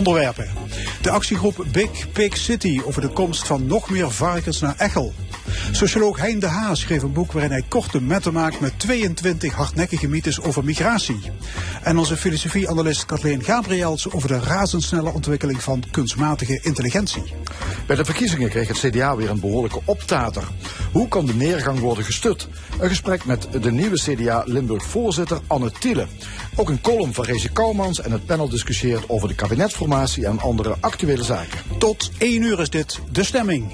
Onderwerpen. De actiegroep Big Pig City over de komst van nog meer varkens naar Echel. Socioloog Hein de Haas schreef een boek waarin hij korte metten maakt met 22 hardnekkige mythes over migratie. En onze filosofie-analyst Kathleen Gabriels over de razendsnelle ontwikkeling van kunstmatige intelligentie. Bij de verkiezingen kreeg het CDA weer een behoorlijke optater. Hoe kan de neergang worden gestut? Een gesprek met de nieuwe CDA Limburg-voorzitter Anne Thiele. Ook een column van Reze Kouwmans en het panel discussieert over de kabinetsformatie en andere actuele zaken. Tot 1 uur is dit de stemming.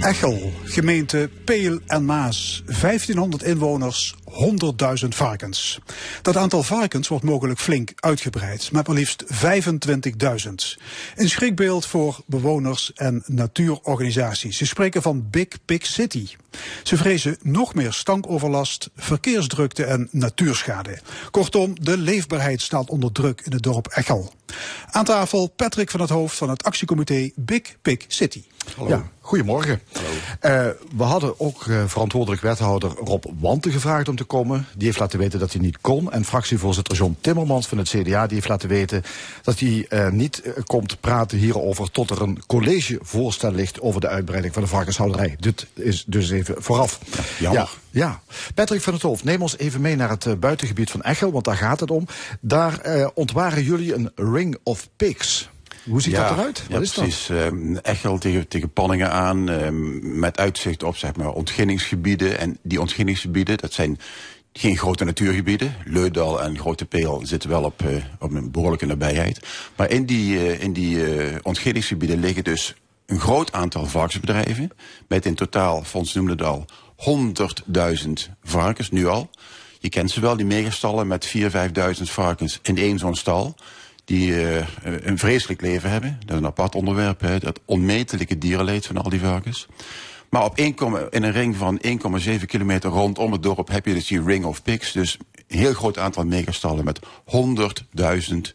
Echel, gemeente Peel en Maas, 1500 inwoners, 100.000 varkens. Dat aantal varkens wordt mogelijk flink uitgebreid, met maar liefst 25.000. Een schrikbeeld voor bewoners en natuurorganisaties. Ze spreken van Big Pig City. Ze vrezen nog meer stankoverlast, verkeersdrukte en natuurschade. Kortom, de leefbaarheid staat onder druk in het dorp Echel. Aan tafel Patrick van het Hoofd van het actiecomité Big Pig City. Ja, goedemorgen. Eh, we hadden ook eh, verantwoordelijk wethouder Rob Wanten gevraagd om te komen. Die heeft laten weten dat hij niet kon. En fractievoorzitter John Timmermans van het CDA die heeft laten weten dat hij eh, niet eh, komt praten hierover tot er een collegevoorstel ligt over de uitbreiding van de varkenshouderij. Dit is dus even vooraf. Ja, ja. Patrick van het Hoofd, neem ons even mee naar het eh, buitengebied van Echel, want daar gaat het om. Daar eh, ontwaren jullie een Ring of Pigs. Hoe ziet dat eruit? Ja, Wat is dat? precies. Ehm, Echel tegen, tegen Panningen aan, ehm, met uitzicht op zeg maar, ontginningsgebieden. En die ontginningsgebieden, dat zijn geen grote natuurgebieden. Leudal en Grote Peel zitten wel op, eh, op een behoorlijke nabijheid. Maar in die, eh, in die eh, ontginningsgebieden liggen dus een groot aantal varkensbedrijven. Met in totaal, Fons noemde het al, 100.000 varkens, nu al. Je kent ze wel, die megastallen met 4.000, 5.000 varkens in één zo'n stal. Die eh, een vreselijk leven hebben. Dat is een apart onderwerp, hè, dat onmetelijke dierenleed van al die varkens. Maar op 1, in een ring van 1,7 kilometer rondom het dorp heb je dus die Ring of Pigs. Dus een heel groot aantal megastallen met 100.000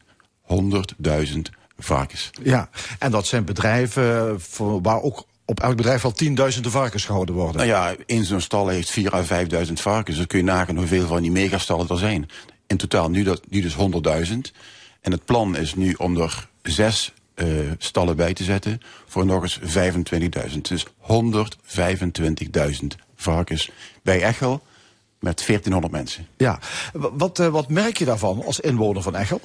100.000 varkens. Ja, en dat zijn bedrijven voor, waar ook op elk bedrijf al tienduizenden varkens gehouden worden. Nou ja, in zo'n stal heeft 4.000 à 5.000 varkens. Dus kun je nagaan hoeveel van die megastallen er zijn. In totaal nu, dat, nu dus 100.000. En het plan is nu om er zes eh, stallen bij te zetten voor nog eens 25.000. Dus 125.000 varkens bij Echel met 1400 mensen. Ja, wat, eh, wat merk je daarvan als inwoner van Echel?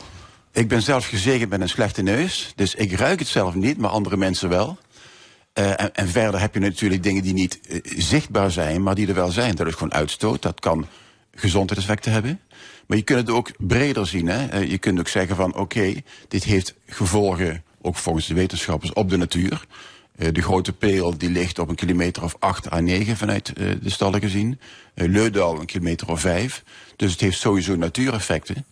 Ik ben zelf gezegend met een slechte neus. Dus ik ruik het zelf niet, maar andere mensen wel. Eh, en, en verder heb je natuurlijk dingen die niet zichtbaar zijn, maar die er wel zijn. Dat is gewoon uitstoot. Dat kan gezondheidseffecten hebben. Maar je kunt het ook breder zien. Hè? Eh, je kunt ook zeggen van oké, dit heeft gevolgen, ook volgens de wetenschappers, op de natuur. Eh, de grote peel die ligt op een kilometer of 8 à 9 vanuit eh, de stallen gezien. Leudal een kilometer of 5. Dus het heeft sowieso natuureffecten.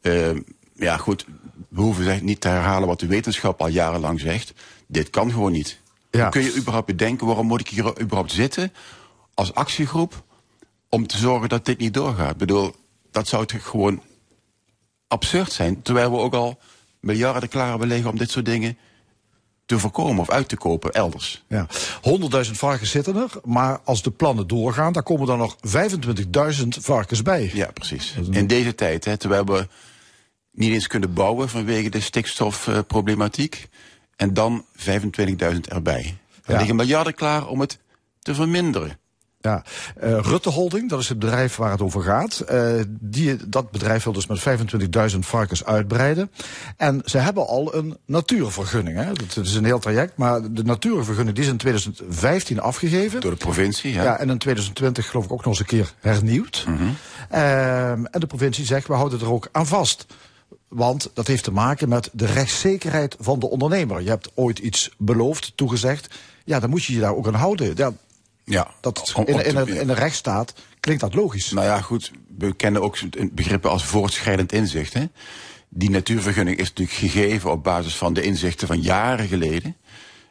Eh, ja, goed, we hoeven zeg, niet te herhalen wat de wetenschap al jarenlang zegt. Dit kan gewoon niet. Ja. Hoe kun je überhaupt bedenken, waarom moet ik hier überhaupt zitten als actiegroep om te zorgen dat dit niet doorgaat? Ik bedoel, dat zou toch gewoon absurd zijn, terwijl we ook al miljarden klaar hebben liggen om dit soort dingen te voorkomen of uit te kopen elders. Ja. 100.000 varkens zitten er, maar als de plannen doorgaan, dan komen er nog 25.000 varkens bij. Ja, precies. In deze tijd, hè, terwijl we niet eens kunnen bouwen vanwege de stikstofproblematiek. en dan 25.000 erbij. Er Ja. liggen miljarden klaar om het te verminderen. Ja. Eh, Rutte Holding, dat is het bedrijf waar het over gaat. Eh, die, dat bedrijf wil dus met 25.000 varkens uitbreiden. En ze hebben al een natuurvergunning. Hè. Dat is een heel traject, maar de natuurvergunning die is in 2015 afgegeven. Door de provincie, ja. Ja, en in 2020 geloof ik ook nog eens een keer hernieuwd. Ehm, en de provincie zegt, we houden er ook aan vast. Want dat heeft te maken met de rechtszekerheid van de ondernemer. Je hebt ooit iets beloofd, toegezegd. Ja, dan moet je je daar ook aan houden. Ja, Ja. Dat in, in, een, in een rechtsstaat klinkt dat logisch. Nou ja, goed. We kennen ook begrippen als voortschrijdend inzicht. Hè? Die natuurvergunning is natuurlijk gegeven op basis van de inzichten van jaren geleden.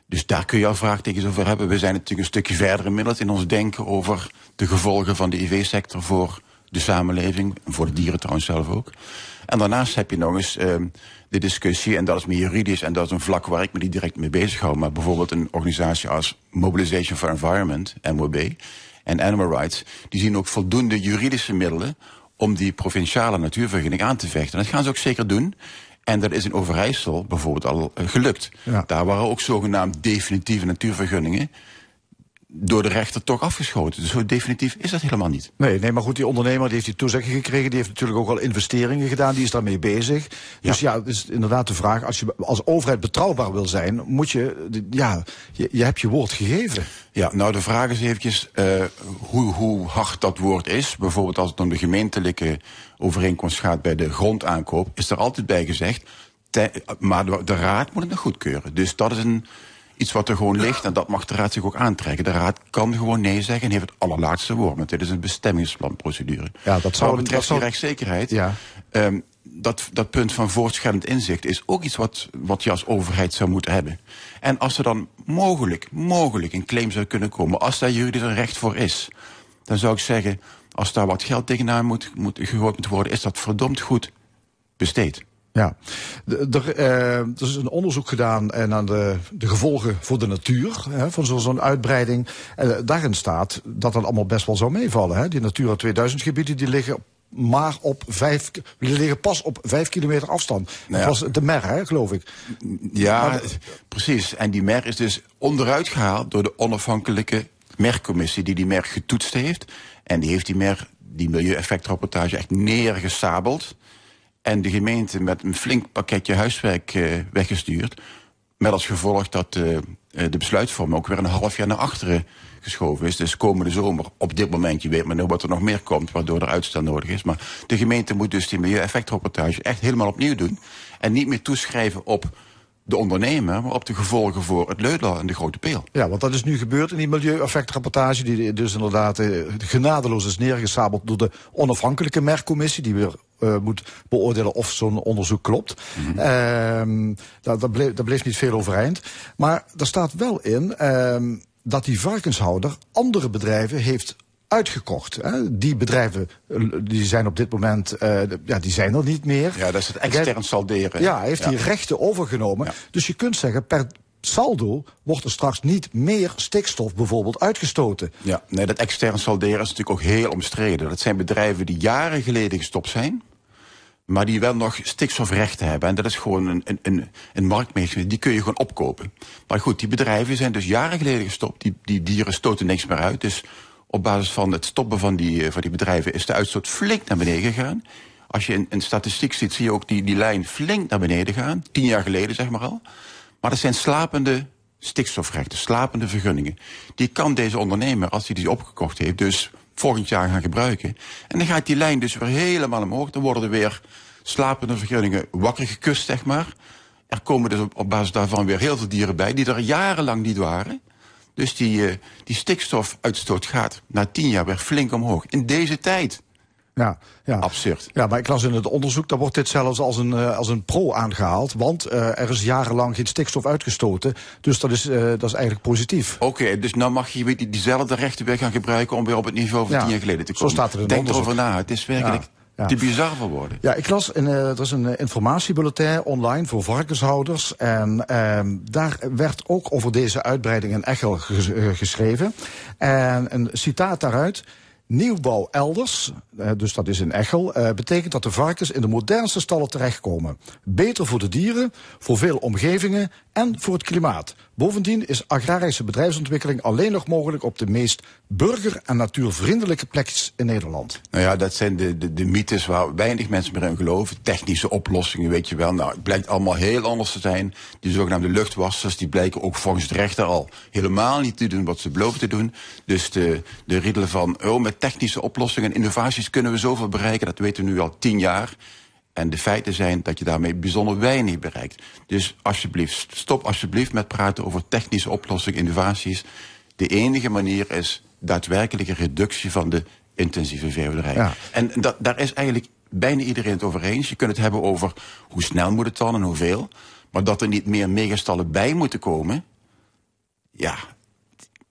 Dus daar kun je al vraagtekens over hebben. We zijn natuurlijk een stukje verder inmiddels in ons denken over de gevolgen van de IV-sector voor de samenleving. Voor de dieren trouwens zelf ook. En daarnaast heb je nog eens uh, de discussie, en dat is meer juridisch, en dat is een vlak waar ik me niet direct mee bezig hou. Maar bijvoorbeeld een organisatie als Mobilization for Environment, MOB, en Animal Rights, die zien ook voldoende juridische middelen om die provinciale natuurvergunning aan te vechten. En dat gaan ze ook zeker doen. En dat is in Overijssel bijvoorbeeld al uh, gelukt. Ja. Daar waren ook zogenaamd definitieve natuurvergunningen door de rechter toch afgeschoten. Dus zo definitief is dat helemaal niet. Nee, nee, maar goed, die ondernemer die heeft die toezegging gekregen. Die heeft natuurlijk ook al investeringen gedaan. Die is daarmee bezig. Dus ja, het is inderdaad de vraag. Als je als overheid betrouwbaar wil zijn, moet je, ja, je, je hebt je woord gegeven. Ja, nou de vraag is eventjes uh, hoe, hoe hard dat woord is. Bijvoorbeeld als het om de gemeentelijke overeenkomst gaat bij de grondaankoop, is er altijd bij gezegd. maar de, de raad moet het nog goedkeuren. Dus dat is een iets wat er gewoon ligt en dat mag de raad zich ook aantrekken. De raad kan gewoon nee zeggen en heeft het allerlaatste woord. Want dit is een bestemmingsplanprocedure. Ja, dat zou, wat betreft dat zou... rechtszekerheid, ja. Um, dat, dat punt van voortschrijdend inzicht is ook iets wat, wat je als overheid zou moeten hebben. En als er dan mogelijk, mogelijk een claim zou kunnen komen, als daar juridisch een recht voor is, dan zou ik zeggen, als daar wat geld tegenaan moet, moet gegooid moet worden, is dat verdomd goed besteed. Ja, er, uh, er is een onderzoek gedaan naar de, de gevolgen voor de natuur hè, van zo'n uitbreiding. En uh, daarin staat dat dat allemaal best wel zou meevallen. Hè. Die Natura 2000 gebieden die liggen maar op vijf, die liggen pas op vijf kilometer afstand. Nou dat was de MER, hè, geloof ik. Ja, precies. En die MER is dus onderuit gehaald door de onafhankelijke MER-commissie die die MER getoetst heeft. En die heeft die MER, die milieueffectrapportage, echt neergesabeld. En de gemeente met een flink pakketje huiswerk uh, weggestuurd. Met als gevolg dat uh, de besluitvorming ook weer een half jaar naar achteren geschoven is. Dus komende zomer, op dit moment, je weet maar nog wat er nog meer komt, waardoor er uitstel nodig is. Maar de gemeente moet dus die milieueffectrapportage echt helemaal opnieuw doen. En niet meer toeschrijven op de ondernemer, maar op de gevolgen voor het Leudel en de Grote Peel. Ja, want dat is nu gebeurd in die milieueffectrapportage... die dus inderdaad eh, genadeloos is neergesabeld door de onafhankelijke merkcommissie... die weer uh, moet beoordelen of zo'n onderzoek klopt. Mm -hmm. uh, daar, daar, bleef, daar, bleef, niet veel overeind. Maar er staat wel in uh, dat die varkenshouder andere bedrijven heeft uitgekocht. Hè. Die bedrijven die zijn op dit moment uh, ja, die zijn er niet meer. Ja, dat is het extern salderen. Ja, hij heeft ja. die rechten overgenomen. Ja. Dus je kunt zeggen, per saldo wordt er straks niet meer stikstof bijvoorbeeld uitgestoten. Ja, nee, dat extern salderen is natuurlijk ook heel omstreden. Dat zijn bedrijven die jaren geleden gestopt zijn maar die wel nog stikstofrechten hebben. En dat is gewoon een, een, een, een marktmechanisme, die kun je gewoon opkopen. Maar goed, die bedrijven zijn dus jaren geleden gestopt. Die, die dieren stoten niks meer uit. Dus op basis van het stoppen van die, van die bedrijven is de uitstoot flink naar beneden gegaan. Als je een, een statistiek ziet, zie je ook die, die lijn flink naar beneden gaan. Tien jaar geleden, zeg maar al. Maar dat zijn slapende stikstofrechten, slapende vergunningen. Die kan deze ondernemer, als hij die opgekocht heeft, dus volgend jaar gaan gebruiken. En dan gaat die lijn dus weer helemaal omhoog. Dan worden er weer slapende vergunningen wakker gekust, zeg maar. Er komen dus op, op basis daarvan weer heel veel dieren bij die er jarenlang niet waren. Dus die, uh, die stikstofuitstoot gaat na tien jaar weer flink omhoog. In deze tijd. Ja, ja. Absurd. Ja, maar ik las in het onderzoek, daar wordt dit zelfs als een, uh, als een pro aangehaald. Want uh, er is jarenlang geen stikstof uitgestoten. Dus dat is, uh, dat is eigenlijk positief. Oké, okay, dus nou mag je die, diezelfde rechten weer gaan gebruiken... om weer op het niveau van ja, tien jaar geleden te komen. Zo staat er in Denk onderzoek. erover na, het is werkelijk... Ja. Ja. Die bizar voor worden. Ja, ik las, in, uh, er is een informatiebulletin online voor varkenshouders. En uh, daar werd ook over deze uitbreiding in Echel ges geschreven. En een citaat daaruit. Nieuwbouw elders, dus dat is in Echel, betekent dat de varkens in de modernste stallen terechtkomen. Beter voor de dieren, voor veel omgevingen en voor het klimaat. Bovendien is agrarische bedrijfsontwikkeling alleen nog mogelijk op de meest burger- en natuurvriendelijke plekjes in Nederland. Nou ja, dat zijn de, de, de mythes waar weinig mensen meer in geloven. Technische oplossingen, weet je wel. Nou, het blijkt allemaal heel anders te zijn. Die zogenaamde luchtwassers, die blijken ook volgens de rechter al helemaal niet te doen wat ze beloven te doen. Dus de, de riedelen van, oh, met technische oplossingen en innovaties kunnen we zoveel bereiken, dat weten we nu al tien jaar. En de feiten zijn dat je daarmee bijzonder weinig bereikt. Dus alsjeblieft, stop alsjeblieft met praten over technische oplossingen, innovaties. De enige manier is daadwerkelijke reductie van de intensieve veehouderij. Ja. En dat, daar is eigenlijk bijna iedereen het over eens. Je kunt het hebben over hoe snel moet het dan en hoeveel. Maar dat er niet meer megastallen bij moeten komen... ja,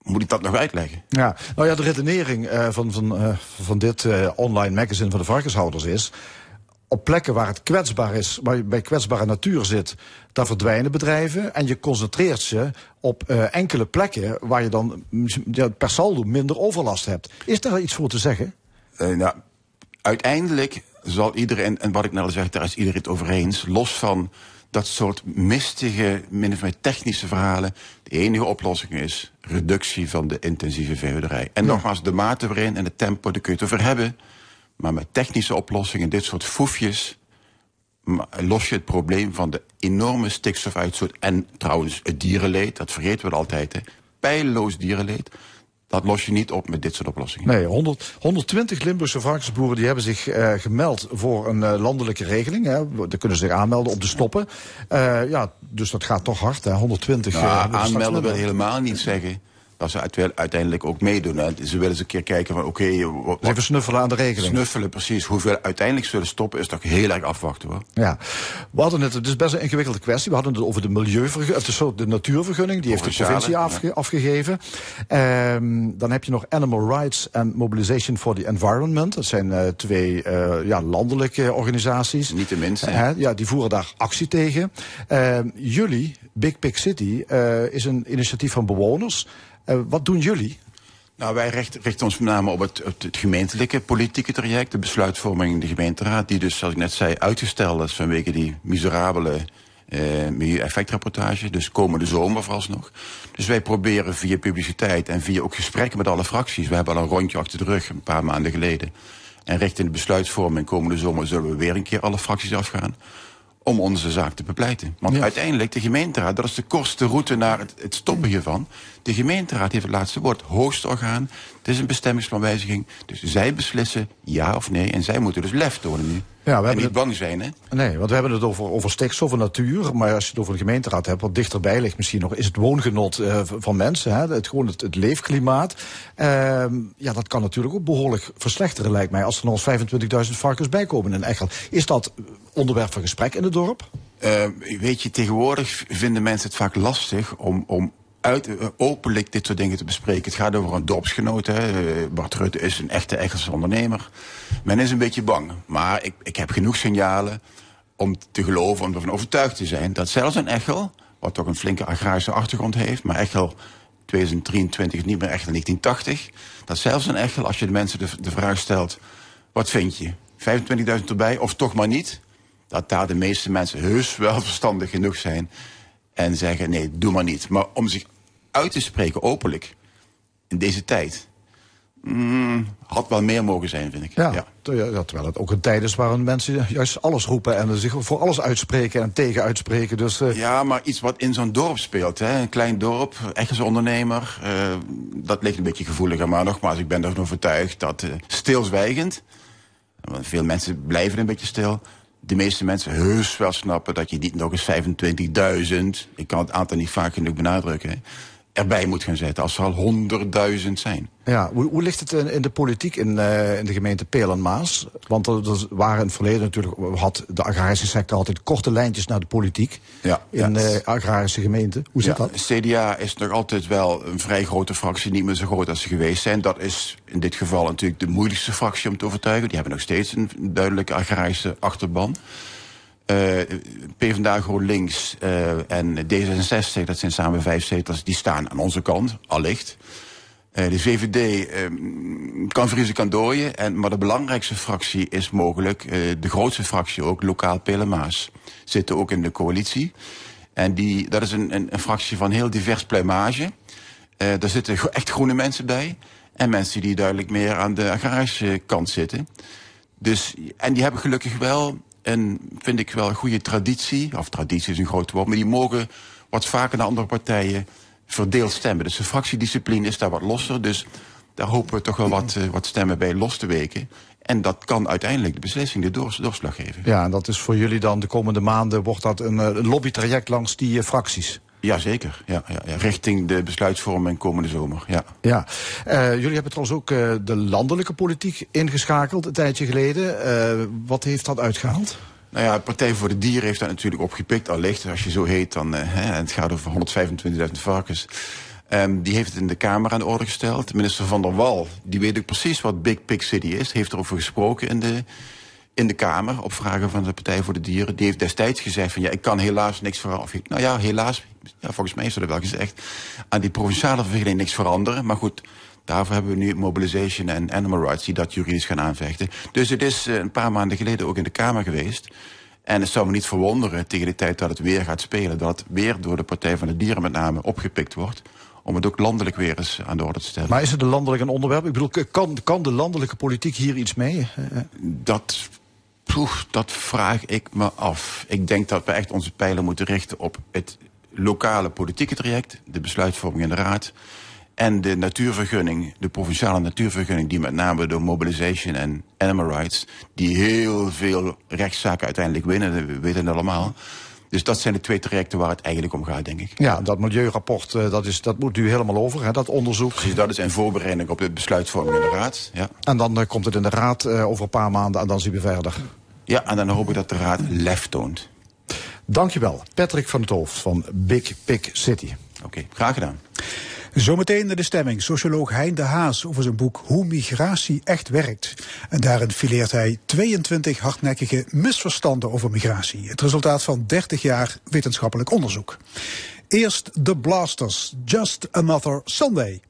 moet ik dat nog uitleggen? Ja, nou ja, de redenering uh, van, van, uh, van dit uh, online magazine van de varkenshouders is op plekken waar het kwetsbaar is, waar je bij kwetsbare natuur zit, daar verdwijnen bedrijven. En je concentreert ze op enkele plekken waar je dan ja, per saldo minder overlast hebt. Is daar iets voor te zeggen? Nou, uiteindelijk zal iedereen, en wat ik net al zeg, daar is iedereen het over eens, los van dat soort mistige, min of meer technische verhalen. De enige oplossing is reductie van de intensieve veehouderij. En ja. nogmaals, de mate waarin en het tempo, daar kun je het over hebben. Maar met technische oplossingen, dit soort foefjes, los je het probleem van de enorme stikstofuitstoot. En trouwens, het dierenleed, dat vergeten we altijd. Hè. Pijloos dierenleed. Dat los je niet op met dit soort oplossingen. Nee, 100, 120 Limburgse varkensboeren die hebben zich uh, gemeld voor een uh, landelijke regeling. Hè. Daar kunnen ze zich aanmelden om te stoppen. Uh, ja, dus dat gaat toch hard, hè. 120. Nou, aanmelden wil helemaal niet zeggen dat ze uiteindelijk ook meedoen. Hè. Ze willen eens een keer kijken van oké... Okay, Even snuffelen aan de regeling. Snuffelen, precies. Hoeveel uiteindelijk zullen stoppen is toch heel erg afwachten hoor. Ja, we hadden het, het is best een ingewikkelde kwestie. We hadden het over de milieuvergunning, of de, de natuurvergunning. Die heeft de provincie afge, ja. afgegeven. Um, dan heb je nog Animal Rights and Mobilization for the Environment. Dat zijn uh, twee uh, ja, landelijke organisaties. Niet de minste. Uh, ja, die voeren daar actie tegen. Uh, jullie, Big Big City, is een initiatief van bewoners... Uh, wat doen jullie? Nou, wij richten, ons met name op het, gemeentelijke politieke traject, de besluitvorming in de gemeenteraad, die dus, zoals ik net zei, uitgesteld is vanwege die miserabele uh, milieu-effectrapportage. Dus komende zomer vooralsnog. Dus wij proberen via publiciteit en via ook gesprekken met alle fracties. We hebben al een rondje achter de rug, een paar maanden geleden. En richting de besluitvorming komende zomer zullen we weer een keer alle fracties afgaan om onze zaak te bepleiten. Want ja. uiteindelijk, de gemeenteraad, dat is de kortste route naar het, het, stoppen hiervan. De gemeenteraad heeft het laatste woord, hoogste orgaan. Het is een bestemmingsplanwijziging. Dus zij beslissen ja of nee. En zij moeten dus lef tonen nu. Ja, we en niet het... bang zijn, hè? Nee, want we hebben het over, over stikstof en natuur. Maar als je het over de gemeenteraad hebt, wat dichterbij ligt misschien nog... is het woongenot uh, van mensen, hè? Het, gewoon het, het leefklimaat. Uh, ja, dat kan natuurlijk ook behoorlijk verslechteren, lijkt mij... als er nog eens 25.000 varkens bijkomen in Echel. Is dat onderwerp van gesprek in het dorp? Uh, weet je, tegenwoordig vinden mensen het vaak lastig om, om uit, uh, openlijk dit soort dingen te bespreken. Het gaat over een dorpsgenoot. Hè. Uh, Bart Rutte is een echte Engelse ondernemer. Men is een beetje bang. Maar ik, ik heb genoeg signalen om te geloven, om ervan overtuigd te zijn... dat zelfs een Echel, wat toch een flinke agrarische achtergrond heeft... maar Echel 2023 is niet meer Echel 1980... dat zelfs een Echel, als je de mensen de, de vraag stelt... wat vind je, 25.000 erbij of toch maar niet... dat daar de meeste mensen heus wel verstandig genoeg zijn... en zeggen, nee, doe maar niet. Maar om zich uit te spreken openlijk in deze tijd. Mm, had wel meer mogen zijn, vind ik. Ja, ja. terwijl het ook een tijd is waarin mensen juist alles roepen en zich voor alles uitspreken en tegen uitspreken. Dus, uh... Ja, maar iets wat in zo'n dorp speelt. Hè? Een klein dorp, echt ondernemer. Uh, dat ligt een beetje gevoeliger. Maar nogmaals, ik ben ervan overtuigd dat uh, stilzwijgend. Want veel mensen blijven een beetje stil. De meeste mensen heus wel snappen dat je niet nog eens 25.000... ik kan het aantal niet vaak genoeg benadrukken... Hè? Erbij moet gaan zetten als er al honderdduizend zijn. Ja, hoe, hoe ligt het in de politiek in, uh, in de gemeente Peel en Maas? Want er, er, waren in het verleden natuurlijk, had de agrarische sector altijd korte lijntjes naar de politiek ja, in de ja. agrarische gemeente. Hoe zit ja, dat? CDA is nog altijd wel een vrij grote fractie, niet meer zo groot als ze geweest zijn. Dat is in dit geval natuurlijk de moeilijkste fractie om te overtuigen. Die hebben nog steeds een duidelijke agrarische achterban. Uh, PvdA GroenLinks uh, en D66, dat zijn samen vijf zetels, die staan aan onze kant, allicht. Uh, de VVD kan vriezen, kan dooien. En, maar de belangrijkste fractie is mogelijk, de grootste fractie ook, lokaal Pelemaas. Zitten ook in de coalitie. En die, dat is een, een, een fractie van heel divers pluimage. daar zitten echt groene mensen bij. En mensen die duidelijk meer aan de agrarische kant zitten. Dus, en die hebben gelukkig wel en vind ik wel een goede traditie, of traditie is een groot woord, maar die mogen wat vaker naar andere partijen verdeeld stemmen. Dus de fractiediscipline is daar wat losser, dus daar hopen we toch wel wat, uh, wat stemmen bij los te weken. En dat kan uiteindelijk de beslissing de doors, doorslag geven. Ja, en dat is voor jullie dan de komende maanden, wordt dat een, een lobbytraject langs die uh, fracties? Jazeker, ja, ja, ja, richting de besluitvorming komende zomer. Ja. Ja. Uh, jullie hebben trouwens ook uh, de landelijke politiek ingeschakeld een tijdje geleden. Uh, wat heeft dat uitgehaald? Nou ja, Partij voor de Dieren heeft dat natuurlijk opgepikt. Allicht, als je zo heet, dan, hè, het gaat over 125.000 varkens. Um, die heeft het in de Kamer aan de orde gesteld. Minister Van der Wal, die weet ook precies wat Big Pig City is. Heeft erover gesproken in de, in de Kamer op vragen van de Partij voor de Dieren. Die heeft destijds gezegd van ja, ik kan helaas niks veranderen. Nou ja, helaas, ja, volgens mij is dat wel gezegd, aan die provinciale vergadering niks veranderen. Maar goed, daarvoor hebben we nu Mobilization en Animal Rights die dat juridisch gaan aanvechten. Dus het is uh, een paar maanden geleden ook in de Kamer geweest. En het zou me niet verwonderen tegen de tijd dat het weer gaat spelen... dat het weer door de Partij van de Dieren met name opgepikt wordt om het ook landelijk weer eens aan de orde te stellen. Maar is het een landelijk een onderwerp? Ik bedoel, kan, kan de landelijke politiek hier iets mee? Dat Poeh, dat vraag ik me af. Ik denk dat we echt onze pijlen moeten richten op het lokale politieke traject... de besluitvorming in de Raad... en de natuurvergunning, de provinciale natuurvergunning... die met name door Mobilization en Animal Rights... die heel veel rechtszaken uiteindelijk winnen, we weten het allemaal... Dus dat zijn de twee trajecten waar het eigenlijk om gaat, denk ik. Ja, dat milieurapport, uh, dat, is, dat moet nu helemaal over, hè, dat onderzoek. Precies, dat is een voorbereiding op de besluitvorming in de Raad. Ja. En dan uh, komt het in de Raad uh, over een paar maanden en dan zien we verder. Ja, en dan hoop ik dat de Raad lef toont. Dankjewel, Patrick van het Hoofd van Big Pig City. Oké, okay, graag gedaan. Zometeen de stemming. Socioloog Hein de Haas over zijn boek Hoe migratie echt werkt. En daarin fileert hij 22 hardnekkige misverstanden over migratie. Het resultaat van 30 jaar wetenschappelijk onderzoek. Eerst de Blasters, Just Another Sunday.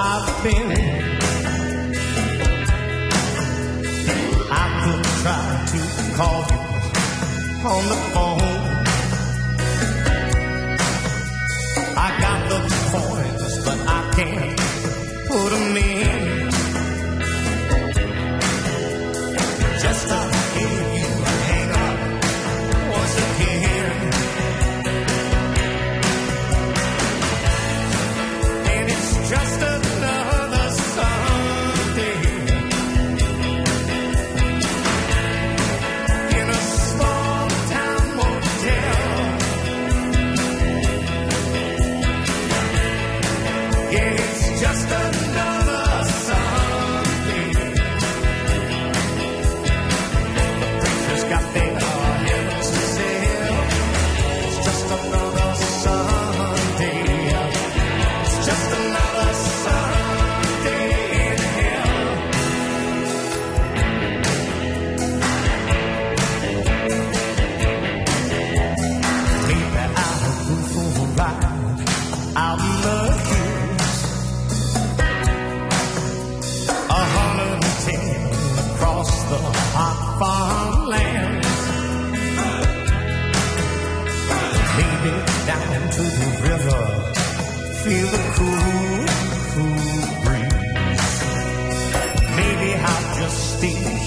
I've been. I could try to call you on the phone. feel the cool, cool breeze. Maybe I'll just think.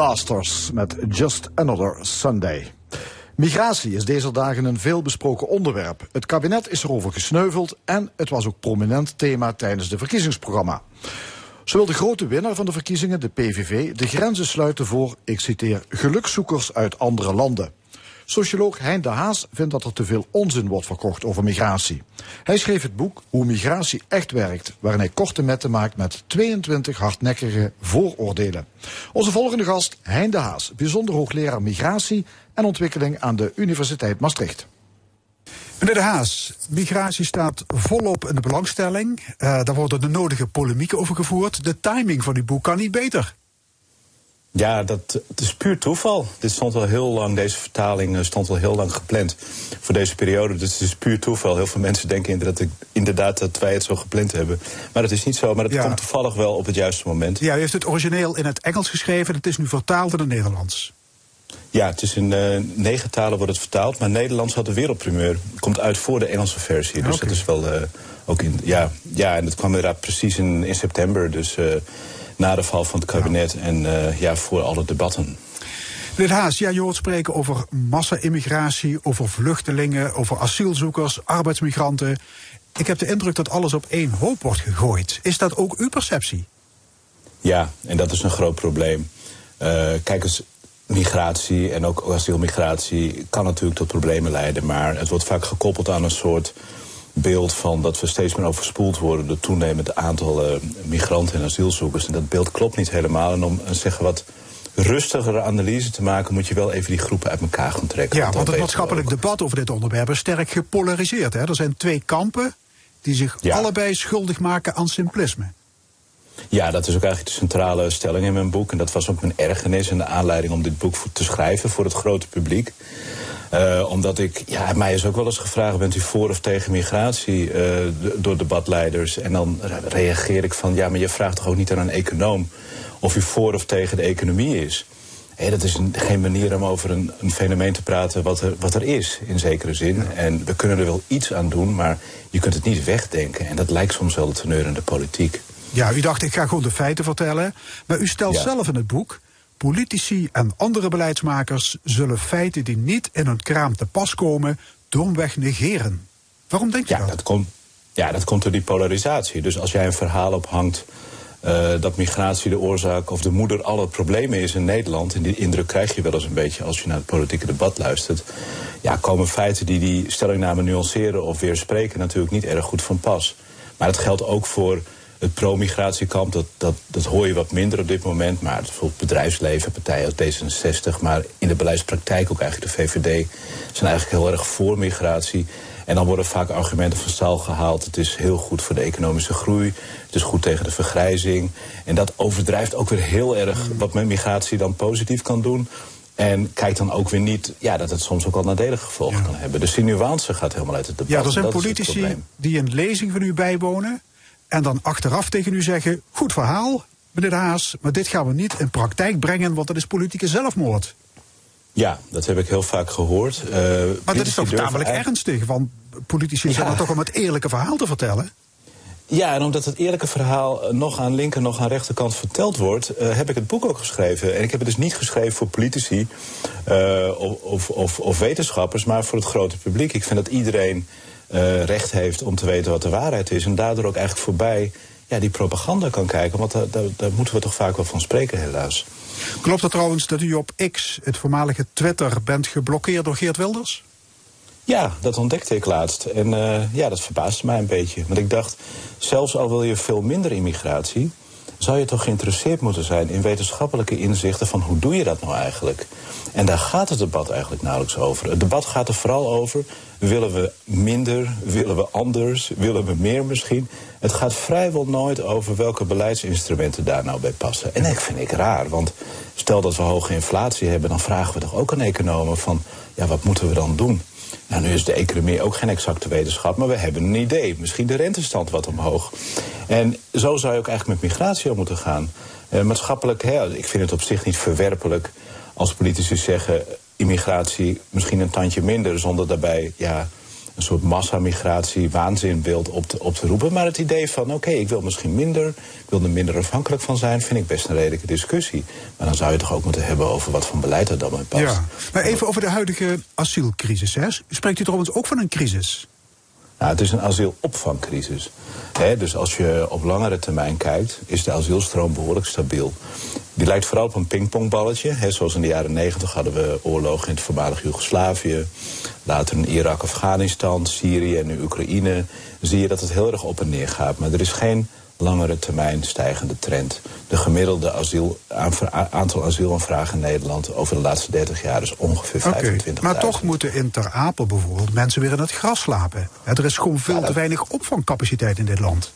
Blasters met Just Another Sunday. Migratie is deze dagen een veelbesproken onderwerp. Het kabinet is erover gesneuveld en het was ook prominent thema tijdens de verkiezingsprogramma. Zo wil de grote winnaar van de verkiezingen, de PVV, de grenzen sluiten voor, ik citeer, gelukzoekers uit andere landen. Socioloog Hein de Haas vindt dat er te veel onzin wordt verkocht over migratie. Hij schreef het boek Hoe migratie echt werkt, waarin hij korte metten maakt met 22 hardnekkige vooroordelen. Onze volgende gast, Hein de Haas, bijzonder hoogleraar migratie en ontwikkeling aan de Universiteit Maastricht. Meneer De Haas, migratie staat volop in de belangstelling. Uh, daar worden de nodige polemieken over gevoerd. De timing van uw boek kan niet beter. Ja, dat, het is puur toeval. Dit stond al heel lang, deze vertaling eh, stond al heel lang gepland voor deze periode. Dus het is puur toeval. Heel veel mensen denken inderdaad, inderdaad dat wij het zo gepland hebben. Maar dat is niet zo, maar het komt toevallig wel op het juiste moment. Ja, u heeft het origineel in het Engels geschreven. Het is nu vertaald in het Nederlands. Ja, het is in uh, negen talen wordt het vertaald. Maar Nederlands had de wereldprimeur. Komt uit voor de Engelse versie. Dus dat is wel uh, ook in. Ja, ja, en dat kwam inderdaad precies in, in september. Dus na de val van het kabinet en uh, ja, voor alle debatten. Meneer Haas, ja, je hoort spreken over massa-immigratie, over vluchtelingen, over asielzoekers, arbeidsmigranten. Ik heb de indruk dat alles op één hoop wordt gegooid. Is dat ook uw perceptie? Ja, en dat is een groot probleem. Uh, kijk eens, migratie en ook asielmigratie kan natuurlijk tot problemen leiden, maar het wordt vaak gekoppeld aan een soort beeld van dat we steeds meer overspoeld worden door toenemend aantal uh, migranten en asielzoekers. En dat beeld klopt niet helemaal. En om uh, zeggen wat rustigere analyse te maken, moet je wel even die groepen uit elkaar gaan trekken. Ja, want het maatschappelijk debat over dit onderwerp is sterk gepolariseerd. Hè? Er zijn twee kampen die zich allebei schuldig maken aan simplisme. Ja, dat is ook eigenlijk de centrale stelling in mijn boek. En dat was ook mijn ergernis en de aanleiding om dit boek te schrijven voor het grote publiek. Uh, omdat ik, ja, mij is ook wel eens gevraagd: bent u voor of tegen migratie uh, door debatleiders? En dan reageer ik van: ja, maar je vraagt toch ook niet aan een econoom of u voor of tegen de economie is? Hey, dat is een, geen manier om over een, een, fenomeen te praten wat er, wat er is, in zekere zin. En we kunnen er wel iets aan doen, maar je kunt het niet wegdenken. En dat lijkt soms wel de teneur in de politiek. Ja, u dacht, ik ga gewoon de feiten vertellen. Maar u stelt ja. zelf in het boek Politici en andere beleidsmakers zullen feiten die niet in hun kraam te pas komen, domweg negeren. Waarom denk je ja, dat? komt, ja, dat komt door die polarisatie. Dus als jij een verhaal ophangt uh, dat migratie de oorzaak of de moeder alle problemen is in Nederland, en die indruk krijg je wel eens een beetje als je naar het politieke debat luistert, ja, komen feiten die die stellingname nuanceren of weerspreken natuurlijk niet erg goed van pas. Maar dat geldt ook voor het pro-migratiekamp, dat, dat, dat hoor je wat minder op dit moment. Maar bijvoorbeeld bedrijfsleven, partijen als D66, maar in de beleidspraktijk ook eigenlijk de VVD, zijn eigenlijk heel erg voor migratie. En dan worden vaak argumenten van stal gehaald. Het is heel goed voor de economische groei. Het is goed tegen de vergrijzing. En dat overdrijft ook weer heel erg wat met migratie dan positief kan doen. En kijkt dan ook weer niet ja, dat het soms ook al nadelige gevolgen kan hebben. Dus die nuance gaat helemaal uit het debat. Ja, er zijn politici die een lezing van u bijwonen. En dan achteraf tegen u zeggen: goed verhaal, meneer Haas, maar dit gaan we niet in praktijk brengen, want dat is politieke zelfmoord. Ja, dat heb ik heel vaak gehoord. Uh, maar dat is toch tamelijk ernstig, want politici ja. zijn er toch om het eerlijke verhaal te vertellen? Ja, en omdat het eerlijke verhaal nog aan linker, nog aan rechterkant verteld wordt, uh, heb ik het boek ook geschreven. En ik heb het dus niet geschreven voor politici uh, of, of, of, wetenschappers, maar voor het grote publiek. Ik vind dat iedereen uh, recht heeft om te weten wat de waarheid is. En daardoor ook eigenlijk voorbij ja, die propaganda kan kijken. Want daar, daar, daar moeten we toch vaak wel van spreken, helaas. Klopt het trouwens dat u op X, het voormalige Twitter, bent geblokkeerd door Geert Wilders? Ja, dat ontdekte ik laatst. En uh, ja, dat verbaasde mij een beetje. Want ik dacht, zelfs al wil je veel minder immigratie... zou je toch geïnteresseerd moeten zijn in wetenschappelijke inzichten... van hoe doe je dat nou eigenlijk? En daar gaat het debat eigenlijk nauwelijks over. Het debat gaat er vooral over, willen we minder, willen we anders, willen we meer misschien? Het gaat vrijwel nooit over welke beleidsinstrumenten daar nou bij passen. En dat vind ik raar, want stel dat we hoge inflatie hebben... dan vragen we toch ook aan economen van, ja, wat moeten we dan doen? Nou, nu is de economie ook geen exacte wetenschap, maar we hebben een idee. Misschien de rentestand wat omhoog. En zo zou je ook eigenlijk met migratie om moeten gaan. Uh, maatschappelijk, hè, ik vind het op zich niet verwerpelijk als politici zeggen immigratie misschien een tandje minder, zonder daarbij ja, een soort massamigratie, waanzinbeeld op te, op te roepen. Maar het idee van, oké, ik wil misschien minder, ik wil er minder afhankelijk van zijn, vind ik best een redelijke discussie. Maar dan zou je toch ook moeten hebben over wat voor beleid er dan bij past. Ja, maar even over de huidige asielcrisis. Hè. Spreekt u trouwens ook van een crisis? Nou, het is een asielopvangcrisis. dus als je op langere termijn kijkt, is de asielstroom behoorlijk stabiel. Die lijkt vooral op een pingpongballetje. He, zoals in de jaren negentig hadden we oorlogen in het voormalig Joegoslavië. Later in Irak, Afghanistan, Syrië en nu Oekraïne. Zie je dat het heel erg op en neer gaat. Maar er is geen langere termijn stijgende trend. De gemiddelde asiel, aantal asielaanvragen in Nederland over de laatste 30 jaar is ongeveer 25.000. Okay, maar toch moeten in Ter Apel bijvoorbeeld mensen weer in het gras slapen. Er is gewoon veel te weinig opvangcapaciteit in dit land.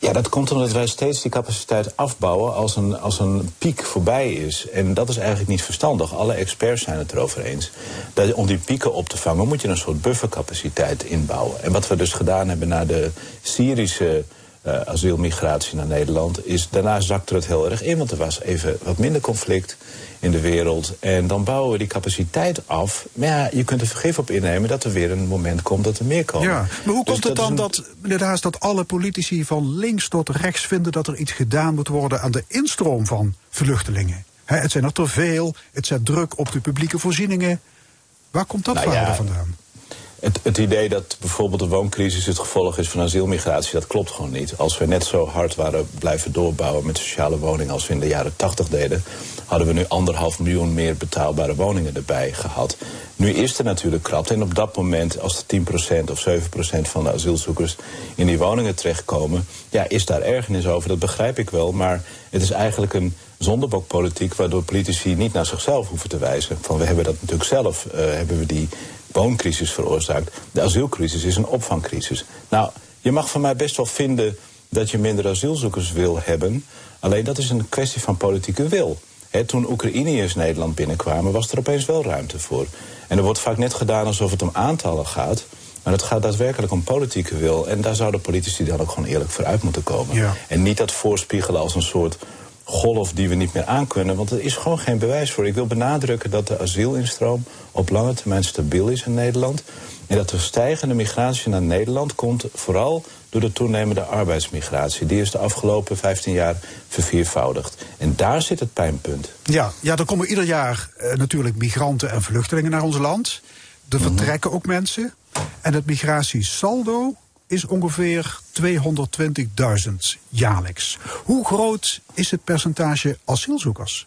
Ja, dat komt omdat wij steeds die capaciteit afbouwen als een, als een piek voorbij is. En dat is eigenlijk niet verstandig. Alle experts zijn het erover eens. Dat om die pieken op te vangen moet je een soort buffercapaciteit inbouwen. En wat we dus gedaan hebben na de Syrische uh, asielmigratie naar Nederland, is daarna zakte het heel erg in, want er was even wat minder conflict in de wereld. En dan bouwen we die capaciteit af. Maar ja, je kunt er vergif op innemen dat er weer een moment komt dat er meer komen. Ja, maar hoe dus komt het dan dat, meneer Haas, dat alle politici van links tot rechts vinden dat er iets gedaan moet worden aan de instroom van vluchtelingen? het zijn er te veel, het zet druk op de publieke voorzieningen. Waar komt dat nou ja, vandaan? Het, idee dat bijvoorbeeld de wooncrisis het gevolg is van asielmigratie, dat klopt gewoon niet. Als we net zo hard waren blijven doorbouwen met sociale woningen als we in de jaren 80 deden, hadden we nu anderhalf miljoen meer betaalbare woningen erbij gehad. Nu is er natuurlijk krapte en op dat moment, als er 10% of 7% van de asielzoekers in die woningen terechtkomen, ja, is daar ergernis over. Dat begrijp ik wel, maar het is eigenlijk een zondebokpolitiek waardoor politici niet naar zichzelf hoeven te wijzen. Van we hebben dat natuurlijk zelf, uh, hebben we die wooncrisis veroorzaakt. De asielcrisis is een opvangcrisis. Nou, je mag van mij best wel vinden dat je minder asielzoekers wil hebben. Alleen dat is een kwestie van politieke wil. toen Oekraïniërs Nederland binnenkwamen, was er opeens wel ruimte voor. En er wordt vaak net gedaan alsof het om aantallen gaat. Maar het gaat daadwerkelijk om politieke wil. En daar zouden politici dan ook gewoon eerlijk voor uit moeten komen. En niet dat voorspiegelen als een soort golf die we niet meer aankunnen. Want er is gewoon geen bewijs voor. Ik wil benadrukken dat de asielinstroom op lange termijn stabiel is in Nederland. En dat de stijgende migratie naar Nederland komt vooral door de toenemende arbeidsmigratie. Die is de afgelopen 15 jaar verviervoudigd. En daar zit het pijnpunt. Ja, ja er komen ieder jaar eh, natuurlijk migranten en vluchtelingen naar ons land. Er mhm. vertrekken ook mensen. En het migratiesaldo is ongeveer 220.000 jaarlijks. Hoe groot is het percentage asielzoekers?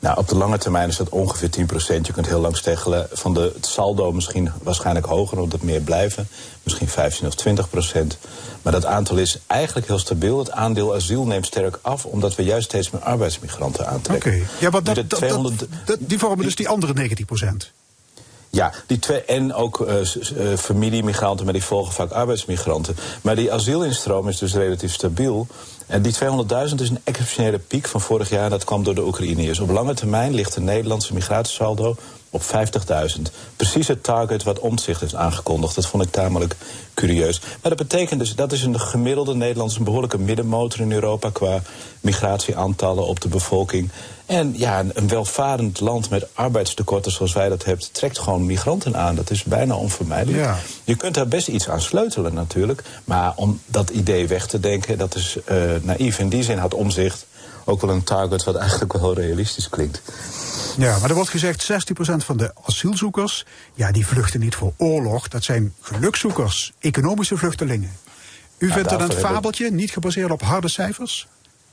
Nou, op de lange termijn is dat ongeveer 10% Je kunt heel lang steggelen van de, het saldo misschien waarschijnlijk hoger, omdat meer blijven. Misschien 15 of 20 procent. Maar dat aantal is eigenlijk heel stabiel. Het aandeel asiel neemt sterk af, omdat we juist steeds meer arbeidsmigranten aantrekken. Oké, ja, maar dat, dat, dat, die vormen dus die andere 19 procent. Ja, die twee, en ook uh, familiemigranten, maar die volgen vaak arbeidsmigranten. Maar die asielinstroom is dus relatief stabiel. En die 200.000 is een exceptionele piek van vorig jaar. Dat kwam door de Oekraïners. Op lange termijn ligt de Nederlandse migratiesaldo op 50.000. Precies het target wat Omtzigt heeft aangekondigd. Dat vond ik tamelijk curieus. Maar dat betekent dus, dat is een gemiddelde Nederlandse, een behoorlijke middenmotor in Europa qua migratieaantallen op de bevolking. En ja, een welvarend land met arbeidstekorten zoals wij dat hebben, trekt gewoon migranten aan. Dat is bijna onvermijdelijk. Ja. Je kunt daar best iets aan sleutelen natuurlijk. Maar om dat idee weg te denken, dat is uh, naïef. In die zin had omzicht ook wel een target wat eigenlijk wel realistisch klinkt. Ja, maar er wordt gezegd 60% van de asielzoekers, ja, die vluchten niet voor oorlog. Dat zijn gelukzoekers, economische vluchtelingen. U vindt dat een fabeltje, niet gebaseerd op harde cijfers?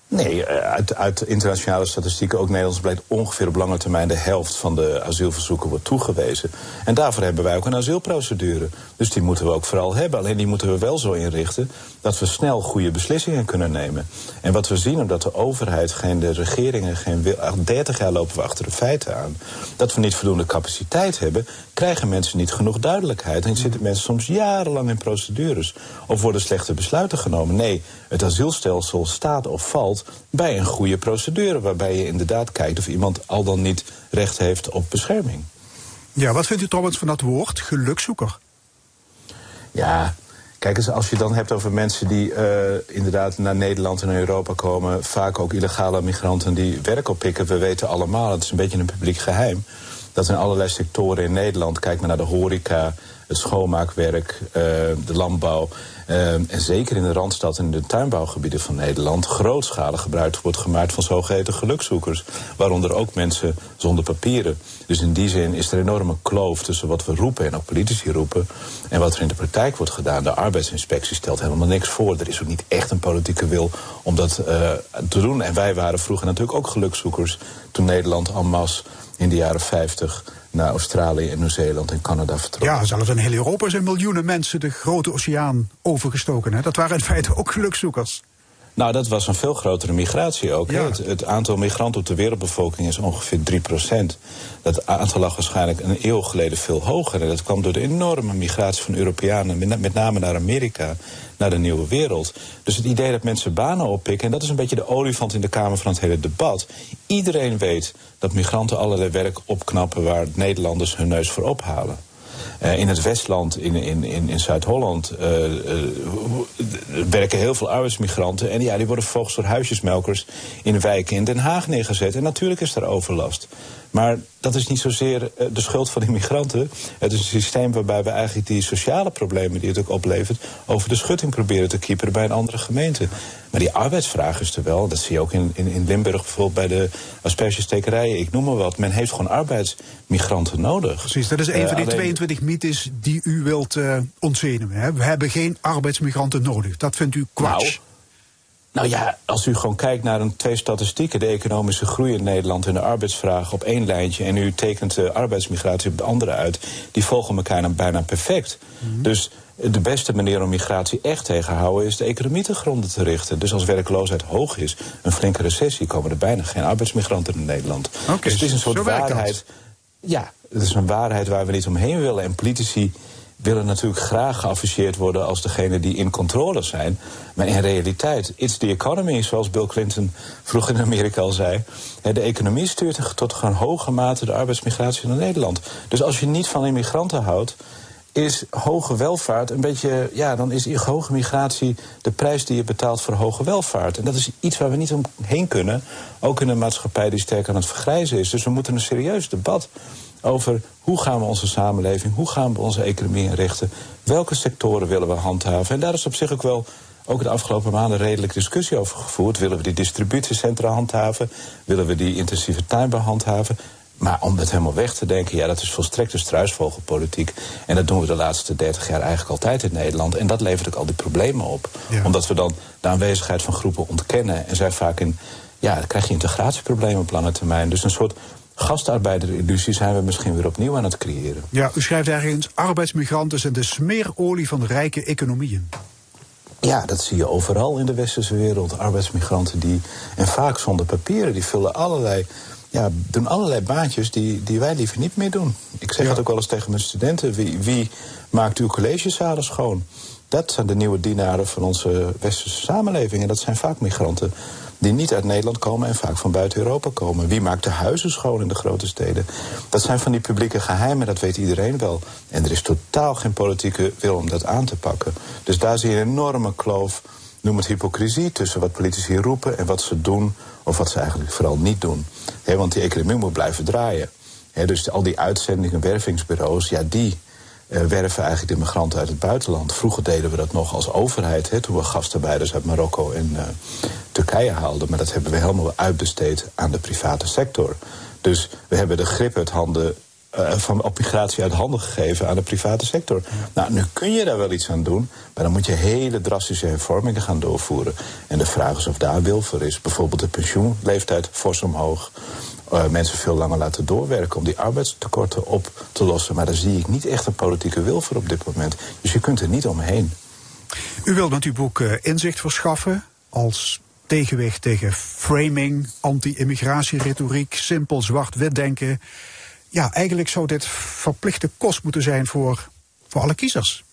Nee, eh, uit, uit, internationale statistieken, ook Nederlands, blijkt ongeveer op lange termijn de helft van de asielverzoeken wordt toegewezen. En daarvoor hebben wij ook een asielprocedure. Dus die moeten we ook vooral hebben. Alleen die moeten we wel zo inrichten dat we snel goede beslissingen kunnen nemen. En wat we zien, omdat de overheid, geen, de regeringen, geen wil, 30 jaar lopen we achter de feiten aan, dat we niet voldoende capaciteit hebben, krijgen mensen niet genoeg duidelijkheid. En zitten mensen soms jarenlang in procedures. Of worden slechte besluiten genomen. Nee, het asielstelsel staat of valt bij een goede procedure. Waarbij je inderdaad kijkt of iemand al dan niet recht heeft op bescherming. Ja, wat vindt u trouwens van dat woord gelukzoeker? Ja, Kijk eens, als je dan hebt over mensen die uh, inderdaad naar Nederland en Europa komen, vaak ook illegale migranten die werk oppikken, we weten allemaal, het is een beetje een publiek geheim, dat in allerlei sectoren in Nederland, kijk maar naar de horeca, het schoonmaakwerk, uh, de landbouw. Uh, en zeker in de Randstad en in de tuinbouwgebieden van Nederland grootschalig gebruik wordt gemaakt van zogeheten gelukzoekers. Waaronder ook mensen zonder papieren. Dus in die zin is er een enorme kloof tussen wat we roepen en ook politici roepen. En wat er in de praktijk wordt gedaan. De arbeidsinspectie stelt helemaal niks voor. Er is ook niet echt een politieke wil om dat uh, te doen. En wij waren vroeger natuurlijk ook gelukzoekers toen Nederland en masse in de jaren 50 naar Australië en Nieuw-Zeeland en Canada vertrokken. Ja, zelfs in heel Europa zijn miljoenen mensen de grote oceaan overgestoken. Hè? Dat waren in feite ook gelukzoekers. Nou, dat was een veel grotere migratie ook. Ja. Het, het, aantal migranten op de wereldbevolking is ongeveer 3 procent. Dat aantal lag waarschijnlijk een eeuw geleden veel hoger. En dat kwam door de enorme migratie van Europeanen, met name naar Amerika, naar de nieuwe wereld. Dus het idee dat mensen banen oppikken, en dat is een beetje de olifant in de Kamer van het hele debat. Iedereen weet dat migranten allerlei werk opknappen waar Nederlanders hun neus voor ophalen. Uh, in het Westland, in, in, in, in Zuid-Holland, uh, uh, werken heel veel arbeidsmigranten. En ja, die worden vervolgens door huisjesmelkers in wijken in Den Haag neergezet. En natuurlijk is er overlast. Maar dat is niet zozeer de schuld van die migranten. Het is een systeem waarbij we eigenlijk die sociale problemen die het ook oplevert... over de schutting proberen te keeperen bij een andere gemeente. Maar die arbeidsvraag is er wel. Dat zie je ook in, in, in Limburg bijvoorbeeld bij de aspergestekerijen. Ik noem maar wat. Men heeft gewoon arbeidsmigranten nodig. Precies, dat is een van die 22 mythes die u wilt uh, ontzenuwen. We hebben geen arbeidsmigranten nodig. Dat vindt u kwats. Nou, nou ja, als u gewoon kijkt naar een, twee statistieken, de economische groei in Nederland en de arbeidsvraag op één lijntje, en u tekent de arbeidsmigratie op de andere uit, die volgen elkaar dan bijna perfect. Mm -hmm. Dus de beste manier om migratie echt tegen te houden is de economie te gronden te richten. Dus als werkloosheid hoog is, een flinke recessie, komen er bijna geen arbeidsmigranten in Nederland. Okay, dus het is een soort waarheid. Ja, het is een waarheid waar we niet omheen willen. En politici willen natuurlijk graag geafficheerd worden als degene die in controle zijn. Maar in realiteit, it's the economy, zoals Bill Clinton vroeger in Amerika al zei. De economie stuurt tot een hoge mate de arbeidsmigratie naar Nederland. Dus als je niet van immigranten houdt, is hoge welvaart een beetje, ja, dan is hoge migratie de prijs die je betaalt voor hoge welvaart. En dat is iets waar we niet omheen kunnen, ook in een maatschappij die sterk aan het vergrijzen is. Dus we moeten een serieus debat over hoe gaan we onze samenleving, hoe gaan we onze economie inrichten, welke sectoren willen we handhaven. En daar is op zich ook wel ook de afgelopen maanden redelijk discussie over gevoerd. Willen we die distributiecentra handhaven? Willen we die intensieve tuinbouw handhaven? Maar om het helemaal weg te denken, ja, dat is volstrekte struisvogelpolitiek. En dat doen we de laatste 30 jaar eigenlijk altijd in Nederland. En dat levert ook al die problemen op. Ja. Omdat we dan de aanwezigheid van groepen ontkennen. En zij vaak in, ja, dan krijg je integratieproblemen op lange termijn. Dus een soort gastarbeiderillusie zijn we misschien weer opnieuw aan het creëren. Ja, u schrijft ergens, arbeidsmigranten zijn de smeerolie van rijke economieën. Ja, dat zie je overal in de westerse wereld. Arbeidsmigranten die, en vaak zonder papieren, die vullen allerlei ja, doen allerlei baantjes die, die wij liever niet meer doen. Ik zeg ja. het ook wel eens tegen mijn studenten. Wie, wie maakt uw collegezalen schoon? Dat zijn de nieuwe dienaren van onze westerse samenleving. En dat zijn vaak migranten die niet uit Nederland komen en vaak van buiten Europa komen. Wie maakt de huizen schoon in de grote steden? Dat zijn van die publieke geheimen, dat weet iedereen wel. En er is totaal geen politieke wil om dat aan te pakken. Dus daar zie je een enorme kloof, noem het hypocrisie, tussen wat politici roepen en wat ze doen of wat ze eigenlijk vooral niet doen. Want die economie moet blijven draaien. Dus al die uitzendingen, wervingsbureaus, ja, die werven eigenlijk de migranten uit het buitenland. Vroeger deden we dat nog als overheid, he, toen we gastarbeiders uit Marokko en uh, Turkije haalden. Maar dat hebben we helemaal uitbesteed aan de private sector. Dus we hebben de grip uit handen uh, van op migratie uit handen gegeven aan de private sector. Nou, nu kun je daar wel iets aan doen, maar dan moet je hele drastische hervormingen gaan doorvoeren. En de vraag is of daar wil voor is. Bijvoorbeeld de pensioenleeftijd fors omhoog. Uh, mensen veel langer laten doorwerken om die arbeidstekorten op te lossen. Maar daar zie ik niet echt een politieke wil voor op dit moment. Dus je kunt er niet omheen. U wilt met uw boek uh, inzicht verschaffen als tegenwicht tegen framing, anti-immigratieretoriek, simpel zwart-wit denken ja, eigenlijk zou dit verplichte kost moeten zijn voor, voor alle kiezers.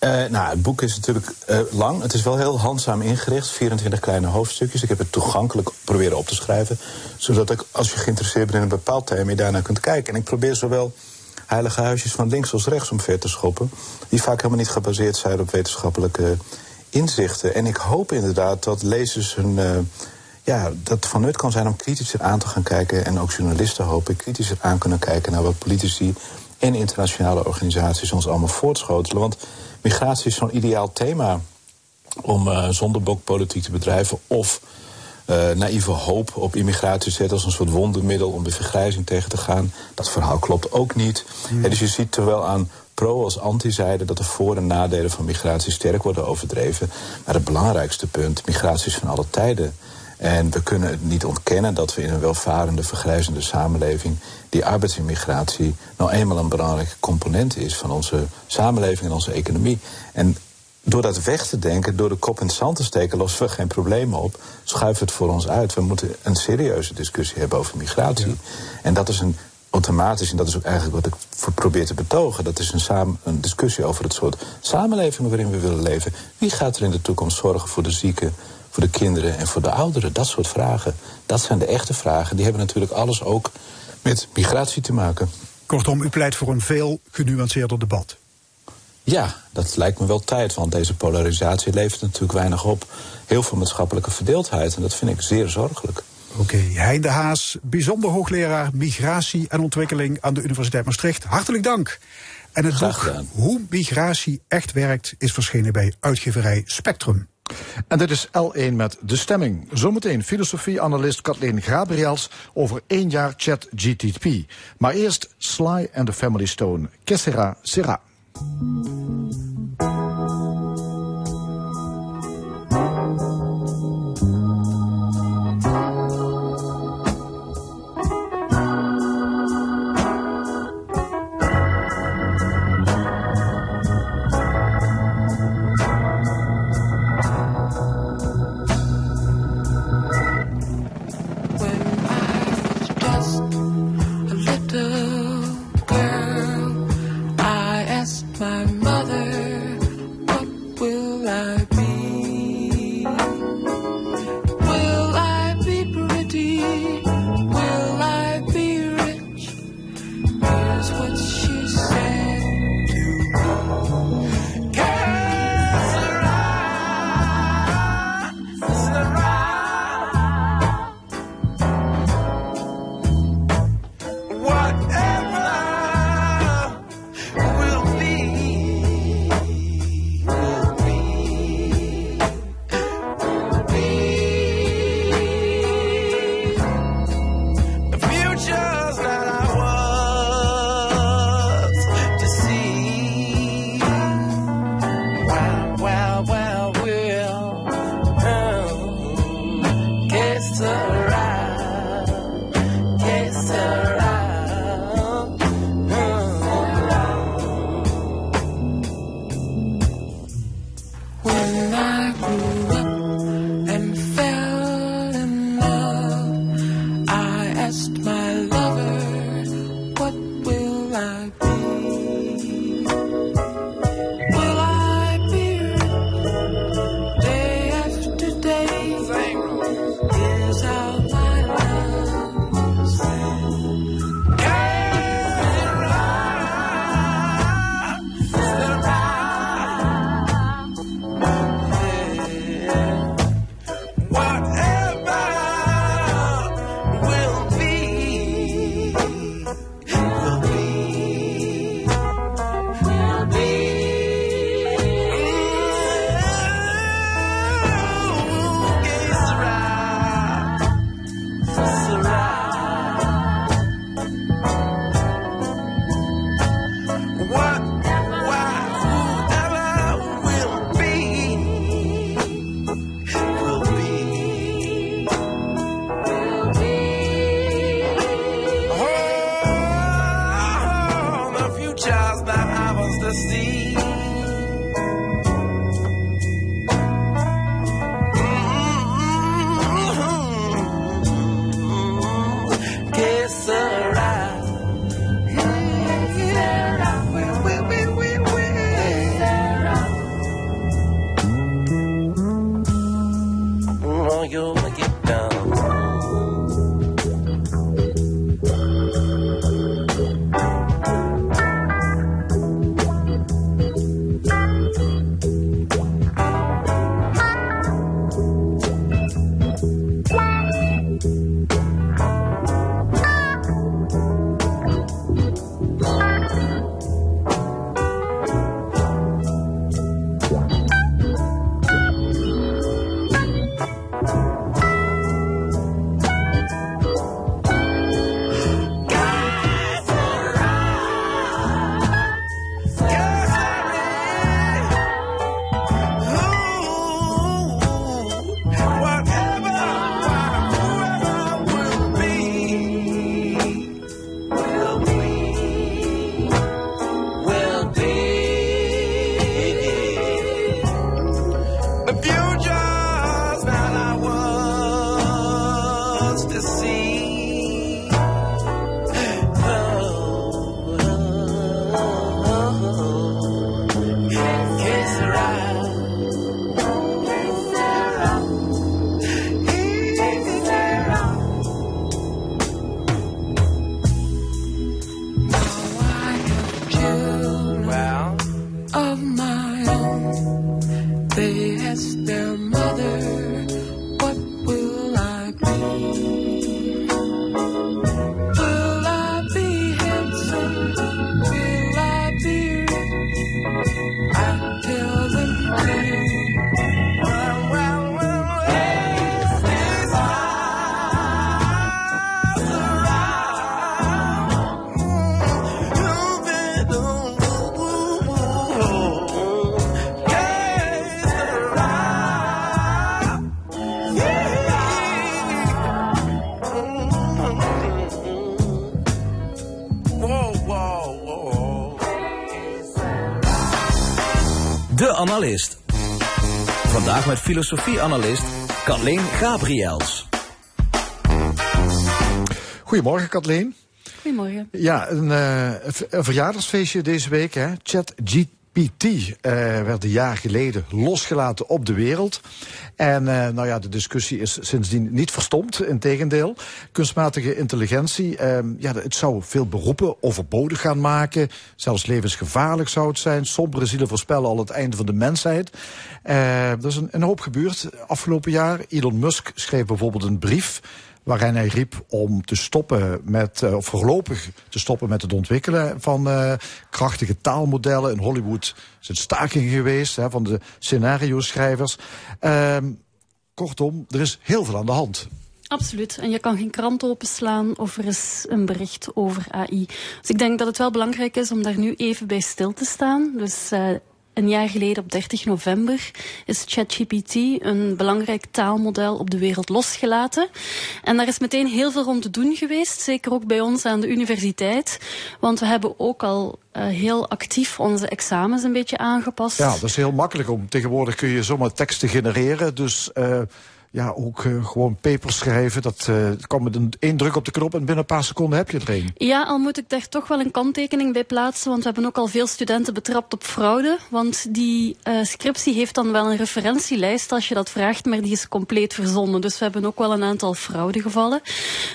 Uh, nou, het boek is natuurlijk uh, lang. Het is wel heel handzaam ingericht. 24 kleine hoofdstukjes. Ik heb het toegankelijk proberen op te schrijven. Zodat ik, als je geïnteresseerd bent in een bepaald thema, je daarnaar kunt kijken. En ik probeer zowel heilige huisjes van links als rechts omver te schoppen. Die vaak helemaal niet gebaseerd zijn op wetenschappelijke inzichten. En ik hoop inderdaad dat lezers hun. Uh, ja, dat van nut kan zijn om kritischer aan te gaan kijken. En ook journalisten hopen kritischer aan kunnen kijken naar wat politici en internationale organisaties ons allemaal voortschotelen. Want migratie is zo'n ideaal thema om uh, zondebokpolitiek te bedrijven of uh, naïeve hoop op immigratie zetten als een soort wondermiddel om de vergrijzing tegen te gaan. Dat verhaal klopt ook niet. Hmm. dus je ziet terwijl aan pro- als anti-zijde dat de voor- en nadelen van migratie sterk worden overdreven. Maar het belangrijkste punt, migratie is van alle tijden. En we kunnen het niet ontkennen dat we in een welvarende, vergrijzende samenleving die arbeidsimmigratie nou eenmaal een belangrijke component is van onze samenleving en onze economie. En door dat weg te denken, door de kop in het zand te steken, lossen we geen problemen op. Schuiven het voor ons uit. We moeten een serieuze discussie hebben over migratie. En dat is een automatisch, en dat is ook eigenlijk wat ik probeer te betogen, dat is een, samen, een discussie over het soort samenleving waarin we willen leven. Wie gaat er in de toekomst zorgen voor de zieken, voor de kinderen en voor de ouderen? Dat soort vragen. Dat zijn de echte vragen. Die hebben natuurlijk alles ook met migratie te maken. Kortom, u pleit voor een veel genuanceerder debat. Ja, dat lijkt me wel tijd, want deze polarisatie levert natuurlijk weinig op. Heel veel maatschappelijke verdeeldheid en dat vind ik zeer zorgelijk. Oké, okay. Hein de Haas, bijzonder hoogleraar migratie en ontwikkeling aan de Universiteit Maastricht. Hartelijk dank. En het boek Hoe migratie echt werkt is verschenen bij uitgeverij Spectrum. En dit is L1 met de stemming. Zometeen filosofie-analyst Kathleen Gabriels over één jaar chat GTP. Maar eerst Sly and the Family Stone. Que sera, Analist. Vandaag met filosofie-analyst Kathleen Gabriels. Goedemorgen, Kathleen. Goedemorgen. Ja, een, eh, een verjaardagsfeestje deze week. hè. ChatGPT eh, werd een jaar geleden losgelaten op de wereld. En eh, nou ja, de discussie is sindsdien niet verstomd. Integendeel, kunstmatige intelligentie, ehm, ja, het zou veel beroepen overbodig gaan maken. Zelfs levensgevaarlijk zou het zijn. Sombere zielen voorspellen al het einde van de mensheid. Eh, er is een, een hoop gebeurd afgelopen jaar. Elon Musk schreef bijvoorbeeld een brief waarin hij riep om te stoppen met, eh, of voorlopig te stoppen met het ontwikkelen van eh, krachtige taalmodellen. In Hollywood is het staking geweest hè, van de scenario-schrijvers. Ehm, kortom, er is heel veel aan de hand. Absoluut. En je kan geen krant openslaan of er is een bericht over AI. Dus ik denk dat het wel belangrijk is om daar nu even bij stil te staan. Dus uh, een jaar geleden, op 30 november, is ChatGPT, een belangrijk taalmodel, op de wereld losgelaten. En daar is meteen heel veel rond te doen geweest, zeker ook bij ons aan de universiteit. Want we hebben ook al uh, heel actief onze examens een beetje aangepast. Ja, dat is heel makkelijk om. Tegenwoordig kun je zomaar teksten genereren. Dus uh, ja, ook uh, gewoon papers schrijven. Dat uh, kan met een één druk op de knop en binnen een paar seconden heb je het erin. Ja, al moet ik daar toch wel een kanttekening bij plaatsen. Want we hebben ook al veel studenten betrapt op fraude. Want die uh, scriptie heeft dan wel een referentielijst als je dat vraagt. Maar die is compleet verzonnen. Dus we hebben ook wel een aantal fraudegevallen.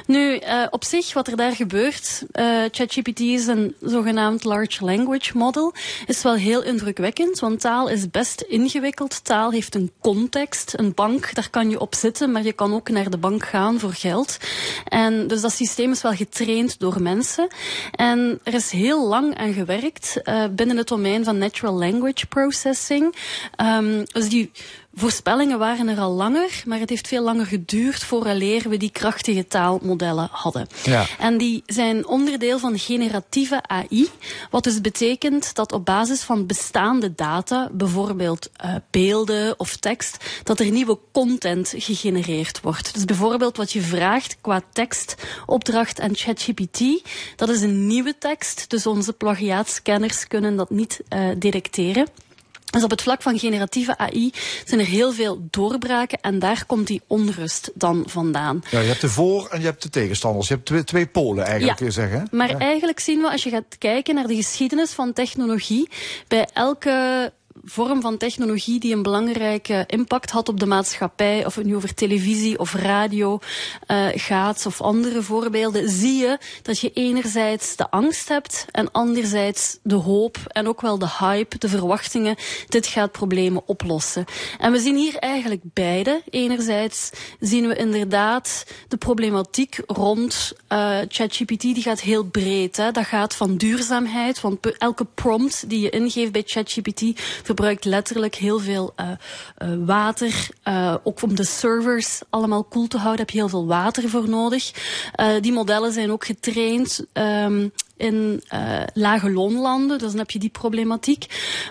Nu, op zich, wat er daar gebeurt. ChatGPT is een zogenaamd large language model. Is wel heel indrukwekkend. Want taal is best ingewikkeld. Taal heeft een context. Een bank, daar kan je op zitten, maar je kan ook naar de bank gaan voor geld. En dus dat systeem is wel getraind door mensen. En er is heel lang aan gewerkt uh, binnen het domein van natural language processing. Um, dus die voorspellingen waren er al langer, maar het heeft veel langer geduurd vooraleer we die krachtige taalmodellen hadden. Ja. En die zijn onderdeel van generatieve AI, wat dus betekent dat op basis van bestaande data, bijvoorbeeld uh, beelden of tekst, dat er nieuwe content gegenereerd wordt. Dus bijvoorbeeld wat je vraagt qua tekstopdracht aan ChatGPT, dat is een nieuwe tekst, dus onze plagiaatscanners kunnen dat niet uh, detecteren. Dus op het vlak van generatieve AI zijn er heel veel doorbraken en daar komt die onrust dan vandaan. Ja, je hebt de voor- en je hebt de tegenstanders. Je hebt twee, twee polen eigenlijk, ja, je zeggen. Maar ja. eigenlijk zien we, als je gaat kijken naar de geschiedenis van technologie, bij elke vorm van technologie die een belangrijke impact had op de maatschappij, of het nu over televisie of radio uh, gaat, of andere voorbeelden, zie je dat je enerzijds de angst hebt en anderzijds de hoop en ook wel de hype, de verwachtingen, dit gaat problemen oplossen. En we zien hier eigenlijk beide. Enerzijds zien we inderdaad de problematiek rond uh, ChatGPT, die gaat heel breed. Hè. Dat gaat van duurzaamheid, want elke prompt die je ingeeft bij ChatGPT verbruikt letterlijk heel veel uh, uh, water. Uh, ook om de servers allemaal koel te houden heb je heel veel water voor nodig. die modellen zijn ook getraind um, in uh, lage loonlanden, dus dan heb je die problematiek.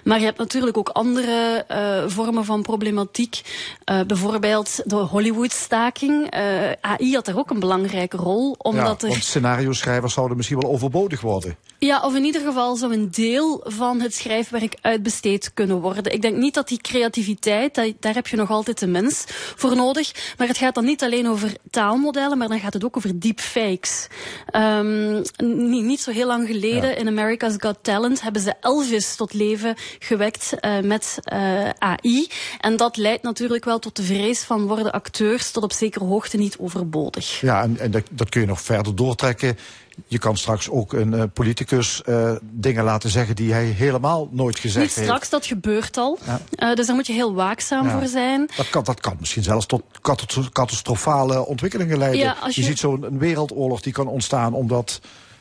Maar je hebt natuurlijk ook andere uh, vormen van problematiek. Uh, bijvoorbeeld de Hollywood-staking. AI had daar ook een belangrijke rol. Omdat ja, er... want scenario-schrijvers zouden misschien wel overbodig worden. Ja, of in ieder geval zou een deel van het schrijfwerk uitbesteed kunnen worden. Ik denk niet dat die creativiteit, daar heb je nog altijd de mens voor nodig. Maar het gaat dan niet alleen over taalmodellen, maar dan gaat het ook over deepfakes. Ehm niet, niet zo heel lang geleden in America's Got Talent hebben ze Elvis tot leven gewekt eh, met eh, AI. En dat leidt natuurlijk wel tot de vrees van worden acteurs tot op zekere hoogte niet overbodig. Ja, en, en dat, dat kun je nog verder doortrekken. Je kan straks ook een eh, politicus eh, dingen laten zeggen die hij helemaal nooit gezegd Niet heeft. straks, dat gebeurt al. Ja. Eh, dus daar moet je heel waakzaam Ja. voor zijn. Dat kan, dat kan misschien zelfs tot catastrofale ontwikkelingen leiden. Ja, je... je- ziet zo'n een wereldoorlog die kan ontstaan omdat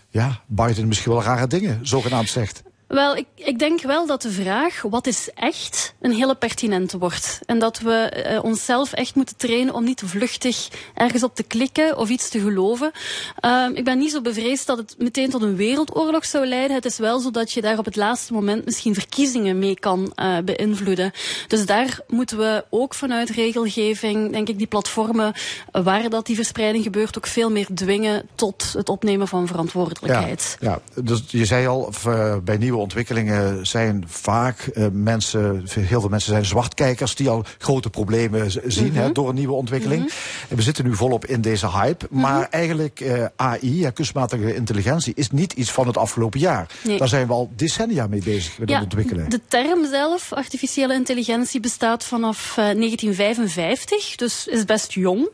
ja, Biden misschien wel rare dingen zogenaamd zegt. Wel, ik, ik denk wel dat de vraag wat is echt een hele pertinente wordt. En dat we eh, onszelf echt moeten trainen om niet vluchtig ergens op te klikken of iets te geloven. Ehm, ik ben niet zo bevreesd dat het meteen tot een wereldoorlog zou leiden. Het is wel zo dat je daar op het laatste moment misschien verkiezingen mee kan eh, beïnvloeden. Dus daar moeten we ook vanuit regelgeving, denk ik, die platformen waar dat die verspreiding gebeurt, ook veel meer dwingen tot het opnemen van verantwoordelijkheid. Ja, dus je zei al, eh, bij nieuwe ontwikkelingen zijn vaak eh, mensen, heel veel mensen zijn zwartkijkers die al grote problemen zien hè, door een nieuwe ontwikkeling. En we zitten nu volop in deze hype, maar eigenlijk eh, AI, ja, kunstmatige intelligentie, is niet iets van het afgelopen jaar. Nee. Daar zijn we al decennia mee bezig met het ontwikkelen. De term zelf, artificiële intelligentie, bestaat vanaf eh, 1955, dus is best jong.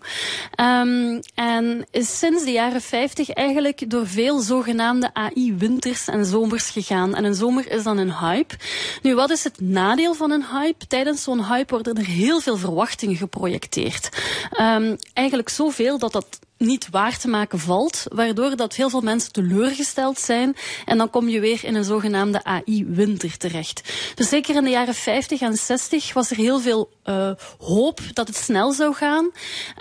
Ehm, en is sinds de jaren 50 eigenlijk door veel zogenaamde AI-winters en zomers gegaan. En een zomer is dan een hype. Nu, wat is het nadeel van een hype? Tijdens zo'n hype worden er heel veel verwachtingen geprojecteerd. Ehm, eigenlijk zoveel dat dat niet waar te maken valt, waardoor dat heel veel mensen teleurgesteld zijn en dan kom je weer in een zogenaamde AI-winter terecht. Dus zeker in de jaren 50 en 60 was er heel veel eh, hoop dat het snel zou gaan,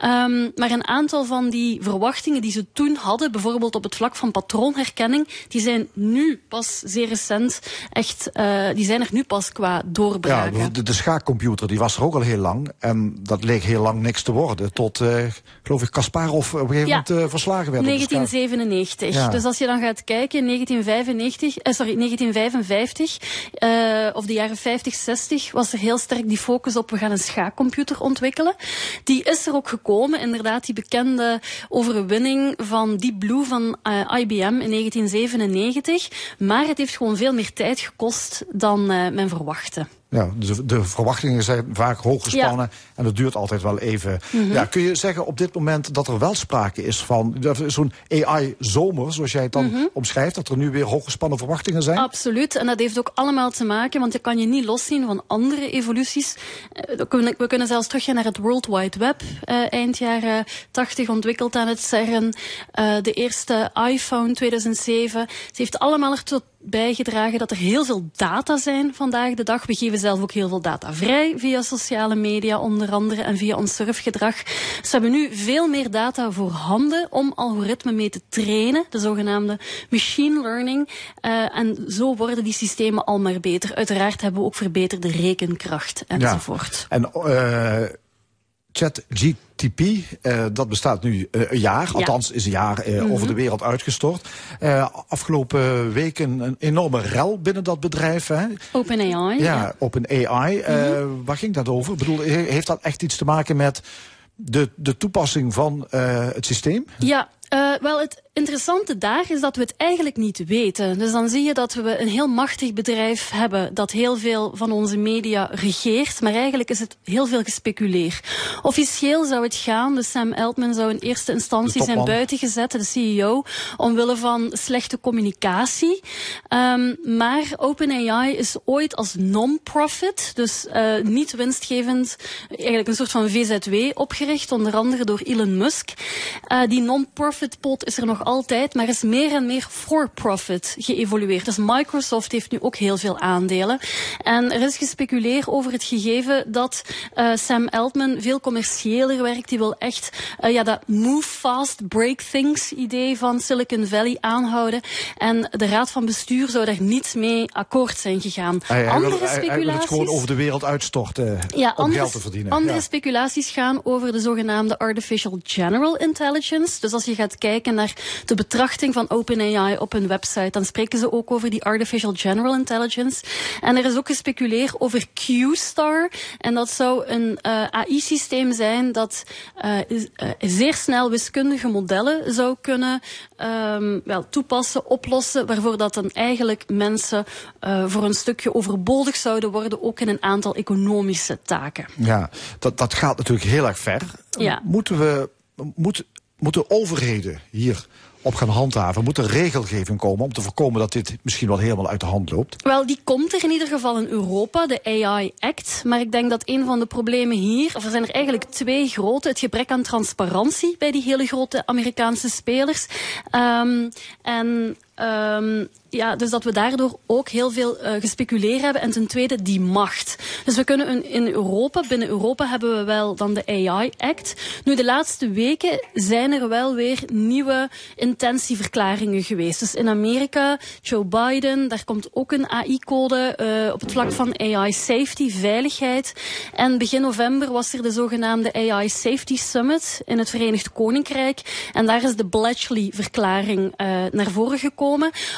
Ehm, maar een aantal van die verwachtingen die ze toen hadden, bijvoorbeeld op het vlak van patroonherkenning, die zijn nu pas zeer recent echt, eh, die zijn er nu pas qua Ja, doorbraken. de, de schaakcomputer die was er ook al heel lang. En dat leek heel lang niks te worden. Tot, eh, geloof ik, Kasparov op een gegeven Ja. moment eh, verslagen werd. op de schaak. 1997. Ja. Dus als je dan gaat kijken, in 1995, eh, sorry, 1955, eh, of de jaren 50, 60, was er heel sterk die focus op we gaan een schaakcomputer ontwikkelen. Die is er ook gekomen, inderdaad, die bekende overwinning van Deep Blue van IBM in 1997. Maar het heeft gewoon veel meer tijd gekost dan eh, men verwachtte. Ja, de, de verwachtingen zijn vaak hoog gespannen en dat duurt altijd wel even. Mhm. ja, kun je zeggen op dit moment dat er wel sprake is van zo'n AI-zomer, zoals jij het dan Mhm. omschrijft, dat er nu weer hooggespannen verwachtingen zijn? Absoluut. En dat heeft ook allemaal te maken, want je kan je niet loszien van andere evoluties. Eh, We kunnen, we kunnen zelfs teruggaan naar het World Wide Web, eh, eind jaren 80 ontwikkeld aan het CERN. Eh, de eerste iPhone 2007. Het heeft allemaal ertoe bijgedragen dat er heel veel data zijn vandaag de dag. We geven zelf ook heel veel data vrij via sociale media onder andere en via ons surfgedrag. Dus we hebben nu veel meer data voorhanden om algoritmen mee te trainen, de zogenaamde machine learning. Eh, en zo worden die systemen al maar beter. Uiteraard hebben we ook verbeterde rekenkracht enzovoort. En eh ChatGTP, eh, dat bestaat nu eh, een jaar, althans is een jaar eh, Mhm. over de wereld uitgestort. Afgelopen weken een enorme rel binnen dat bedrijf. Hè? OpenAI. Ja, op een AI. Mhm. waar ging dat over? Ik bedoel, he- heeft dat echt iets te maken met de, de toepassing van het systeem? Ja, eh, wel het interessante daar is dat we het eigenlijk niet weten. Dus dan zie je dat we een heel machtig bedrijf hebben dat heel veel van onze media regeert, maar eigenlijk is het heel veel gespeculeer. Officieel zou het gaan, dus Sam Altman zou in eerste instantie zijn topman. buitengezet, de CEO, omwille van slechte communicatie. Ehm, maar OpenAI is ooit als non-profit, dus eh, niet winstgevend, eigenlijk een soort van VZW opgericht, onder andere door Elon Musk. Eh, die non-profit pot is er nog altijd, maar is meer en meer for-profit geëvolueerd. Dus Microsoft heeft nu ook heel veel aandelen. En er is gespeculeerd over het gegeven dat eh, Sam Altman veel commerciëler werkt. Die wil echt eh, ja, dat move fast, break things idee van Silicon Valley aanhouden. En de raad van bestuur zou daar niet mee akkoord zijn gegaan. Hij, hij Andere wil, hij- het speculaties. gewoon over de wereld uitstorten Ja, om andere, geld te verdienen. andere Ja. speculaties gaan over de zogenaamde artificial general intelligence. Dus als je gaat gaat kijken naar de betrachting van OpenAI op hun website, dan spreken ze ook over die artificial general intelligence. En er is ook gespeculeerd over Q-Star. En dat zou een uh, AI-systeem zijn dat uh, is, uh, zeer snel wiskundige modellen zou kunnen um, wel, toepassen, oplossen, waarvoor dat dan eigenlijk mensen voor een stukje overbodig zouden worden, ook in een aantal economische taken. Ja, dat, dat gaat natuurlijk heel erg ver. Ja. Moeten we, moet, moeten overheden hier op gaan handhaven? Moet er regelgeving komen om te voorkomen dat dit misschien wel helemaal uit de hand loopt? Wel, die komt er in ieder geval in Europa, de AI Act. Maar ik denk dat een van de problemen hier, of er zijn er eigenlijk twee grote, het gebrek aan transparantie bij die hele grote Amerikaanse spelers. Um, en Um, ja, dus dat we daardoor ook heel veel uh, gespeculeerd hebben. En ten tweede die macht. Dus we kunnen in Europa, binnen Europa hebben we wel dan de AI Act. Nu, de laatste weken zijn er wel weer nieuwe intentieverklaringen geweest. Dus in Amerika, Joe Biden, daar komt ook een AI-code uh, op het vlak van AI safety, veiligheid. En begin november was er de zogenaamde AI Safety Summit in het Verenigd Koninkrijk. En daar is de Bletchley-verklaring uh, naar voren gekomen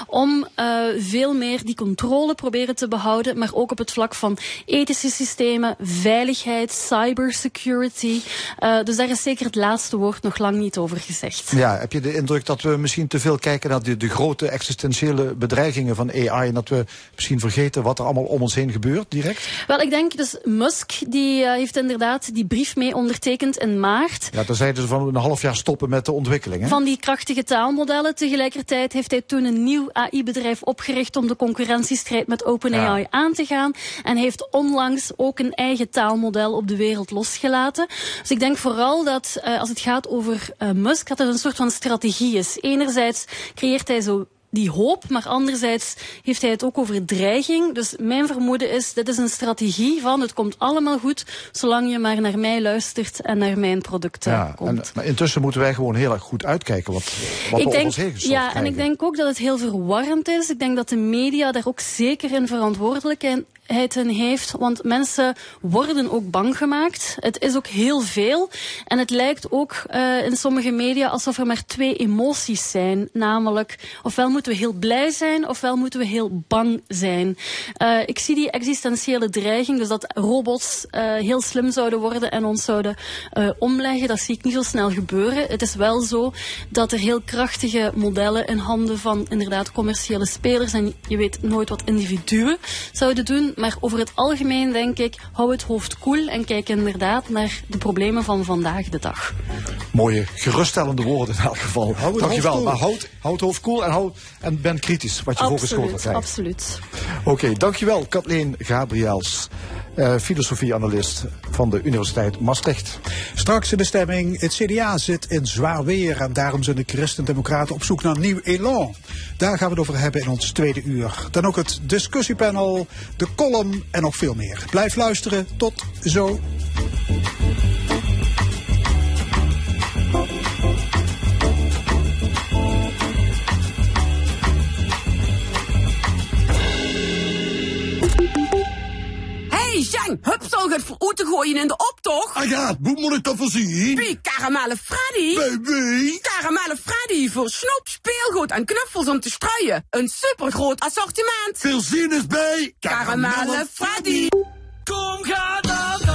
om uh, veel meer die controle proberen te behouden, maar ook op het vlak van ethische systemen, veiligheid, cybersecurity. Uh, dus daar is zeker het laatste woord nog lang niet over gezegd. Ja, heb je de indruk dat we misschien te veel kijken naar de, de grote existentiële bedreigingen van AI en dat we misschien vergeten wat er allemaal om ons heen gebeurt direct? Wel, ik denk dus Musk die uh, heeft inderdaad die brief mee ondertekend in maart. Ja, daar zeiden ze van een half jaar stoppen met de ontwikkeling. Hè? Van die krachtige taalmodellen. Tegelijkertijd heeft hij toen een nieuw AI-bedrijf opgericht om de concurrentiestrijd met OpenAI ja. aan te gaan. En heeft onlangs ook een eigen taalmodel op de wereld losgelaten. Dus ik denk vooral dat uh, als het gaat over uh, Musk, dat het een soort van strategie is. Enerzijds creëert hij zo die hoop, maar anderzijds heeft hij het ook over dreiging. Dus mijn vermoeden is, dit is een strategie van het komt allemaal goed, zolang je maar naar mij luistert en naar mijn producten ja, komt. En, maar intussen moeten wij gewoon heel erg goed uitkijken wat, wat ik we denk, ons heen Ja, krijgen. en ik denk ook dat het heel verwarrend is. Ik denk dat de media daar ook zeker in heeft. Want mensen worden ook bang gemaakt. Het is ook heel veel. En het lijkt ook uh, in sommige media alsof er maar twee emoties zijn. Namelijk, ofwel moeten we heel blij zijn, ofwel moeten we heel bang zijn. Uh, ik zie die existentiële dreiging, dus dat robots uh, heel slim zouden worden en ons zouden omleggen, dat zie ik niet zo snel gebeuren. Het is wel zo dat er heel krachtige modellen in handen van inderdaad commerciële spelers, en je weet nooit wat individuen zouden doen, maar over het algemeen denk ik, hou het hoofd koel en kijk inderdaad naar de problemen van vandaag de dag. Mooie, geruststellende woorden in elk geval. Dankjewel. Maar houd, houd het hoofd koel en, houd, en ben kritisch wat je voorgeschoten krijgt. absoluut. Oké, okay, dankjewel Kathleen Gabriels, uh, filosofie-analyst van de Universiteit Maastricht. Straks in de stemming, het CDA zit in zwaar weer en daarom zijn de Christen-Democraten op zoek naar nieuw elan. Daar gaan we het over hebben in ons tweede uur. Dan ook het discussiepanel, de column en nog veel meer. Blijf luisteren, tot zo. Jean, Hupsel gaat voor te gooien in de optocht. Ah ja, hoe moet ik dat voorzien? Wie, Karamelle Freddy? Baby. Karamelle Freddy voor snoep, speelgoed en knuffels om te strooien. Een supergroot assortiment. Veel zin is bij Karamelle Freddy. Kom, ga dan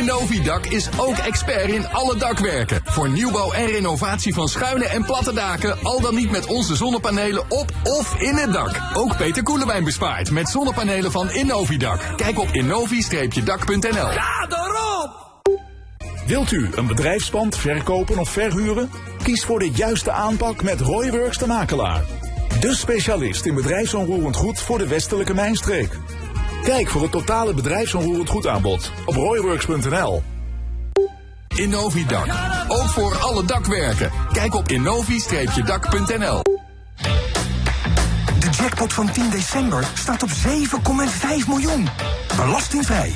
Innovidak is ook expert in alle dakwerken. Voor nieuwbouw en renovatie van schuine en platte daken, al dan niet met onze zonnepanelen op of in het dak. Ook Peter Koelewijn bespaart met zonnepanelen van Innovidak. Kijk op innovi-dak.nl. Ga erop! Wilt u een bedrijfspand verkopen of verhuren? Kies voor de juiste aanpak met Royworks de Makelaar. De specialist in bedrijfsonroerend goed voor de westelijke mijnstreek. Kijk voor het totale bedrijfsonroerend goed aanbod op royworks.nl. Innovidak. Ook voor alle dakwerken. Kijk op innovi-dak.nl. De jackpot van 10 december staat op 7,5 miljoen. Belastingvrij.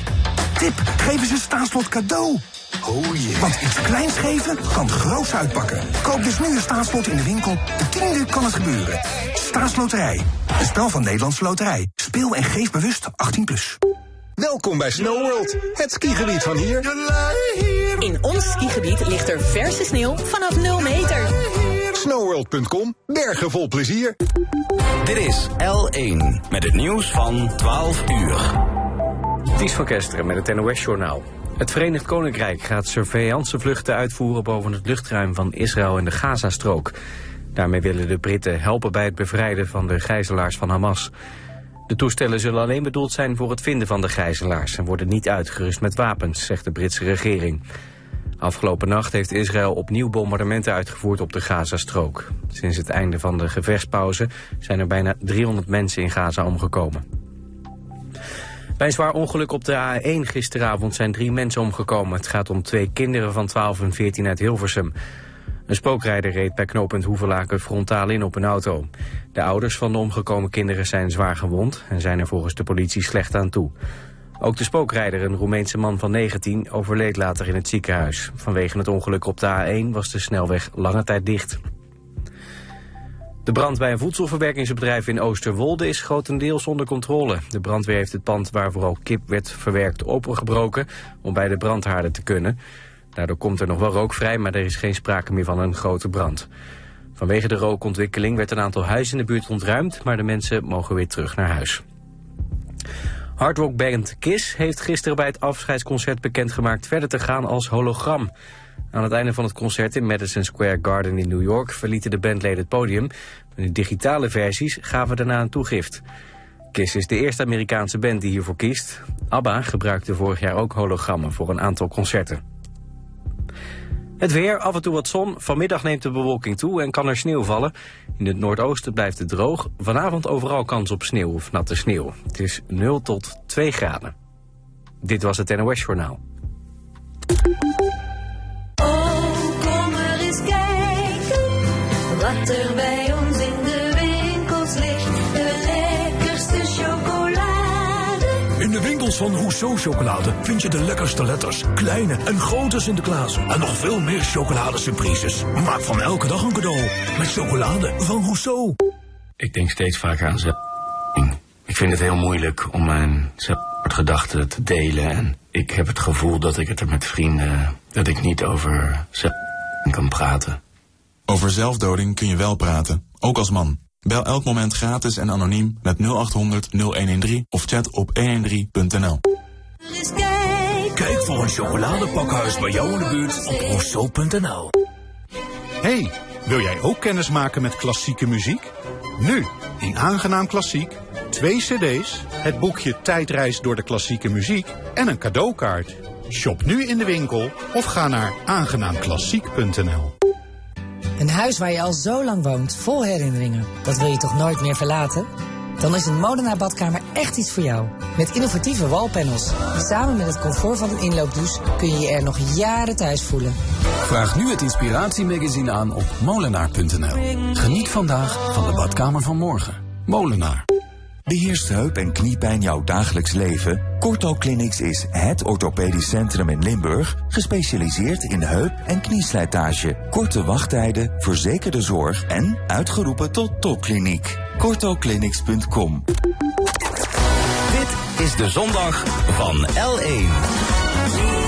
Tip, geef eens een staatslot cadeau. Oh yeah. Want iets kleins geven kan groots uitpakken. Koop dus nu een staatslot in de winkel. De tiende kan het gebeuren. Staatsloterij. Een spel van Nederlandse Loterij. Speel en geef bewust 18+. Plus. Welkom bij Snow World, het skigebied van hier. In ons skigebied ligt er verse sneeuw vanaf 0 meter. Snowworld.com, bergen vol plezier. Dit is L1 met het nieuws van 12 uur. Ties van Kesteren met het NOS-journaal. Het Verenigd Koninkrijk gaat surveillancevluchten uitvoeren boven het luchtruim van Israël en de Gazastrook. Daarmee willen de Britten helpen bij het bevrijden van de gijzelaars van Hamas. De toestellen zullen alleen bedoeld zijn voor het vinden van de gijzelaars... en worden niet uitgerust met wapens, zegt de Britse regering. Afgelopen nacht heeft Israël opnieuw bombardementen uitgevoerd op de Gazastrook. Sinds het einde van de gevechtspauze zijn er bijna 300 mensen in Gaza omgekomen. Bij een zwaar ongeluk op de A1 gisteravond zijn drie mensen omgekomen. Het gaat om twee kinderen van 12 en 14 uit Hilversum. Een spookrijder reed bij knooppunt Hoevelaken frontaal in op een auto. De ouders van de omgekomen kinderen zijn zwaar gewond... en zijn er volgens de politie slecht aan toe. Ook de spookrijder, een Roemeense man van 19, overleed later in het ziekenhuis. Vanwege het ongeluk op de A1 was de snelweg lange tijd dicht. De brand bij een voedselverwerkingsbedrijf in Oosterwolde is grotendeels onder controle. De brandweer heeft het pand waar vooral kip werd verwerkt opengebroken om bij de brandhaarden te kunnen. Daardoor komt er nog wel rook vrij, maar er is geen sprake meer van een grote brand. Vanwege de rookontwikkeling werd een aantal huizen in de buurt ontruimd, maar de mensen mogen weer terug naar huis. Hardrockband Kiss heeft gisteren bij het afscheidsconcert bekendgemaakt verder te gaan als hologram. Aan het einde van het concert in Madison Square Garden in New York verlieten de bandleden het podium. De digitale versies gaven daarna een toegift. Kiss is de eerste Amerikaanse band die hiervoor kiest. ABBA gebruikte vorig jaar ook hologrammen voor een aantal concerten. Het weer, af en toe wat zon. Vanmiddag neemt de bewolking toe en kan er sneeuw vallen. In het noordoosten blijft het droog. Vanavond overal kans op sneeuw of natte sneeuw. Het is 0 tot 2 graden. Dit was het NOS Journaal. Wat er bij ons in de winkels ligt. De lekkerste chocolade. In de winkels van Rousseau Chocolade vind je de lekkerste letters, kleine en grote Sinterklaas. En nog veel meer chocoladesurprises. Maak van elke dag een cadeau met chocolade van Rousseau. Ik denk steeds vaker aan ze. Ik vind het heel moeilijk om mijn gedachten te delen. En ik heb het gevoel dat ik het er met vrienden. dat ik niet over ze kan praten. Over zelfdoding kun je wel praten, ook als man. Bel elk moment gratis en anoniem met 0800 0113 of chat op 113.nl. Kijk voor een chocoladepakhuis bij jou in de buurt op rousseau.nl. Hey, wil jij ook kennis maken met klassieke muziek? Nu, in Aangenaam Klassiek, twee cd's, het boekje Tijdreis door de klassieke muziek en een cadeaukaart. Shop nu in de winkel of ga naar aangenaamklassiek.nl. Een huis waar je al zo lang woont, vol herinneringen. Dat wil je toch nooit meer verlaten? Dan is een Molenaar badkamer echt iets voor jou. Met innovatieve wallpanels. Samen met het comfort van een inloopdouche kun je je er nog jaren thuis voelen. Vraag nu het inspiratiemagazine aan op molenaar.nl. Geniet vandaag van de badkamer van morgen. Molenaar. Beheerst heup- en kniepijn jouw dagelijks leven? Corto Clinics is het orthopedisch centrum in Limburg, gespecialiseerd in heup- en knieslijtage, korte wachttijden, verzekerde zorg en uitgeroepen tot topkliniek. Cortoclinics.com Dit is de zondag van L1.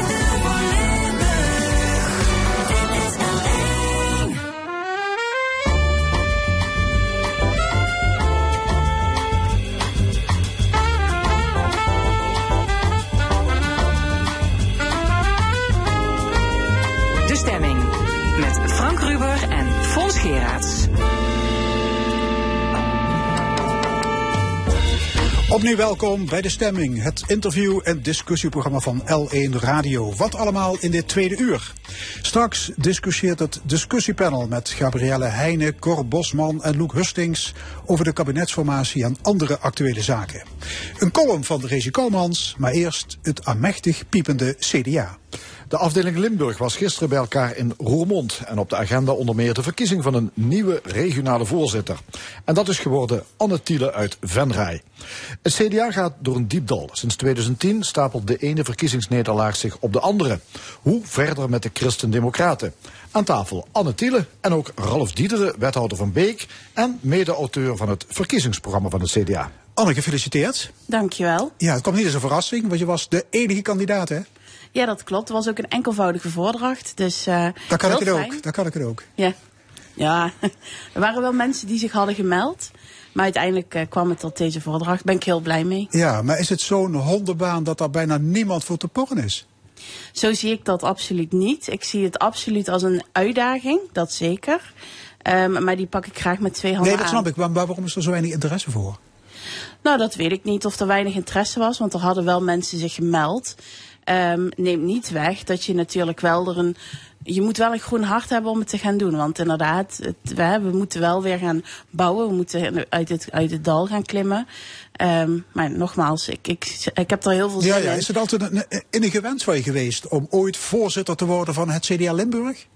Opnieuw welkom bij De Stemming, het interview- en discussieprogramma van L1 Radio. Wat allemaal in dit tweede uur. Straks discussieert het discussiepanel met Gabrielle Heijnen, Cor Bosman en Loek Hustings over de kabinetsformatie en andere actuele zaken. Een column van Regie Kalmans, maar eerst het amechtig piepende CDA. De afdeling Limburg was gisteren bij elkaar in Roermond. En op de agenda onder meer de verkiezing van een nieuwe regionale voorzitter. En dat is geworden Anne Thiele uit Venray. Het CDA gaat door een diep dal. Sinds 2010 stapelt de ene verkiezingsnederlaag zich op de andere. Hoe verder met de Christen-Democraten? Aan tafel Anne Thiele en ook Ralf Diederen, wethouder van Beek... en mede-auteur van het verkiezingsprogramma van het CDA. Anne, gefeliciteerd. Dankjewel. Ja, het kwam niet als een verrassing, want je was de enige kandidaat, hè? Ja, dat klopt. Het was ook een enkelvoudige voordracht. Dus, eh Daar kan ik het fijn. ook. Daar kan ik het ook. Ja. ja, er waren wel mensen die zich hadden gemeld. Maar uiteindelijk eh, kwam het tot deze voordracht. Ben ik heel blij mee. Ja, maar is het zo'n hondenbaan dat daar bijna niemand voor te porren is? Zo zie ik dat absoluut niet. Ik zie het absoluut als een uitdaging, dat zeker. Ehm, maar die pak ik graag met twee handen Nee, dat aan. snap ik. Maar waarom is er zo weinig interesse voor? Nou, dat weet ik niet of er weinig interesse was, want er hadden wel mensen zich gemeld. Ehm neemt niet weg dat je natuurlijk wel er een. Je moet wel een groen hart hebben om het te gaan doen. Want inderdaad, het, we, we moeten wel weer gaan bouwen. We moeten uit het, uit het dal gaan klimmen. Ehm, maar nogmaals, ik, ik, ik heb er heel veel zin Ja, ja. in. Is het altijd een, een innige wens van je geweest om ooit voorzitter te worden van het CDA Limburg?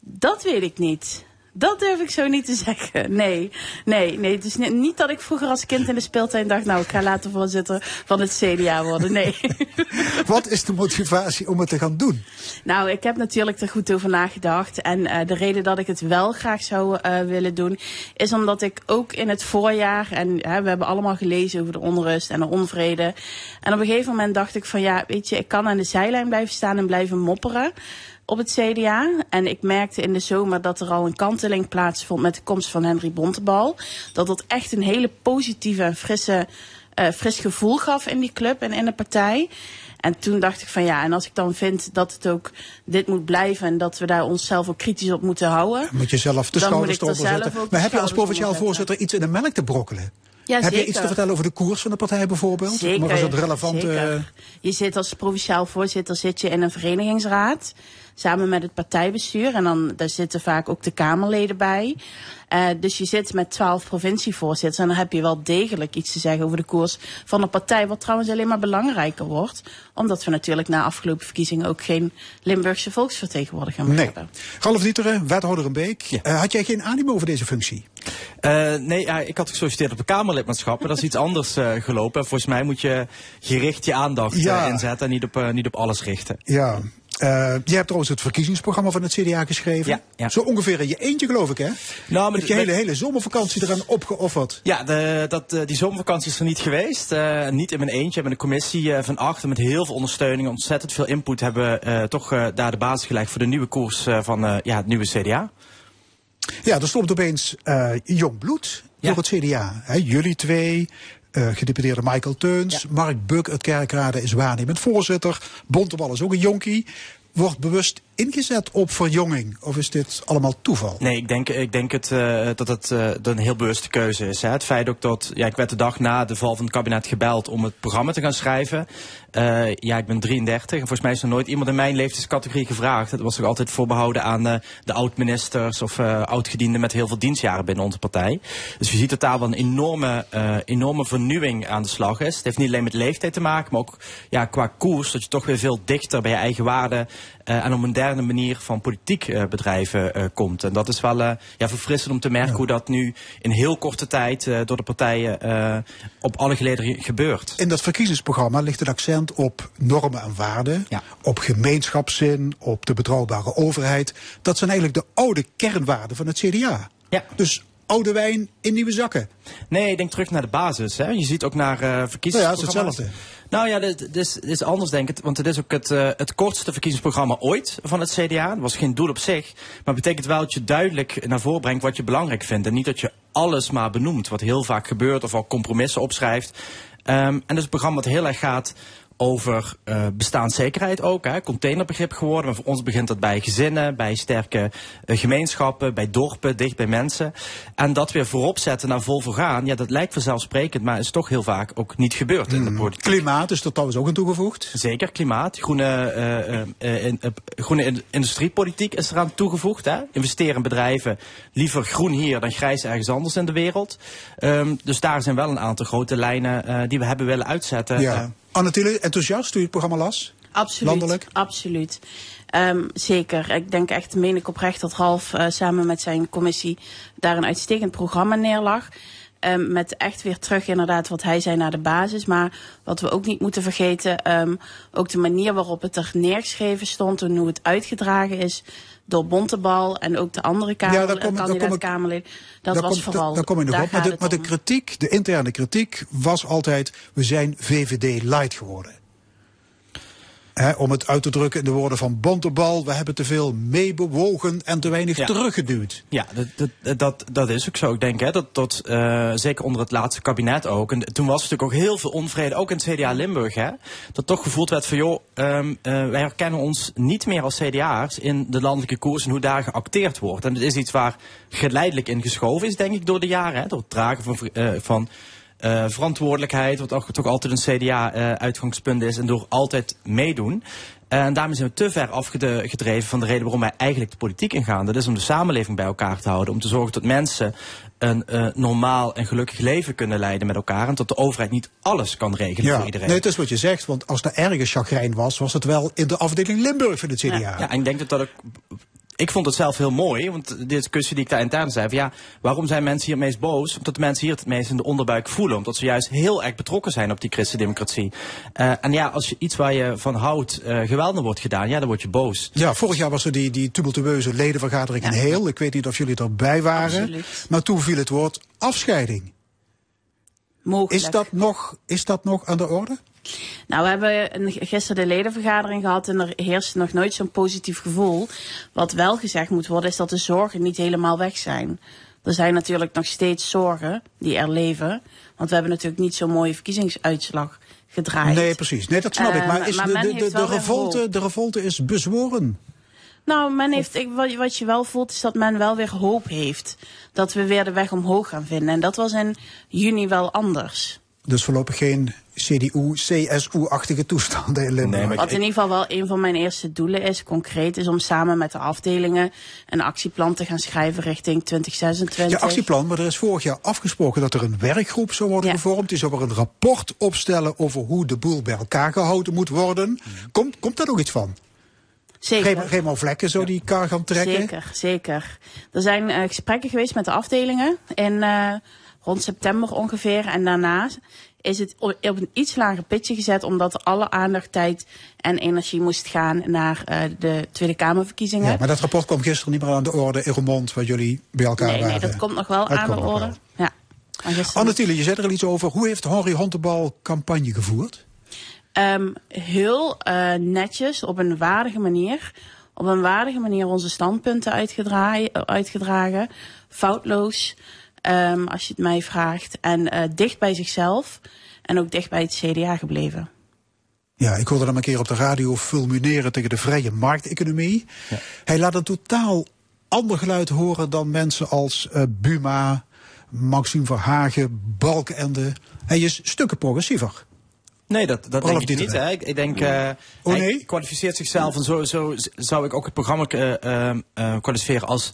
Dat weet ik niet. Dat durf ik zo niet te zeggen. Nee, nee, nee. Het is ni- niet dat ik vroeger als kind in de speeltuin dacht, nou, ik ga later voorzitter van het CDA worden. Nee. Wat is de motivatie om het te gaan doen? Nou, ik heb natuurlijk er goed over nagedacht. En eh, de reden dat ik het wel graag zou eh, willen doen, is omdat ik ook in het voorjaar, en we hebben allemaal gelezen over de onrust en de onvrede. En op een gegeven moment dacht ik van ja, weet je, ik kan aan de zijlijn blijven staan en blijven mopperen op het CDA. En ik merkte in de zomer dat er al een kanteling plaatsvond met de komst van Henry Bontebal. Dat dat echt een hele positieve en frisse, eh, fris gevoel gaf in die club en in de partij. En toen dacht ik van ja, en als ik dan vind dat het ook dit moet blijven en dat we daar onszelf ook kritisch op moeten houden. Moet je zelf de schouders er zelf zetten. Maar heb je als provinciaal voorzitter iets in de melk te brokkelen? Ja, heb je iets te vertellen over de koers van de partij bijvoorbeeld? Zeker. Maar is het relevant? eh, Je zit als provinciaal voorzitter zit je in een verenigingsraad. Samen met het partijbestuur. En dan daar zitten vaak ook de Kamerleden bij. Eh, dus je zit met twaalf provincievoorzitters. En dan heb je wel degelijk iets te zeggen over de koers van de partij. Wat trouwens alleen maar belangrijker wordt. Omdat we natuurlijk na afgelopen verkiezingen ook geen Limburgse volksvertegenwoordiger meer nee. hebben. Ralf Dieteren, wethouder een Beek. Eh, had jij geen animo voor deze functie? Eh, nee, ja, ik had gesolliciteerd op een Kamerlidmaatschap, maar dat is iets anders eh, gelopen. Volgens mij moet je gericht je aandacht Ja. inzetten en niet op, niet op alles richten. Ja. Eh, jij hebt trouwens het verkiezingsprogramma van het CDA geschreven. Ja, ja. Zo ongeveer in je eentje, geloof ik, hè? Nou, Met je hele, hele zomervakantie eraan opgeofferd. Ja, de, dat, eh, die zomervakantie is er niet geweest. Eh, niet in mijn eentje. We hebben een commissie van acht en met heel veel ondersteuning, ontzettend veel input, hebben we eh, toch daar de basis gelegd voor de nieuwe koers van ja, het nieuwe CDA. Ja, er stond opeens jong bloed door het CDA. Hè, jullie twee, eh gedeputeerde Michael Teuns, Mark Buk uit Kerkrade is waarnemend voorzitter. Bontebal is ook een jonkie. Wordt bewust ingezet op verjonging? Of is dit allemaal toeval? Nee, ik denk, ik denk het, eh, dat het eh, dat een heel bewuste keuze is. Hè. Het feit ook dat, ja, ik werd de dag na de val van het kabinet gebeld om het programma te gaan schrijven. Eh, ja, ik ben 33 en volgens mij is er nooit iemand in mijn leeftijdscategorie gevraagd. Het was ook altijd voorbehouden aan de oud-ministers of oud-gedienden met heel veel dienstjaren binnen onze partij. Dus je ziet dat daar wel een enorme, enorme vernieuwing aan de slag is. Het heeft niet alleen met leeftijd te maken, maar ook ja, qua koers. Dat je toch weer veel dichter bij je eigen waarden en op een moderne manier van politiek eh, bedrijven eh, komt. En dat is wel eh, ja, verfrissend om te merken hoe dat nu in heel korte tijd door de partijen op alle gelederen gebeurt. In dat verkiezingsprogramma ligt het accent op normen en waarden, op gemeenschapszin, op de betrouwbare overheid. Dat zijn eigenlijk de oude kernwaarden van het CDA. Ja. Dus oude wijn in nieuwe zakken. Nee, ik denk terug naar de basis. Hè. Je ziet ook naar eh verkiezingsprogramma's. Nou ja, het is hetzelfde. Nou ja, dit, is, is anders denk ik. Want het is ook het, eh, het kortste verkiezingsprogramma ooit van het CDA. Het was geen doel op zich. Maar het betekent wel dat je duidelijk naar voren brengt wat je belangrijk vindt. En niet dat je alles maar benoemt. Wat heel vaak gebeurt. Of al compromissen opschrijft. Ehm, en dat is een programma dat heel erg gaat over eh, bestaanszekerheid ook. Hè. Containerbegrip geworden. Maar voor ons begint dat bij gezinnen, bij sterke eh, gemeenschappen, bij dorpen, dicht bij mensen. En dat weer voorop zetten naar vol vergaan. Ja, dat lijkt vanzelfsprekend, maar is toch heel vaak ook niet gebeurd in de politiek. Klimaat is er trouwens ook aan toegevoegd. Zeker, klimaat. Groene, eh, in- groene in- industriepolitiek is eraan toegevoegd. Hè? Investeren in bedrijven. Liever groen hier dan grijs ergens anders in de wereld. Ehm, dus daar zijn wel een aantal grote lijnen die we hebben willen uitzetten. Ja. Anne Thiele, enthousiast toen je het programma las? Absoluut. Landelijk? Absoluut. Ehm, zeker. Ik denk echt, meen ik oprecht, dat Ralf eh, samen met zijn commissie daar een uitstekend programma neerlag. Ehm, met echt weer terug inderdaad wat hij zei naar de basis. Maar wat we ook niet moeten vergeten, ehm, ook de manier waarop het er neergeschreven stond en hoe het uitgedragen is door Bontebal en ook de andere kamer, Ja, daar kom- daar kandidaat kom ik- Kamerlid. Dat Daar was kom- vooral. Daar kom ik nog daar op. Maar de, maar kritiek, de interne kritiek, was altijd: we zijn VVD light geworden. Om het uit te drukken in de woorden van Bontebal, we hebben te veel meebewogen en te weinig teruggeduwd. Ja, dat, dat, dat, dat is ook zo. Ik denk hè, dat, dat eh, zeker onder het laatste kabinet ook. En toen was er natuurlijk ook heel veel onvrede, ook in het CDA Limburg. Hè, dat toch gevoeld werd van, joh, ehm, eh, wij herkennen ons niet meer als CDA'ers in de landelijke koers en hoe daar geacteerd wordt. En dat is iets waar geleidelijk in geschoven is, denk ik, door de jaren. Hè, door het dragen van, eh, van eh, verantwoordelijkheid, wat ook, toch altijd een CDA-uitgangspunt is, en door altijd meedoen. En daarmee zijn we te ver afgedreven van de reden waarom wij eigenlijk de politiek ingaan. Dat is om de samenleving bij elkaar te houden. Om te zorgen dat mensen een eh, normaal en gelukkig leven kunnen leiden met elkaar. En dat de overheid niet alles kan regelen Ja, voor iedereen. nee, het is wat je zegt, want als er ergens chagrijn was, was het wel in de afdeling Limburg van het CDA. Ja, ja, en ik denk dat dat ook. Ik vond het zelf heel mooi, want de discussie die ik daar intern zei, van ja, waarom zijn mensen hier het meest boos? Omdat de mensen hier het meest in de onderbuik voelen, omdat ze juist heel erg betrokken zijn op die christendemocratie. Eh en ja, als je iets waar je van houdt eh geweldig wordt gedaan, ja, dan word je boos. Ja, vorig jaar was er die, die tumultueuze ledenvergadering in Heel. Ik weet niet of jullie erbij waren. Absoluut. Maar toen viel het woord afscheiding. Mogelijk. Is dat, nog, is dat nog aan de orde? Nou, we hebben een- gisteren de ledenvergadering gehad en er heerst nog nooit zo'n positief gevoel. Wat wel gezegd moet worden is dat de zorgen niet helemaal weg zijn. Er zijn natuurlijk nog steeds zorgen die er leven. Want we hebben natuurlijk niet zo'n mooie verkiezingsuitslag gedraaid. Nee, precies. Nee, dat snap ik. Eh, Maar, is maar de, de, de, revolte, de revolte is bezworen. Nou, men heeft, ik, wat je wel voelt is dat men wel weer hoop heeft. Dat we weer de weg omhoog gaan vinden. En dat was in juni wel anders. Dus voorlopig geen CDU, CSU-achtige toestanden in Limburg. Wat in ieder geval wel een van mijn eerste doelen is, concreet, is om samen met de afdelingen een actieplan te gaan schrijven richting 2026. Ja, actieplan, maar er is vorig jaar afgesproken dat er een werkgroep zou worden gevormd. Die zou er een rapport opstellen over hoe de boel bij elkaar gehouden moet worden. Komt, komt daar nog iets van? Zeker. Geen, geen vlekken zo die elkaar gaan trekken? Zeker, zeker. Er zijn eh, gesprekken geweest met de afdelingen in eh, rond september ongeveer. En daarna is het op een iets lager pitje gezet, omdat alle aandacht, tijd en energie moest gaan naar eh, de Tweede Kamerverkiezingen. Ja, maar dat rapport kwam gisteren niet meer aan de orde in Roermond, waar jullie bij elkaar nee, waren. nee, dat komt nog wel Dat aan de orde. Ja. Anne Thiele, je zei er al iets over. Hoe heeft Henry Hontebal campagne gevoerd? Ehm, heel eh, netjes, op een waardige manier. Op een waardige manier onze standpunten eh, uitgedragen. Foutloos, ehm, als je het mij vraagt. En dicht bij zichzelf. En ook dicht bij het CDA gebleven. Ja, ik hoorde hem een keer op de radio fulmineren tegen de vrije markteconomie. Hij laat een totaal ander geluid horen dan mensen als eh, Buma, Maxime Verhagen, Balkenende. Hij is stukken progressiever. Nee, dat, dat denk ik niet. Hè. Ik, ik denk, eh Oh, hij kwalificeert zichzelf en zo, zo zou ik ook het programma eh, ehm, eh, kwalificeren als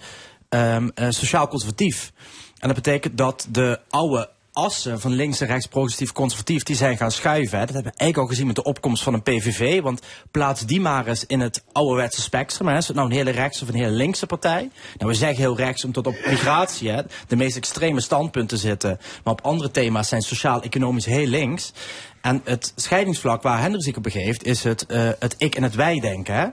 ehm, eh, sociaal conservatief. En dat betekent dat de oude assen van links en rechts, progressief, conservatief, die zijn gaan schuiven. Hè. Dat hebben we eigenlijk al gezien met de opkomst van een PVV. Want plaats die maar eens in het ouderwetse spectrum. Hè. Is het nou een hele rechts of een hele linkse partij? Nou, we zeggen heel rechts omdat op migratie hè, de meest extreme standpunten zitten. Maar op andere thema's zijn sociaal-economisch heel links. En het scheidingsvlak waar Hendrik zich op begeeft, is het, eh, het ik en het wij denken. Hè.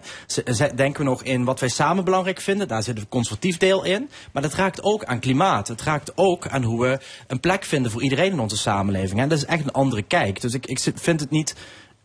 Denken we nog in wat wij samen belangrijk vinden, daar zit een conservatief deel in. Maar dat raakt ook aan klimaat. Het raakt ook aan hoe we een plek vinden voor iedereen in onze samenleving. En dat is echt een andere kijk. Dus ik, ik vind het niet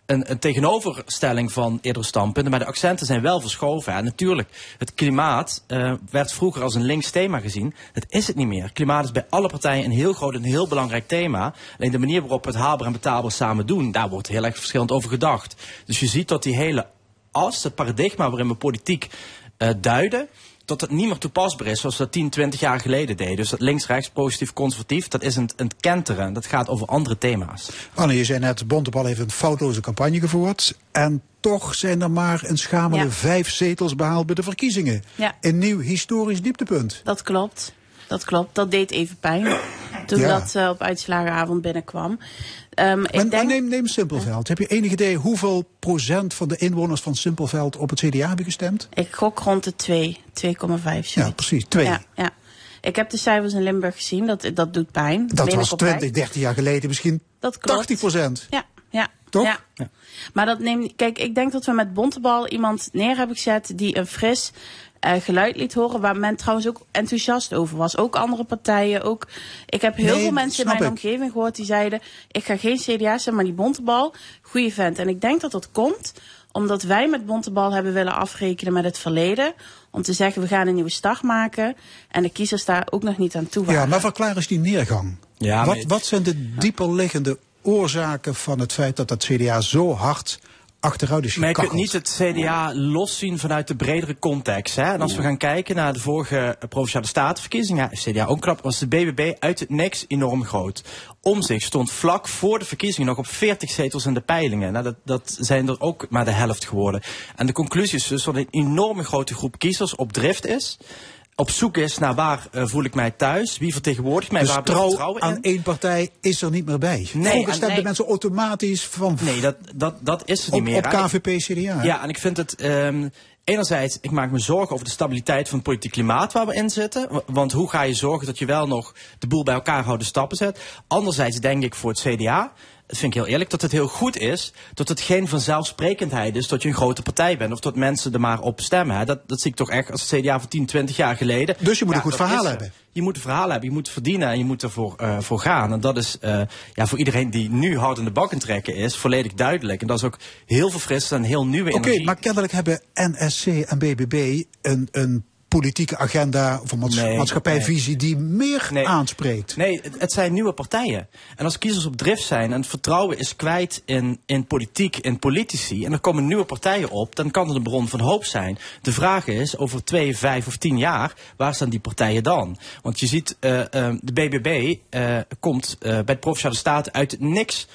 een, een tegenoverstelling van eerdere standpunten, maar de accenten zijn wel verschoven. En natuurlijk, het klimaat eh, werd vroeger als een links thema gezien. Dat is het niet meer. Klimaat is bij alle partijen een heel groot en heel belangrijk thema. Alleen de manier waarop we het haalbaar en betaalbaar samen doen, daar wordt heel erg verschillend over gedacht. Dus je ziet dat die hele as, het paradigma waarin we politiek eh, duiden, dat het niet meer toepasbaar is zoals we dat 10, 20 jaar geleden deden. Dus dat links, rechts, positief, conservatief, dat is een, een kenteren. Dat gaat over andere thema's. Anne, je zei net, Bontebal heeft een foutloze campagne gevoerd. En toch zijn er maar een schamele Ja. vijf zetels behaald bij de verkiezingen. Ja. Een nieuw historisch dieptepunt. Dat klopt. Dat klopt. Dat deed even pijn. Toen Ja. dat eh, op uitslagenavond binnenkwam. Maar, ik maar denk, neem, neem Simpelveld. Heb je enig idee hoeveel procent van de inwoners van Simpelveld op het CDA hebben gestemd? ik gok rond de 2, 2,5. Ja, precies. Twee. Ja, ja. Ik heb de cijfers in Limburg gezien, dat, dat doet pijn. Dat was ik oprecht. 20, 30 jaar geleden misschien Dat klopt. 80 procent. Ja, ja. Toch? Ja. Maar dat neemt. Kijk, ik denk dat we met Bontebal iemand neer hebben gezet die een fris eh, geluid liet horen. Waar men trouwens ook enthousiast over was. Ook andere partijen. Ook, ik heb heel Nee, veel mensen in mijn ik. omgeving gehoord die zeiden: Ik ga geen CDA zijn, maar die Bontebal, goede vent. En ik denk dat dat komt omdat wij met Bontebal hebben willen afrekenen met het verleden. Om te zeggen: we gaan een nieuwe start maken. En de kiezers daar ook nog niet aan toe waren. Ja, maar verklaar eens die neergang. Ja, wat, maar- wat zijn de dieperliggende oorzaken van het feit dat het CDA zo hard achteruit is Maar je kunt niet het CDA loszien vanuit de bredere context. Hè? En als we gaan kijken naar de vorige provinciale statenverkiezingen, ja, CDA ook knap, was de BBB uit het niks enorm groot. Omzicht stond vlak voor de verkiezingen nog op 40 zetels in de peilingen. Nou, dat, dat zijn er ook maar de helft geworden. En de conclusie is dus dat een enorme grote groep kiezers op drift is. Op zoek is naar waar eh, voel ik mij thuis, wie vertegenwoordigt mij, Dus waar trouw vertrouwen in. aan één partij is er niet meer bij. Nee, Vroeger en- stemden nee. mensen automatisch van Nee, dat, dat, dat is er op, niet meer. op. KVP-CDA. Ja, en ik vind het. ehm enerzijds, ik maak me zorgen over de stabiliteit van het politiek klimaat waar we in zitten. Want hoe ga je zorgen dat je wel nog de boel bij elkaar houdt, de stappen zet? Anderzijds denk ik voor het CDA. Dat vind ik heel eerlijk, dat het heel goed is dat het geen vanzelfsprekendheid is dat je een grote partij bent of dat mensen er maar op stemmen. Hè. Dat, dat zie ik toch echt als het CDA van 10, 20 jaar geleden. Dus je moet Ja, een goed verhaal is er. hebben. Je moet een verhaal hebben, je moet verdienen en je moet ervoor eh, voor gaan. En dat is eh, ja, voor iedereen die nu hard in de bakken trekken is, volledig duidelijk. En dat is ook heel verfrissend en heel nieuwe Oké, energie. maar kennelijk hebben NSC en BBB een, een politieke agenda of een maats- Nee, maatschappijvisie die meer aanspreekt. Nee, het, zijn nieuwe partijen. En als kiezers op drift zijn en het vertrouwen is kwijt in, in politiek, in politici, en er komen nieuwe partijen op, dan kan het een bron van hoop zijn. De vraag is, over twee, vijf of tien jaar, waar staan die partijen dan? Want je ziet, eh, eh, de BBB eh, komt bij de Provinciale Staten uit niks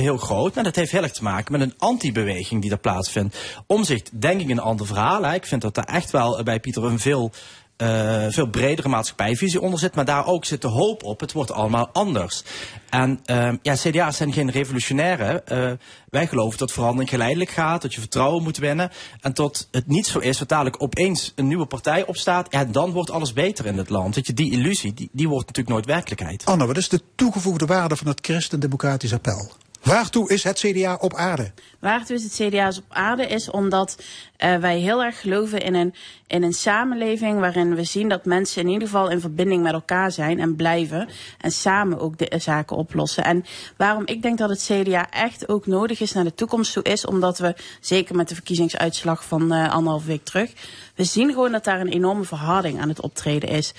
heel groot. Maar dat heeft heel erg te maken met een anti-beweging die er plaatsvindt. Omzicht, denk ik, een ander verhaal. Hè. Ik vind dat daar echt wel bij Pieter een veel, eh, veel bredere maatschappijvisie onder zit. Maar daar ook zit de hoop op. Het wordt allemaal anders. En ehm, ja, CDA's zijn geen revolutionairen. Eh, wij geloven dat verandering geleidelijk gaat. Dat je vertrouwen moet winnen. En tot het niet zo is dat dadelijk opeens een nieuwe partij opstaat. Ja, dan wordt alles beter in het land. Weet je, die illusie, die, die wordt natuurlijk nooit werkelijkheid. Anne, wat is de toegevoegde waarde van het christendemocratisch appel? Waartoe is het CDA op aarde? Waartoe is het CDA's op aarde is omdat eh, wij heel erg geloven in een, in een samenleving waarin we zien dat mensen in ieder geval in verbinding met elkaar zijn en blijven en samen ook de eh, zaken oplossen. En waarom ik denk dat het CDA echt ook nodig is naar de toekomst toe is omdat we, zeker met de verkiezingsuitslag van eh anderhalf week terug, we zien gewoon dat daar een enorme verharding aan het optreden is.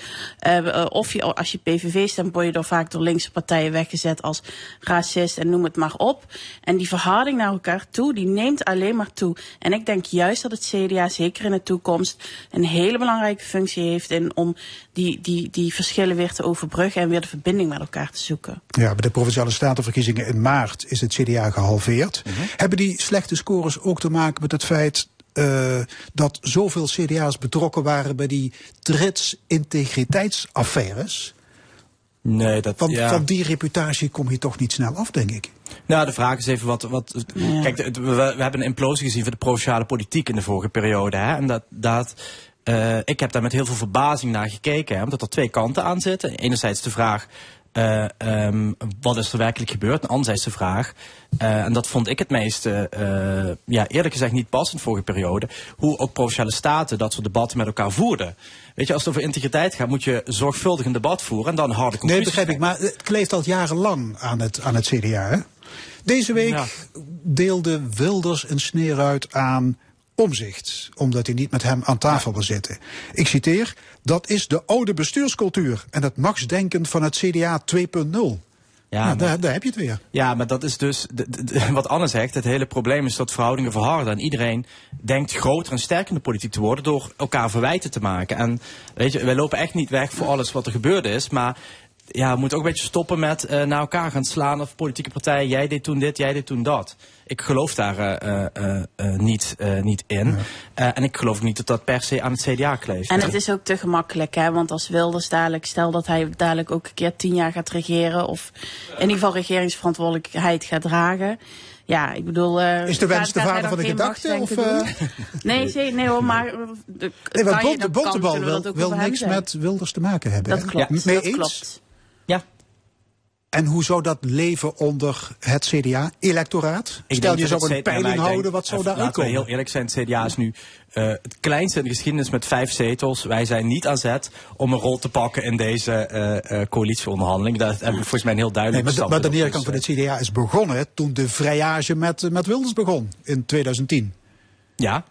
Of je, als je PVV stemt, word je door vaak door linkse partijen weggezet als racist en noem het maar op. En die verharding naar elkaar toe, die neemt alleen maar toe. En ik denk juist dat het CDA zeker in de toekomst een hele belangrijke functie heeft in, om die, die, die verschillen weer te overbruggen en weer de verbinding met elkaar te zoeken. Ja, bij de provinciale statenverkiezingen in maart is het CDA gehalveerd. Mhm. Hebben die slechte scores ook te maken met het feit eh, dat zoveel CDA's betrokken waren bij die trits integriteitsaffaires? Nee, dat, Want ja. van die reputatie kom je toch niet snel af, denk ik. Nou, de vraag is even wat. wat Kijk, we, we hebben een implosie gezien van de provinciale politiek in de vorige periode. Hè? En dat. dat eh, ik heb daar met heel veel verbazing naar gekeken, hè, omdat er twee kanten aan zitten. Enerzijds de vraag. eh, ehm, wat is er werkelijk gebeurd? En anderzijds de vraag, eh, en dat vond ik het meest, ja, eerlijk gezegd niet passend vorige periode, hoe ook provinciale staten dat soort debatten met elkaar voerden. Weet je, als het over integriteit gaat, moet je zorgvuldig een debat voeren en dan harde Nee, conclusies begrijp ik. Maar het kleeft al jarenlang aan het, aan het CDA. Hè? Deze week Ja. deelde Wilders een sneer uit aan omzicht. Omdat hij niet met hem aan tafel wil zitten. Ik citeer. Dat is de oude bestuurscultuur. En het machtsdenken van het CDA 2.0. Ja, maar- daar, daar heb je het weer. Ja, maar dat is dus de- de- de- wat Anne zegt. Het hele probleem is dat verhoudingen verharden. En iedereen denkt groter en sterker in de politiek te worden door elkaar verwijten te maken. En weet je, wij lopen echt niet weg voor alles wat er gebeurd is. Maar ja, we moeten ook een beetje stoppen met eh, naar elkaar gaan slaan of politieke partijen. Jij deed toen dit, jij deed toen dat. Ik geloof daar eh, eh, eh, eh, niet, eh, niet in. Eh, en ik geloof niet dat dat per se aan het CDA kleeft. En het is ook te gemakkelijk, hè? Want als Wilders dadelijk, stel dat hij dadelijk ook een keer tien jaar gaat regeren, of in ieder geval regeringsverantwoordelijkheid gaat dragen. ja, ik bedoel... eh, Is de wens de vader van de gedachte? Of, eh? Nee, nee, nee hoor, maar... De, Nee, want Bontebal wil, wil niks zeggen. met Wilders te maken hebben. Dat klopt, Mee dat eens? klopt. Ja. En hoe zou dat leven onder het CDA-electoraat? Stel je zou het een peiling maar houden, denk- wat zou even- daaruit Laten we komen? heel eerlijk zijn, het CDA is nu eh, het kleinste in de geschiedenis met vijf zetels. Wij zijn niet aan zet om een rol te pakken in deze eh, eh, coalitieonderhandeling. Dat hebben we volgens mij een heel Nee, duidelijk maar, de- maar de neerkant van het CDA is begonnen toen de vrijage met, met Wilders begon in 2010. Ja.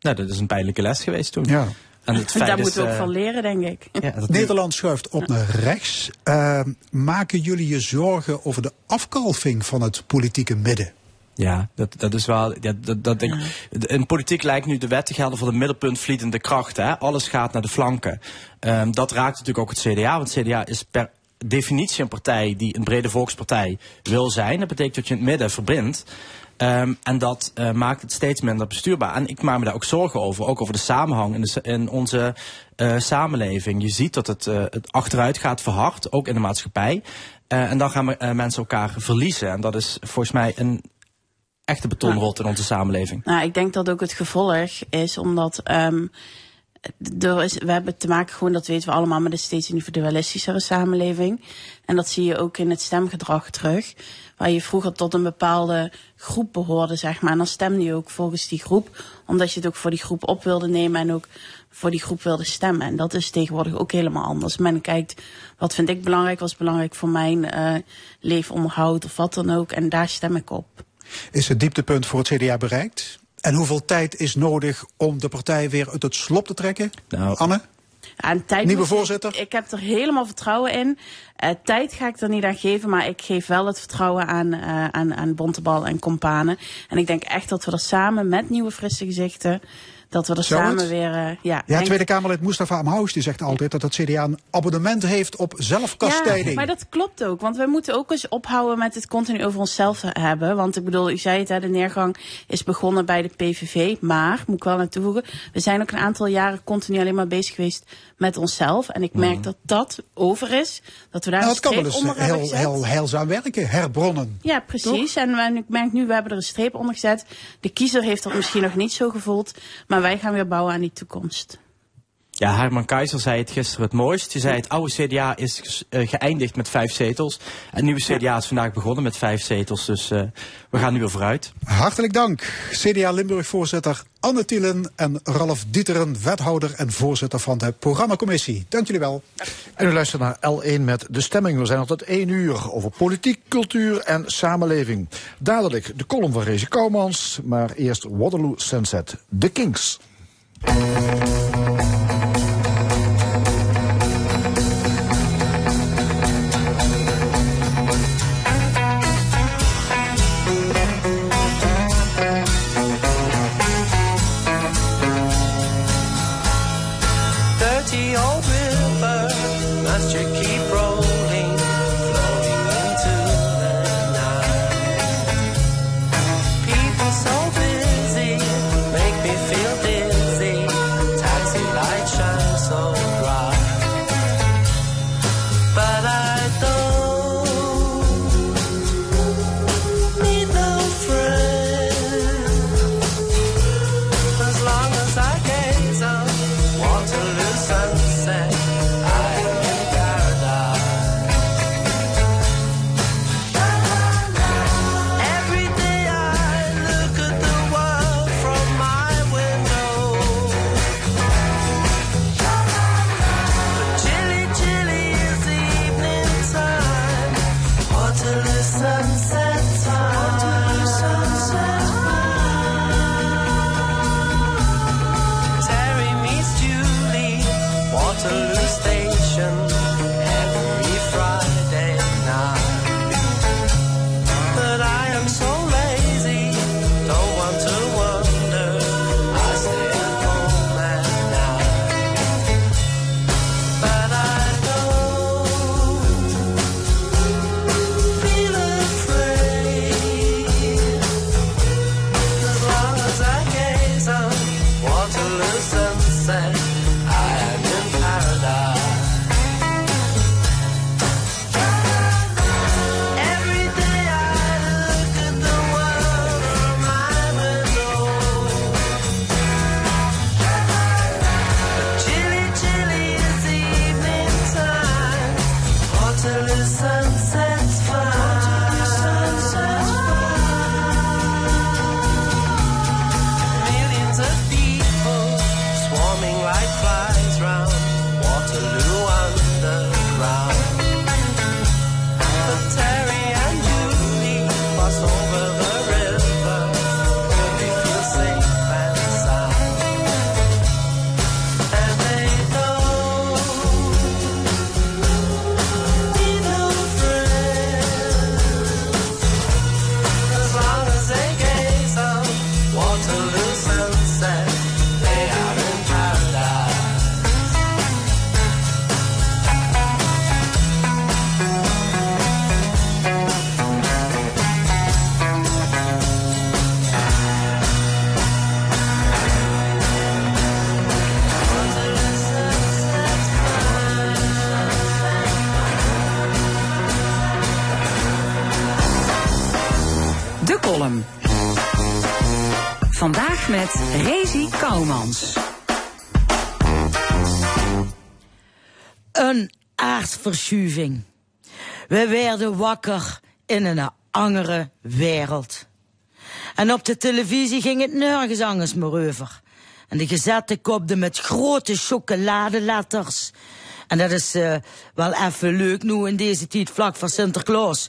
Nou, dat is een pijnlijke les geweest toen. Ja. En het feit Daar is, moeten we ook eh, van leren, denk ik. Nederland schuift op naar rechts. Eh, maken jullie je zorgen over de afkalving van het politieke midden? Ja, dat, dat is wel. Ja, dat, dat, ik, in politiek lijkt nu de wet te gelden voor de middelpuntvlietende krachten. Hè? Alles gaat naar de flanken. Ehm, dat raakt natuurlijk ook het CDA. Want het CDA is per definitie een partij die een brede volkspartij wil zijn. Dat betekent dat je het midden verbindt. Ehm, en dat eh, maakt het steeds minder bestuurbaar. En ik maak me daar ook zorgen over. Ook over de samenhang in, de, in onze eh, samenleving. Je ziet dat het, eh, het achteruit gaat verhard, ook in de maatschappij. En dan gaan we, mensen elkaar verliezen. En dat is volgens mij een echte betonrot in onze samenleving. Nou, ik denk dat ook het gevolg is omdat ehm, is, we hebben te maken, gewoon dat weten we allemaal, met een steeds individualistischere samenleving. En dat zie je ook in het stemgedrag terug. Waar je vroeger tot een bepaalde groep behoorde, zeg maar. En dan stemde je ook volgens die groep, omdat je het ook voor die groep op wilde nemen en ook voor die groep wilde stemmen. En dat is tegenwoordig ook helemaal anders. Men kijkt, wat vind ik belangrijk, wat is belangrijk voor mijn eh leefonderhoud of wat dan ook. En daar stem ik op. Is het dieptepunt voor het CDA bereikt? En hoeveel tijd is nodig om de partij weer uit het slop te trekken? Anne? Ja, en tijd Nieuwe voorzitter? Ik heb er helemaal vertrouwen in. Eh, tijd ga ik er niet aan geven, maar ik geef wel het vertrouwen aan, eh aan, aan Bontebal en Companen. En ik denk echt dat we er samen met nieuwe frisse gezichten, dat we er samen het? weer... eh, ja, Ja, Tweede Kamerlid Mustafa Amhaus die zegt altijd dat het CDA een abonnement heeft op zelfkastijding. Ja, maar dat klopt ook. Want we moeten ook eens ophouden met het continu over onszelf hebben. Want ik bedoel, u zei het, hè, de neergang is begonnen bij de PVV. Maar, moet ik wel aan toevoegen, we zijn ook een aantal jaren continu alleen maar bezig geweest met onszelf. En ik merk dat dat over is. Dat we daar Nou, een het kan wel streep eens onder hebben heel, gezet. heel heilzaam werken, herbronnen. Ja, precies. En we- ik merk nu, we hebben er een streep onder gezet. De kiezer heeft dat misschien nog niet zo gevoeld. Maar wij gaan weer bouwen aan die toekomst. Ja, Herman Keizer zei het gisteren het mooist. Je zei het oude CDA is eh, geëindigd met vijf zetels. En het nieuwe CDA is vandaag begonnen met vijf zetels. Dus eh, we gaan nu weer vooruit. Hartelijk dank, CDA Limburg-voorzitter Anne Thielen en Ralf Dieteren, wethouder en voorzitter van de programmacommissie. Dank jullie wel. En u luistert naar L1 met de stemming. We zijn al tot één uur over politiek, cultuur en samenleving. Dadelijk de column van Reze Kouwmans, maar eerst Waterloo Sunset, The Kings. Wakker in een andere wereld. En op de televisie ging het nergens anders meer over. En de gezette kopde met grote chocoladeletters. En dat is eh, wel even leuk nu in deze tijd vlak voor Sinterklaas.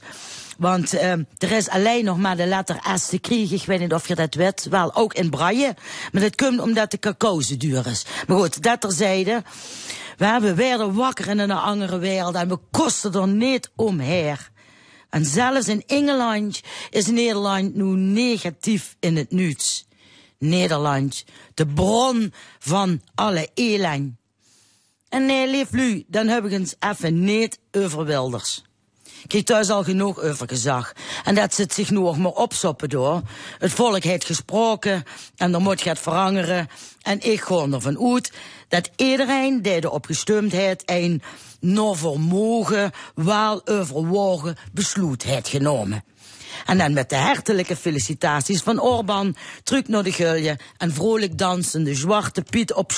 Want eh, er is alleen nog maar de letter S te krijgen. Ik weet niet of je dat weet. Wel, ook in braille. Maar dat komt omdat de cacao zo duur is. Maar goed, dat terzijde. We weer wakker in een andere wereld. En we kosten er niet omher. En zelfs in Engeland is Nederland nu negatief in het nieuws. Nederland, de bron van alle elend. En nee, lief lu, dan heb ik eens even niet over Wilders. Ik heb thuis al genoeg over gezag. En dat zit zich nu nog maar opsoppen door. Het volk heeft gesproken en er moet gaat veranderen. En ik gewoon ervan uit dat iedereen die erop gestemd heeft een nog vermogen, wel overwogen besluit heeft genomen. En dan met de hartelijke felicitaties van Orban, terug naar de gulje en vrolijk dansende zwarte Piet op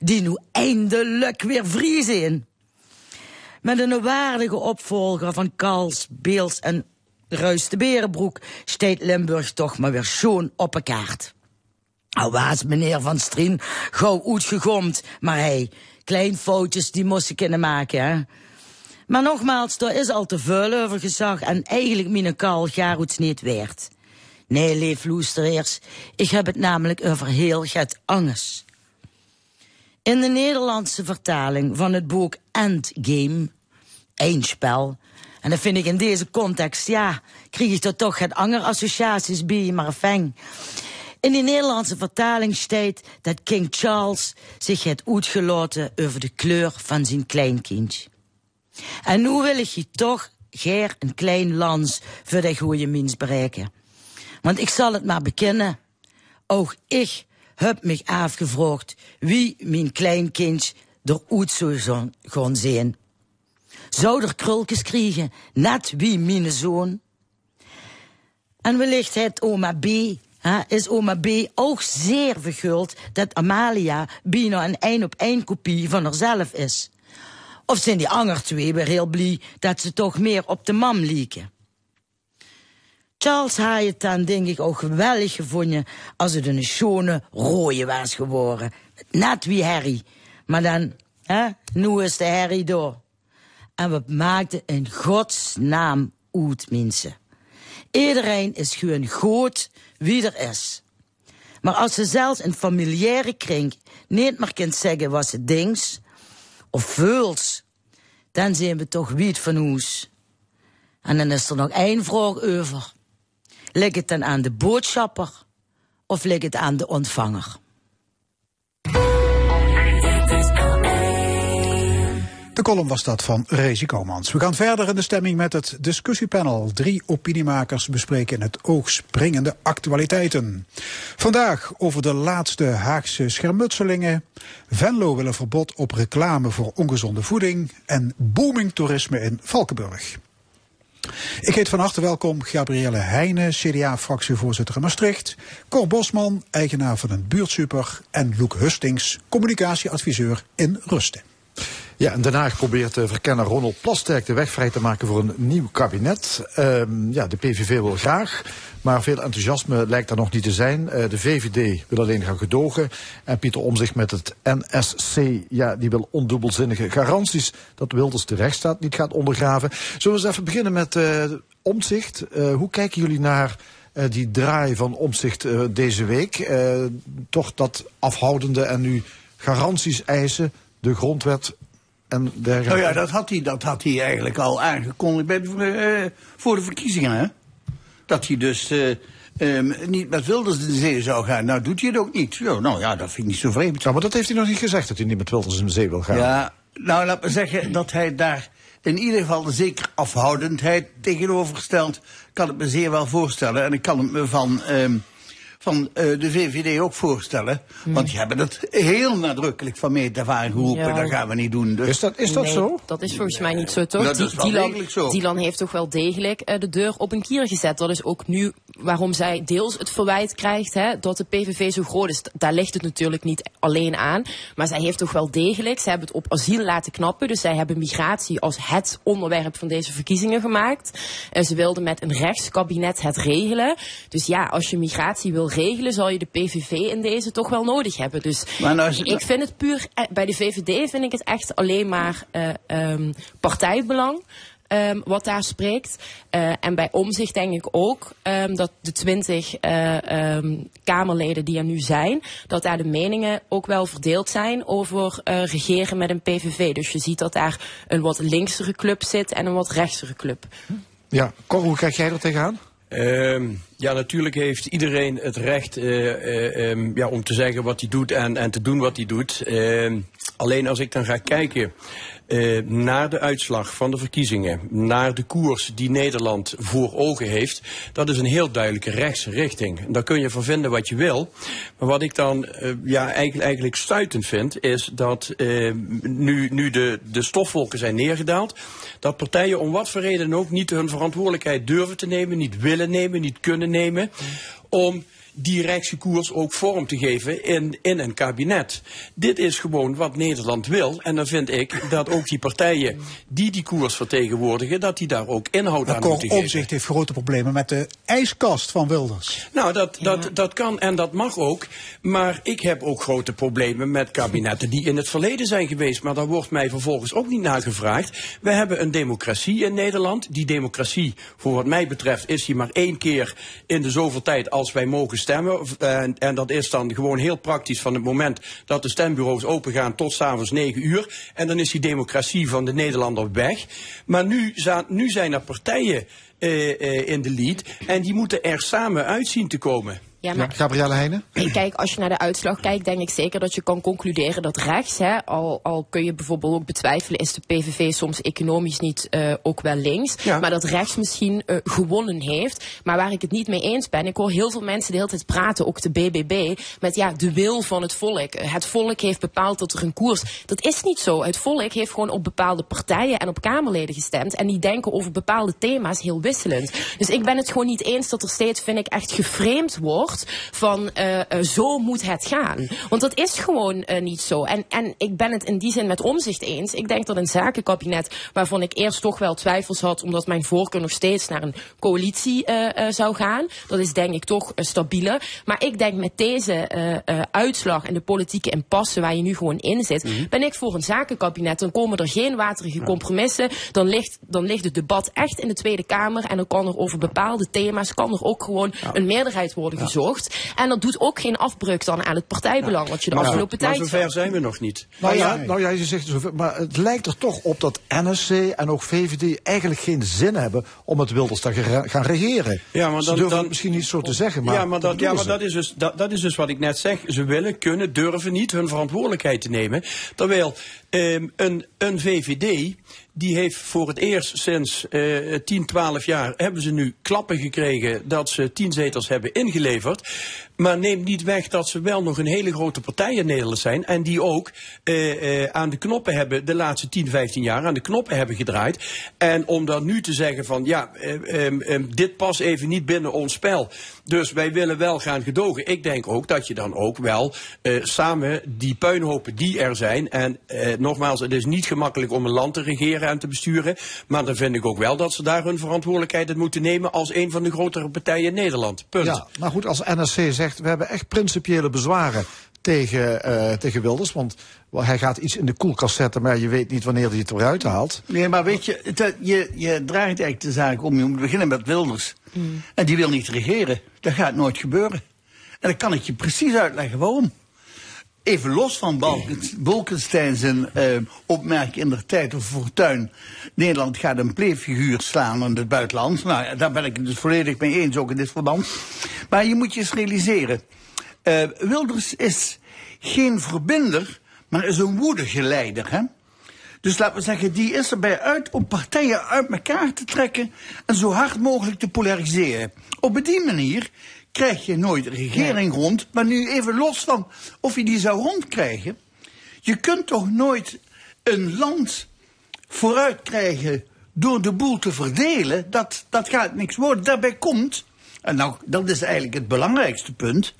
die nu eindelijk weer vrij zijn. Met een waardige opvolger van Kals, Beels en Ruis de Berenbroek steekt Limburg toch maar weer schoon op een kaart. Al was meneer Van Strien gauw uitgegomd, maar hij, klein foutjes die ik kunnen maken, hè. Maar nogmaals, er is al te veel over gezag en eigenlijk mijn kal Garoets niet waard. Nee, leef loestereers, ik heb het namelijk over heel get angst. In de Nederlandse vertaling van het boek Endgame, Eindspel, en dat vind ik in deze context, ja, krijg ik er toch het anger associaties bij, maar fijn. In die Nederlandse vertaling staat dat King Charles zich heeft uitgelaten over de kleur van zijn kleinkindje. En nu wil ik je toch geer een klein lans voor de goede mens bereiken. Want ik zal het maar bekennen, ook ik heb me afgevraagd wie mijn kleinkind zou zo- gaan zien. Zou er krulkjes krijgen, net wie mijn zoon? En wellicht het oma B, is oma B ook zeer verguld dat Amalia bijna een één op één kopie van haarzelf is. Of zijn die ander twee weer heel blij dat ze toch meer op de mam lieken? Charles had het dan denk ik ook geweldig gevonden als het een schone rode was geworden. Net wie Harry. Maar dan, hè, nu is de Harry door. En we maakten in godsnaam uit, mensen. Iedereen is gewoon goed wie er is. Maar als ze zelfs in familiaire kring niet meer kunt zeggen wat ze denkt of voelt, dan zijn we toch wiet van hoes. En dan is er nog één vraag over. Ligt het dan aan de boodschapper of ligt het aan de ontvanger? De column was dat van Rezi Komans. We gaan verder in de stemming met het discussiepanel. Drie opiniemakers bespreken het oog springende actualiteiten. Vandaag over de laatste Haagse schermutselingen. Venlo wil een verbod op reclame voor ongezonde voeding. En booming toerisme in Valkenburg. Ik heet van harte welkom Gabrielle Heijnen, CDA-fractievoorzitter in Maastricht. Cor Bosman, eigenaar van een buurtsuper. En Loek Hustings, communicatieadviseur in Rusten. Ja, en Haag probeert uh, verkenner Ronald Plasterk de weg vrij te maken voor een nieuw kabinet. Ehm, ja, de PVV wil graag, maar veel enthousiasme lijkt er nog niet te zijn. Uh, de VVD wil alleen gaan gedogen. En Pieter Omzicht met het NSC, ja, die wil ondubbelzinnige garanties dat Wilders de rechtsstaat niet gaat ondergraven. Zullen we eens even beginnen met uh, Omzicht. hoe kijken jullie naar die draai van Omzicht deze week? Toch dat afhoudende en nu garanties eisen, de grondwet en dergelijke. Nou ja, dat had hij, dat had hij eigenlijk al aangekondigd bij de, voor de verkiezingen. Hè? Dat hij dus um, niet met Wilders in de zee zou gaan. Nou doet hij het ook niet. Zo, nou ja, dat vind ik niet zo vreemd. Ja, maar dat heeft hij nog niet gezegd, dat hij niet met Wilders in de zee wil gaan. Ja, nou laat me zeggen dat hij daar in ieder geval een zekere afhoudendheid tegenover stelt. Kan ik me zeer wel voorstellen. En ik kan het me van, um, van eh, de VVD ook voorstellen. Want die hebben het heel nadrukkelijk van meet af aan geroepen. Ja. Dat gaan we niet doen. Dus. Nee, Dat is volgens mij niet zo, toch? Dat is Di- wel Dylan, zo. Dylan heeft toch wel degelijk eh, de deur op een kier gezet. Dat is ook nu waarom zij deels het verwijt krijgt hè, dat de PVV zo groot is. Daar ligt het natuurlijk niet alleen aan. Maar zij heeft toch wel degelijk, zij hebben het op asiel laten knappen. Dus zij hebben migratie als het onderwerp van deze verkiezingen gemaakt. En ze wilden met een rechtskabinet het regelen. Dus ja, als je migratie wil regelen, zal je de PVV in deze toch wel nodig hebben. Dus Maar nou is ik vind het puur, eh, bij de VVD vind ik het echt alleen maar eh, ehm, partijbelang. ehm, wat daar spreekt. Eh, en bij omzicht denk ik ook ehm, dat de twintig Kamerleden die er nu zijn, dat daar de meningen ook wel verdeeld zijn over eh, regeren met een PVV. Dus je ziet dat daar een wat linksere club zit en een wat rechtsere club. Ja, Cor, hoe kijk jij er tegenaan? Ehm, ja, natuurlijk heeft iedereen het recht eh, eh, ehm, ja, om te zeggen wat hij doet en, en te doen wat hij doet. Ehm, alleen als ik dan ga kijken eh, naar de uitslag van de verkiezingen, naar de koers die Nederland voor ogen heeft, dat is een heel duidelijke rechtse richting. En Daar kun je van vinden wat je wil. Maar wat ik dan eh, ja, eigenlijk, eigenlijk stuitend vind, is dat eh, nu, nu de, de stofwolken zijn neergedaald, dat partijen om wat voor reden ook niet hun verantwoordelijkheid durven te nemen, niet willen nemen, niet kunnen nemen, om die rechtse koers ook vorm te geven in, in een kabinet. Dit is gewoon wat Nederland wil. En dan vind ik dat ook die partijen die die koers vertegenwoordigen, dat die daar ook inhoud Maar aan moeten geven. Omzicht heeft grote problemen met de ijskast van Wilders. Nou, dat, dat, dat kan en dat mag ook. Maar ik heb ook grote problemen met kabinetten die in het verleden zijn geweest. Maar daar wordt mij vervolgens ook niet naar gevraagd. We hebben een democratie in Nederland. Die democratie, voor wat mij betreft, is die maar één keer in de zoveel tijd als wij mogen stemmen. En, en dat is dan gewoon heel praktisch van het moment dat de stembureaus opengaan tot s'avonds 9 uur. En dan is die democratie van de Nederlander weg. Maar nu, nu zijn er partijen eh, eh, in de lead. En die moeten er samen uit zien te komen. Ja, maar- Gabrielle Heijnen? Kijk, als je naar de uitslag kijkt, denk ik zeker dat je kan concluderen dat rechts, hè, al, al kun je bijvoorbeeld ook betwijfelen, is de PVV soms economisch niet eh, ook wel links, Ja. maar dat rechts misschien eh, gewonnen heeft. Maar waar ik het niet mee eens ben, ik hoor heel veel mensen de hele tijd praten, ook de BBB, met ja, de wil van het volk. Het volk heeft bepaald dat er een koers. Dat is niet zo. Het volk heeft gewoon op bepaalde partijen en op Kamerleden gestemd en die denken over bepaalde thema's heel wisselend. Dus ik ben het gewoon niet eens dat er steeds, vind ik, echt geframed wordt van eh, eh, zo moet het gaan. Want dat is gewoon eh, niet zo. En, en ik ben het in die zin met omzicht eens. Ik denk dat een zakenkabinet, waarvan ik eerst toch wel twijfels had, omdat mijn voorkeur nog steeds naar een coalitie zou gaan. Dat is denk ik toch stabieler. Maar ik denk met deze uitslag en de politieke impasse waar je nu gewoon in zit, ben ik voor een zakenkabinet. Dan komen er geen waterige compromissen. Dan ligt, dan ligt het debat echt in de Tweede Kamer. En dan kan er over bepaalde thema's kan er ook gewoon een meerderheid worden gezocht. En dat doet ook geen afbreuk dan aan het partijbelang. Wat je de Maar- afgelopen maar tijd. zover zijn we nog niet. Nou ja, nou ja, je zegt zoveel, maar het lijkt er toch op dat NSC en ook VVD eigenlijk geen zin hebben om het Wilders te gaan regeren. Ja, maar Ze dan- durven dan- het misschien niet zo te zeggen, maar ja, maar, dat, ja, maar ze. dat, is dus, dat, dat is dus wat ik net zeg. Ze willen, kunnen, durven niet hun verantwoordelijkheid te nemen. Terwijl ehm, een, een VVD, die heeft voor het eerst sinds eh 10, 12 jaar... hebben ze nu klappen gekregen dat ze 10 zetels hebben ingeleverd. Maar neemt niet weg dat ze wel nog een hele grote partij in Nederland zijn. En die ook eh, eh, aan de knoppen hebben, de laatste 10, 15 jaar, aan de knoppen hebben gedraaid. En om dan nu te zeggen van ja, eh, eh, eh, dit past even niet binnen ons spel. Dus wij willen wel gaan gedogen. Ik denk ook dat je dan ook wel eh, samen die puinhopen die er zijn. En nogmaals, het is niet gemakkelijk om een land te regeren en te besturen. Maar dan vind ik ook wel dat ze daar hun verantwoordelijkheid in moeten nemen als een van de grotere partijen in Nederland. Punt. Ja, maar goed, als NSC zegt, we hebben echt principiële bezwaren tegen, eh, tegen Wilders, want hij gaat iets in de koelkast zetten, maar je weet niet wanneer hij het eruit haalt. Nee, maar weet je, het, je, je draait eigenlijk de zaak om. Je moet beginnen met Wilders. En die wil niet regeren. Dat gaat nooit gebeuren. En dan kan ik je precies uitleggen waarom. Even los van Balkens, zijn eh, opmerking in de tijd over Fortuin. Nederland gaat een pleeffiguur slaan in het buitenland. Nou, daar ben ik het dus volledig mee eens, ook in dit verband. Maar je moet je eens realiseren. eh, Wilders is geen verbinder, maar is een woedige leider. Hè? Dus laten we zeggen, die is erbij uit om partijen uit elkaar te trekken en zo hard mogelijk te polariseren. Op die manier krijg je nooit regering rond. Maar nu even los van of je die zou rondkrijgen. Je kunt toch nooit een land vooruit krijgen door de boel te verdelen. Dat, dat gaat niks worden. Daarbij komt, en nou, dat is eigenlijk het belangrijkste punt.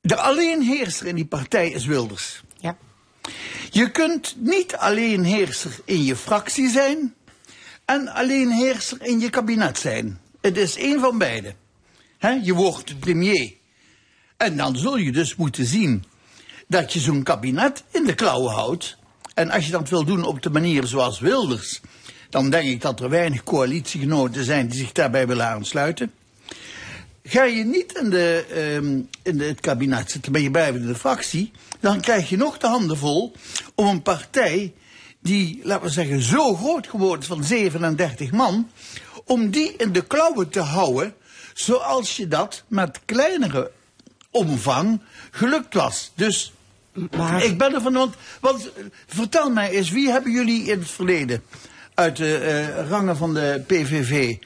De alleenheerser in die partij is Wilders. Ja. Je kunt niet alleenheerser in je fractie zijn en alleenheerser in je kabinet zijn. Het is één van beide. Je wordt premier. En dan zul je dus moeten zien dat je zo'n kabinet in de klauwen houdt. En als je dat wil doen op de manier zoals Wilders, dan denk ik dat er weinig coalitiegenoten zijn die zich daarbij willen aansluiten. Ga je niet in, de, ehm, in het kabinet zitten, ben je blijven in de fractie, dan krijg je nog de handen vol om een partij die, laten we zeggen, zo groot geworden is van 37 man, om die in de klauwen te houden, zoals je dat met kleinere omvang gelukt was. Dus ik ben ervan, want, want eh, vertel mij eens, wie hebben jullie in het verleden uit de eh, rangen van de PVV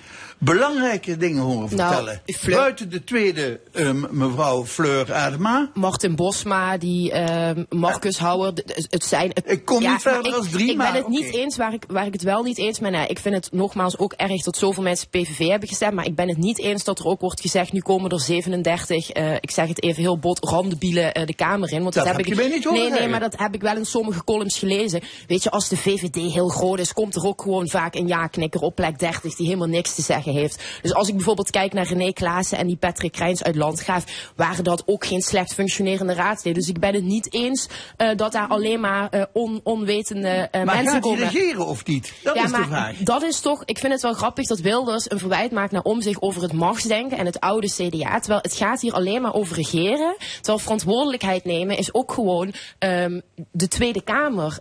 belangrijke dingen horen Nou, vertellen? Buiten de tweede ehm, mevrouw Fleur Adema. Martin Bosma, die ehm, Marcus Houwer, het zijn... Het, Ik kom niet verder ik, als drie, Ik maar ben het niet eens waar ik, waar ik het wel niet eens ben. Ik vind het nogmaals ook erg dat zoveel mensen PVV hebben gestemd. Maar ik ben het niet eens dat er ook wordt gezegd, nu komen er 37, eh, ik zeg het even heel bot, randebielen eh, de Kamer in. Want Dat heb heb ik, niet horen Nee, nee, maar dat heb ik wel in sommige columns gelezen. Weet je, als de VVD heel groot is, komt er ook gewoon vaak een ja-knikker op plek 30 die helemaal niks te zeggen heeft. Dus als ik bijvoorbeeld kijk naar René Klaassen en die Patrick Krijns uit Landgraaf, waren dat ook geen slecht functionerende raadsleden. Dus ik ben het niet eens eh, dat daar alleen maar eh, on, onwetende eh, Maar mensen gaat hij komen. regeren of niet? Dat ja, is de maar vraag. dat is toch, ik vind het wel grappig dat Wilders een verwijt maakt naar om zich over het machtsdenken en het oude CDA. Terwijl het gaat hier alleen maar over regeren. Terwijl verantwoordelijkheid nemen is ook gewoon ehm, de Tweede Kamer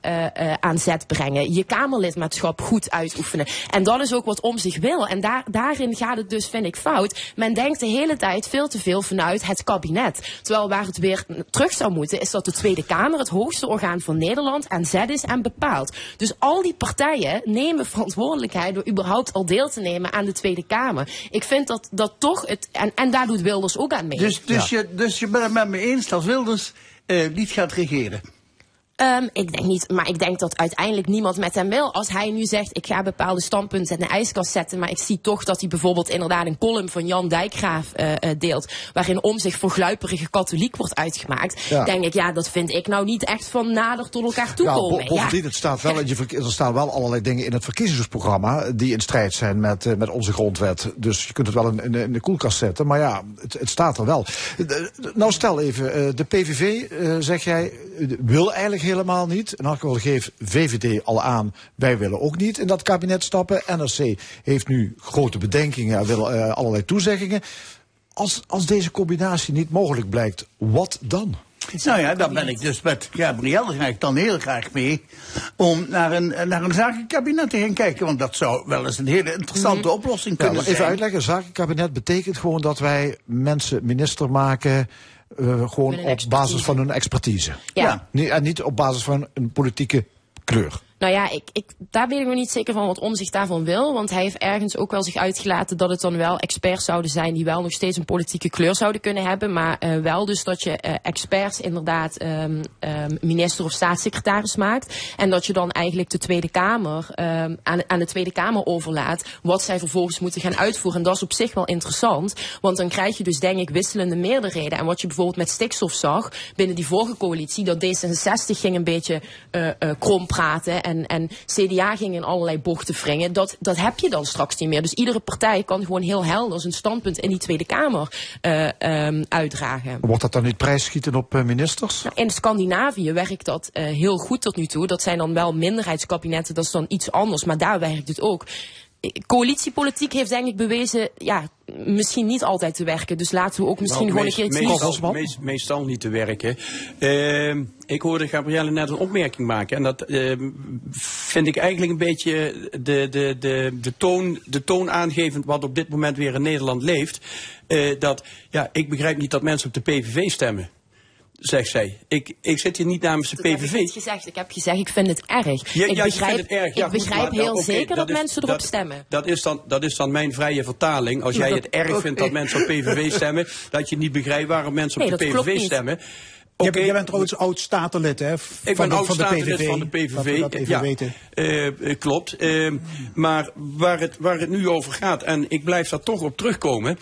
aan zet brengen. Je Kamerlidmaatschap goed uitoefenen. En dat is ook wat om zich wil. En daar, daarin gaat het dus, vind ik, fout. Men denkt de hele tijd veel te veel vanuit het kabinet. Terwijl waar het weer terug zou moeten, is dat de Tweede Kamer het hoogste orgaan van Nederland aan zet is en bepaalt. Dus al die partijen nemen verantwoordelijkheid door überhaupt al deel te nemen aan de Tweede Kamer. Ik vind dat, dat toch het. En, en daar doet Wilders ook aan mee. Dus, dus, je, dus je bent het met me eens dat Wilders eh, niet gaat regeren? Ehm, ik denk niet, maar ik denk dat uiteindelijk niemand met hem wil. Als hij nu zegt, ik ga bepaalde standpunten in de ijskast zetten, maar ik zie toch dat hij bijvoorbeeld inderdaad een column van Jan Dijkgraaf eh, eh, deelt, waarin om zich voor gluiperige katholiek wordt uitgemaakt, Ja. denk ik, ja, dat vind ik nou niet echt van nader tot elkaar toe Ja, komen. bo- bovendien, het staat wel in je er staan wel allerlei dingen in het verkiezingsprogramma die in strijd zijn met, eh, met onze grondwet. Dus je kunt het wel in, in, de- in de koelkast zetten, maar ja, het, het staat er wel. Nou, stel even, de PVV, zeg jij, wil eigenlijk helemaal niet. Elk geval geeft VVD al aan, wij willen ook niet in dat kabinet stappen. NRC heeft nu grote bedenkingen, wil eh, allerlei toezeggingen. Als, als deze combinatie niet mogelijk blijkt, wat dan? Nou ja, daar ben ik dus met Gabrielle ga ik dan heel graag mee. Om naar een, naar een zakenkabinet te gaan kijken. Want dat zou wel eens een hele interessante oplossing Ja, kunnen maar even zijn. uitleggen, een zakenkabinet betekent gewoon dat wij mensen minister maken. Eh, gewoon op basis van hun expertise. Ja. Niet, en niet op basis van een politieke kleur. Nou ja, ik, ik, daar ben ik nog niet zeker van wat Omzicht daarvan wil. Want hij heeft ergens ook wel zich uitgelaten dat het dan wel experts zouden zijn die wel nog steeds een politieke kleur zouden kunnen hebben. Maar eh, wel dus dat je eh, experts inderdaad ehm, ehm, minister of staatssecretaris maakt. En dat je dan eigenlijk de Tweede Kamer ehm, aan, aan de Tweede Kamer overlaat wat zij vervolgens moeten gaan uitvoeren. En dat is op zich wel interessant. Want dan krijg je dus denk ik wisselende meerderheden. En wat je bijvoorbeeld met stikstof zag binnen die vorige coalitie, dat D66 ging een beetje eh, krom praten en, en CDA ging in allerlei bochten wringen. Dat, dat heb je dan straks niet meer. Dus iedere partij kan gewoon heel helder zijn standpunt in die Tweede Kamer eh, ehm, uitdragen. Wordt dat dan niet prijsschieten op eh, ministers? Nou, in Scandinavië werkt dat eh, heel goed tot nu toe. Dat zijn dan wel minderheidskabinetten, dat is dan iets anders. Maar daar werkt het ook. Coalitiepolitiek heeft denk ik bewezen, ja, misschien niet altijd te werken. Dus laten we ook misschien Nou, gewoon een meest- keer iets meestal, meest- meestal niet te werken. Ehm, ik hoorde Gabrielle net een opmerking maken. En dat ehm, vind ik eigenlijk een beetje de, de, de, de, toon, de toon aangevend wat op dit moment weer in Nederland leeft. Eh, dat, ja, ik begrijp niet dat mensen op de PVV stemmen. Zegt zij. Ik, ik zit hier niet namens de Dat heb ik PVV. gezegd. Ik heb gezegd, ik vind het erg. Ja, ik ja, begrijp, vindt het erg. Ja, ik goed, begrijp maar- heel zeker dat, is- mensen erop dat- stemmen. Dat is, dan, dat is dan mijn vrije vertaling. Als jij dat- het erg vindt dat mensen op PVV stemmen, dat je niet begrijpt waarom mensen op Nee, de PVV stemmen. Jij bent- Jij bent trouwens oud-statenlid, hè? Van ik ben de, oud van de PVV. van de Dat we PVV. dat even ja, weten. eh, eh, klopt. Ehm, maar waar het, waar het nu over gaat, en ik blijf daar toch op terugkomen.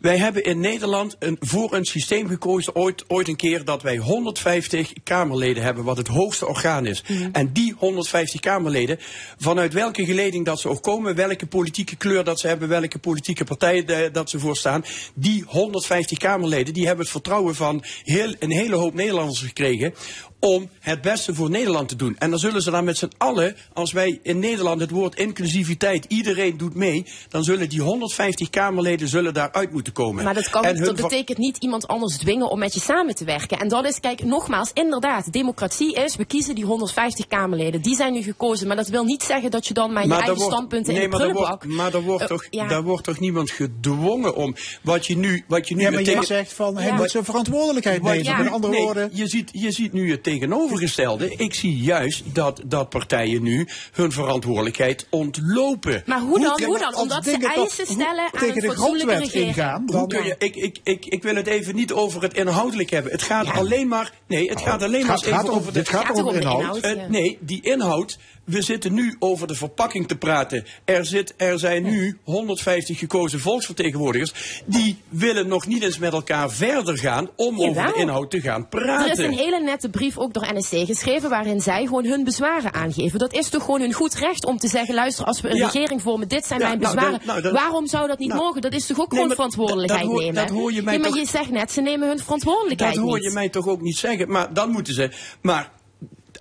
Wij hebben in Nederland een, voor een systeem gekozen, ooit, ooit een keer, dat wij 150 Kamerleden hebben, wat het hoogste orgaan is. En die 150 Kamerleden, vanuit welke geleding dat ze ook komen, welke politieke kleur dat ze hebben, welke politieke partij eh, dat ze voor staan, die 150 Kamerleden, die hebben het vertrouwen van heel, een hele hoop Nederlanders gekregen om het beste voor Nederland te doen. En dan zullen ze dan met z'n allen, als wij in Nederland het woord inclusiviteit, iedereen doet mee, dan zullen die 150 Kamerleden zullen daaruit moeten komen. Maar dat, kan, En dat betekent niet iemand anders dwingen om met je samen te werken. En dat is, kijk, nogmaals, inderdaad, democratie is, we kiezen die 150 Kamerleden. Die zijn nu gekozen, maar dat wil niet zeggen dat je dan maar je eigen wordt- standpunten nee, in de maar daar prullenbak... wordt, maar daar wordt, Eh, toch, ja. daar wordt toch niemand gedwongen om. Wat je nu, wat je nu Ja, maar tegen- zegt van, hij Ja. moet zijn verantwoordelijkheid Wat- nemen. Met andere nee, woorden... Je ziet, je ziet nu het tegenovergestelde. Ik zie juist dat, dat partijen nu hun verantwoordelijkheid ontlopen. Maar hoe dan? Hoe dan? Omdat ze eisen stellen aan tegen een de fatsoenlijke grondwet regering. ingaan, Hoe kun je, ik, ik, ik, ik wil het even niet over het inhoudelijk hebben. Het gaat alleen maar. Nee, het gaat alleen maar gaat- even gaat om- over de. dit gaat Gaat om over de inhoud. inhoud. Eh, nee, die inhoud. We zitten nu over de verpakking te praten. Er, zit, er zijn nu 150 gekozen volksvertegenwoordigers. Die willen nog niet eens met elkaar verder gaan om over de inhoud te gaan Er praten. is een hele nette brief ook door NSC geschreven waarin zij gewoon hun bezwaren aangeven. Dat is toch gewoon hun goed recht om te zeggen, luister, als we een Ja. regering vormen, dit zijn Ja, mijn nou, bezwaren. nou, dat- Waarom zou dat niet nou, mogen? Dat is toch ook nee, gewoon verantwoordelijkheid dat hoor- nemen? dat hoor je mij ja, maar toch- je zegt net, ze nemen hun verantwoordelijkheid Dat hoor niet. je mij toch ook niet zeggen. Maar dan moeten ze. Maar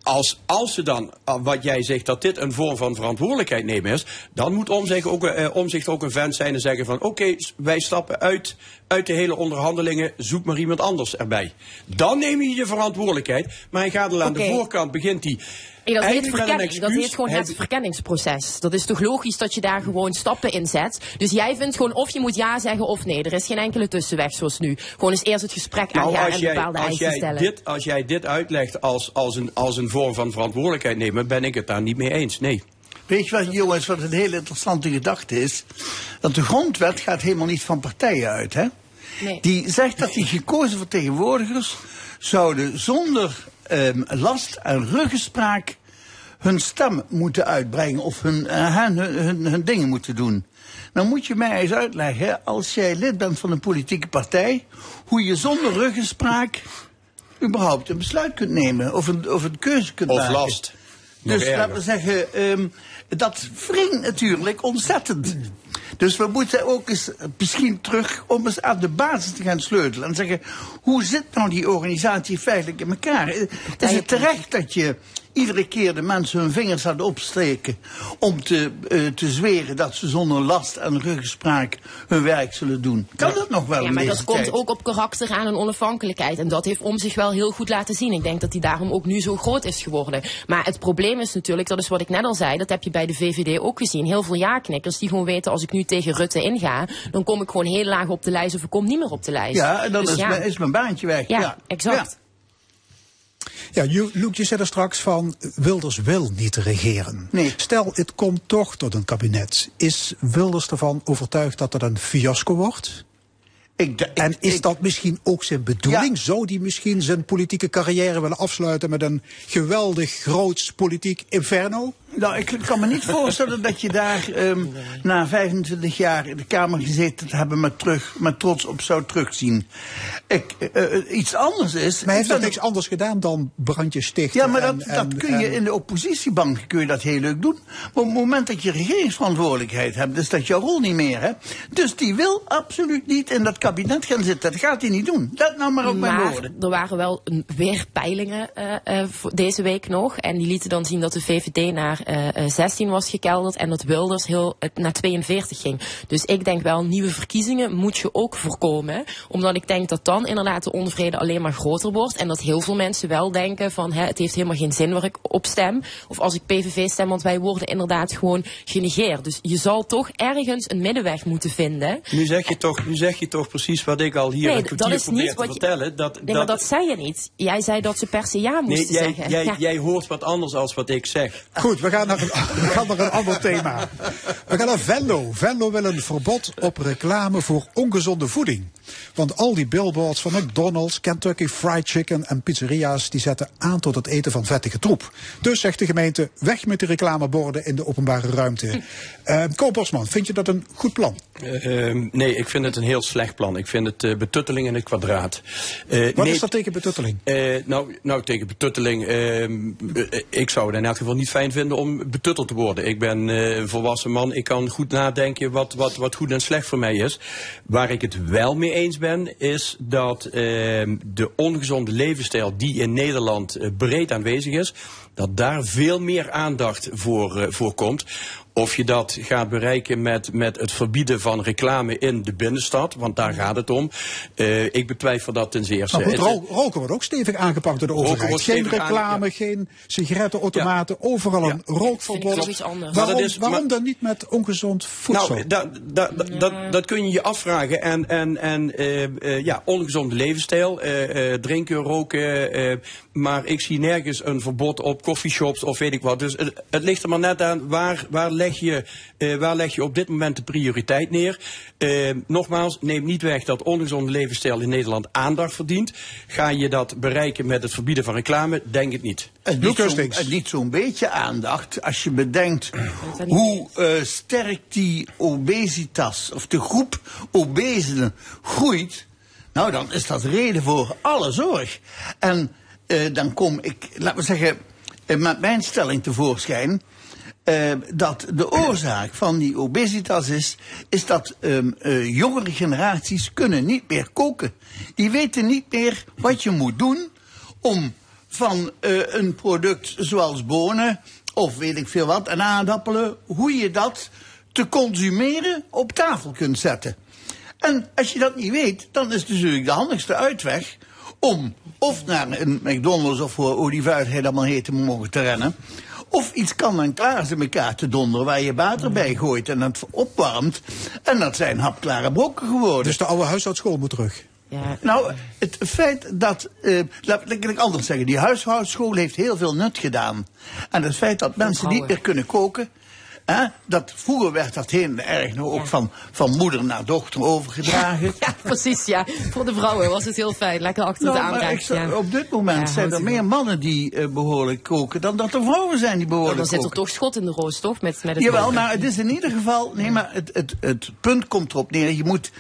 als, als ze dan, eh, wat jij zegt, dat dit een vorm van verantwoordelijkheid nemen is. dan moet Omzicht ook, eh, Omzicht ook een vent zijn en zeggen van. oké, wij stappen uit, uit de hele onderhandelingen. zoek maar iemand anders erbij. Dan neem je je verantwoordelijkheid. Maar hij gaat al aan de voorkant, begint hij. Nee, dat heet, verkenning. dat heet gewoon het verkenningsproces. Dat is toch logisch dat je daar gewoon stappen in zet. Dus jij vindt gewoon of je moet ja zeggen of nee. Er is geen enkele tussenweg zoals nu. Gewoon eens eerst het gesprek Nou, aangaan en jij, bepaalde als, eisen jij stellen. dit, als jij dit uitlegt als, als, een, als een vorm van verantwoordelijkheid nemen, ben ik het daar niet mee eens. Nee. Weet je wat, jongens, wat een hele interessante gedachte is? Dat de grondwet gaat helemaal niet van partijen uit, hè? Nee. Die zegt dat die gekozen vertegenwoordigers zouden zonder ehm, last en ruggespraak hun stem moeten uitbrengen of hun, eh, hun, hun, hun dingen moeten doen. Dan moet je mij eens uitleggen, als jij lid bent van een politieke partij, hoe je zonder ruggespraak überhaupt een besluit kunt nemen of een, of een keuze kunt Of maken. last. Nog Dus erger. laten we zeggen, ehm, dat wringt natuurlijk ontzettend. Dus we moeten ook eens eh, misschien terug om eens aan de basis te gaan sleutelen. En zeggen, hoe zit nou die organisatie feitelijk in elkaar? Is het terecht dat je iedere keer de mensen hun vingers hadden opsteken... om te, eh, te zweren dat ze zonder last en ruggespraak hun werk zullen doen? Kan dat nog wel Ja, maar dat komt ook op karakter aan en onafhankelijkheid. En dat heeft om zich wel heel goed laten zien. Ik denk dat hij daarom ook nu zo groot is geworden. Maar het probleem is natuurlijk, dat is wat ik net al zei, dat heb je bij de VVD ook gezien. Heel veel ja-knikkers die gewoon weten, als ik nu tegen Rutte inga, dan kom ik gewoon heel laag op de lijst of ik kom niet meer op de lijst. Ja, en dan Dus is, ja. Mijn, is mijn baantje weg. Ja, Ja, exact. Ja, Luc, je zei er straks van, Wilders wil niet regeren. Nee. Stel, het komt toch tot een kabinet. Is Wilders ervan overtuigd dat het een fiasco wordt? Ik, ik- En is ik- dat misschien ook zijn bedoeling? Zou die misschien zijn politieke carrière willen afsluiten met een geweldig groots politiek inferno? Nou, ik kan me niet voorstellen dat je daar ehm, na 25 jaar in de Kamer gezeten te hebben met, terug, met trots op zou terugzien. Ik, eh, eh, iets anders is. Maar hij heeft ben- niks anders gedaan dan brandjes stichten? Ja, maar dat, en- dat en- kun je in de oppositiebank kun je dat heel leuk doen. Maar op het moment dat je regeringsverantwoordelijkheid hebt, is dat jouw rol niet meer. Hè? Dus die wil absoluut niet in dat kabinet gaan zitten. Dat gaat hij niet doen. Dat nou maar op mijn Maar woorden. er waren wel weer peilingen eh, eh, deze week nog. En die lieten dan zien dat de VVD naar 2016 was gekelderd en dat Wilders heel, naar 42 ging. Dus ik denk wel, nieuwe verkiezingen moet je ook voorkomen. Omdat ik denk dat dan inderdaad de onvrede alleen maar groter wordt. En dat heel veel mensen wel denken van hè, het heeft helemaal geen zin waar ik op stem. Of als ik PVV stem, want wij worden inderdaad gewoon genegeerd. Dus je zal toch ergens een middenweg moeten vinden. Nu zeg je toch, nu zeg je toch precies wat ik al hier Nee, een dat kwartier is probeer niet te wat je- vertellen. Dat, Nee, maar dat zei je niet. Jij zei dat ze per se ja moesten nee, jij, zeggen. jij, Ja. jij hoort wat anders als wat ik zeg. Goed, we gaan, naar een, we gaan naar een ander thema. We gaan naar Venlo. Venlo wil een verbod op reclame voor ongezonde voeding. Want al die billboards van McDonald's, Kentucky Fried Chicken en pizzeria's... die zetten aan tot het eten van vettige troep. Dus zegt de gemeente, weg met die reclameborden in de openbare ruimte. Ko Bosman, vind je dat een goed plan? Eh, ehm, nee, ik vind het een heel slecht plan. Ik vind het eh, betutteling in het kwadraat. Wat nee, is dat tegen betutteling? nou, nou, tegen betutteling. ehm, eh, ik zou het in elk geval niet fijn vinden om betutteld te worden. Ik ben eh, een volwassen man. Ik kan goed nadenken wat, wat, wat goed en slecht voor mij is. Waar ik het wel mee eens ben, is dat ehm, de ongezonde levensstijl die in Nederland eh, breed aanwezig is, dat daar veel meer aandacht voor, eh, voor komt. Of je dat gaat bereiken met, met het verbieden van reclame in de binnenstad, want daar gaat het om. Eh, ik betwijfel dat ten zeerste. Nou goed, Het- ro- roken wordt ook stevig aangepakt door de overheid. Geen reclame, geen sigarettenautomaten, overal een rookverbod. toch iets anders. Waarom, Maar dat is- waarom maar- dan niet met ongezond voedsel? Nou, dat, dat, dat, dat, dat kun je je afvragen. En, en, en eh, eh, ja, ongezonde levensstijl, eh, eh, drinken, roken. eh, maar ik zie nergens een verbod op coffeeshops of weet ik wat. Dus het, het ligt er maar net aan waar, waar, leg je, eh, waar leg je op dit moment de prioriteit neer. Eh, nogmaals, neem niet weg dat ongezonde levensstijl in Nederland aandacht verdient. Ga je dat bereiken met het verbieden van reclame? Denk het niet. En niet zo'n beetje aandacht als je bedenkt hoe eh, sterk die obesitas, of de groep obesen groeit. Nou, dan is dat reden voor alle zorg. En eh, dan kom ik, laten we zeggen, met mijn stelling tevoorschijn. Eh, dat de oorzaak van die obesitas is, is dat ehm, eh, jongere generaties kunnen niet meer koken. Die weten niet meer wat je moet doen om van eh, een product zoals bonen of weet ik veel wat en aardappelen, hoe je dat te consumeren op tafel kunt zetten. En als je dat niet weet, dan is natuurlijk de handigste uitweg om of naar een McDonald's of voor olievuitheid allemaal heet te mogen te rennen. Of iets kan en klaar in elkaar te donderen waar je water bij gooit en het opwarmt. En dat zijn hapklare brokken geworden. Dus de oude huishoudschool moet terug. Nou, het feit dat, eh, laat laat ik anders zeggen, die huishoudschool heeft heel veel nut gedaan. En het feit dat mensen niet meer kunnen koken, hè, dat vroeger werd dat heel erg nog ook van, van moeder naar dochter overgedragen. Ja, precies, ja. Voor de vrouwen was het heel fijn. Lekker achter Nou, zou- ja. op dit moment Ja, zijn er meer mannen die eh, behoorlijk koken dan dat er vrouwen zijn die behoorlijk dan zit er koken. toch schot in de roos, toch? Met, met het Jawel, koken. maar het is in ieder geval. Nee, maar het, het, het punt komt erop neer. Je moet.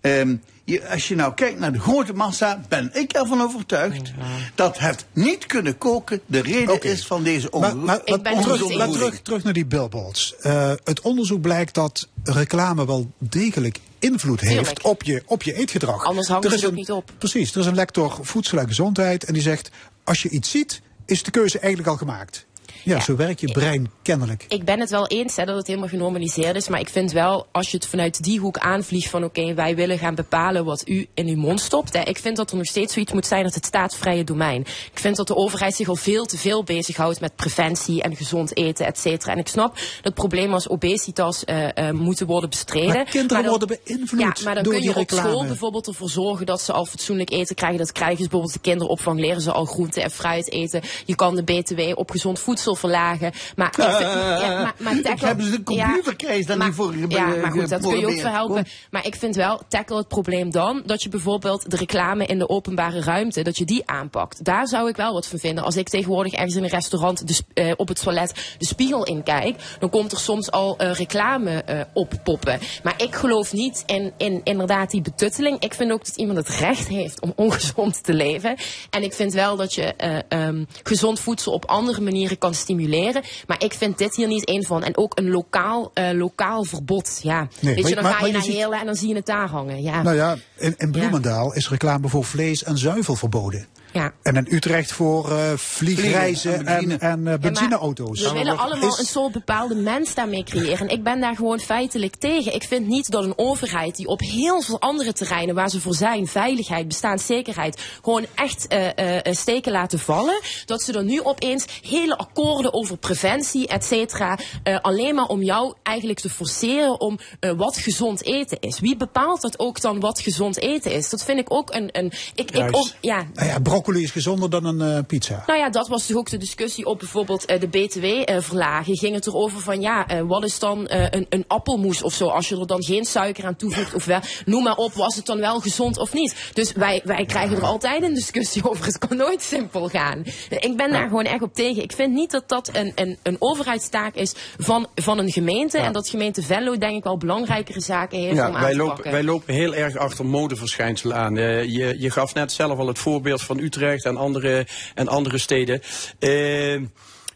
ehm, je, als je nou kijkt naar de grote massa, ben ik ervan overtuigd dat het niet kunnen koken de reden is van deze onge Maar, maar terug, terug, terug naar die billboards. Eh, het onderzoek blijkt dat reclame wel degelijk invloed heeft op je, op je eetgedrag. Anders Er is het ook een- niet op. Precies, er is een lector voedsel en gezondheid en die zegt... als je iets ziet, is de keuze eigenlijk al gemaakt. Ja, zo werkt je brein kennelijk. Ik ben het wel eens hè, dat het helemaal genormaliseerd is. Maar ik vind wel, als je het vanuit die hoek aanvliegt van oké, wij willen gaan bepalen wat u in uw mond stopt. Hè, ik vind dat er nog steeds zoiets moet zijn als het staatsvrije domein. Ik vind dat de overheid zich al veel te veel bezighoudt met preventie en gezond eten, et cetera. En ik snap dat problemen als obesitas eh, eh, moeten worden bestreden. Maar kinderen dan- worden beïnvloed Ja, maar dan door kun je op school bijvoorbeeld ervoor zorgen dat ze al fatsoenlijk eten krijgen. Dat krijgen ze bijvoorbeeld de kinderopvang, leren ze al groente en fruit eten. Je kan de BTW op gezond voedsel verlagen. Maar, ik vind- ja, maar, maar Ik tackle- heb ze de computercase dan maar- niet voor Ja, maar goed, dat kun je ook verhelpen. Maar ik vind wel, tackle het probleem dan, dat je bijvoorbeeld de reclame in de openbare ruimte, dat je die aanpakt. Daar zou ik wel wat van vinden. Als ik tegenwoordig ergens in een restaurant de, eh, op het toilet de spiegel in kijk, dan komt er soms al eh, reclame eh, oppoppen. Maar ik geloof niet in, in inderdaad die betutteling. Ik vind ook dat iemand het recht heeft om ongezond te leven. En ik vind wel dat je eh, ehm, gezond voedsel op andere manieren kan stimuleren. Maar ik vind dit hier niet één van. En ook een lokaal, eh, lokaal verbod. Ja. Nee, Weet je, dan maar- ga je naar Heerlen en dan zie je het daar hangen. Ja. Nou ja, in, in Bloemendaal is reclame voor vlees en zuivel verboden. Ja. En in Utrecht voor eh, vliegreizen Vliegen en en, eh, benzineauto's. We willen allemaal Is- een soort bepaalde mens daarmee creëren. En ik ben daar gewoon feitelijk tegen. Ik vind niet dat een overheid die op heel veel andere terreinen waar ze voor zijn, veiligheid, bestaanszekerheid, gewoon echt eh, steken laten vallen, dat ze dan nu opeens hele akkoorden over preventie, et cetera, eh, alleen maar om jou eigenlijk te forceren om eh, wat gezond eten is. Wie bepaalt dat ook dan wat gezond eten is? Dat vind ik ook een. een ik, ik, ook- ja, Nou ja, broccoli is gezonder dan een eh, pizza. nou ja, dat was toch ook de discussie op bijvoorbeeld eh, de BTW-verlagen. Ging het erover van ja, eh, wat is dan eh, een, een appelmoes of zo? Als je er dan geen suiker aan toevoegt of wel, noem maar op, was het dan wel gezond of niet? Dus wij, wij krijgen er altijd een discussie over. Het kan nooit simpel gaan. Ik ben daar gewoon echt op tegen. Ik vind niet dat dat een, een, een overheidstaak is van, van een gemeente. En dat gemeente Venlo denk ik wel belangrijkere zaken heeft om Ja, aan wij te lopen, pakken. wij lopen heel erg achter modeverschijnselen aan. Eh, je, je gaf net zelf al het voorbeeld van Utrecht en andere, en andere steden. Eh,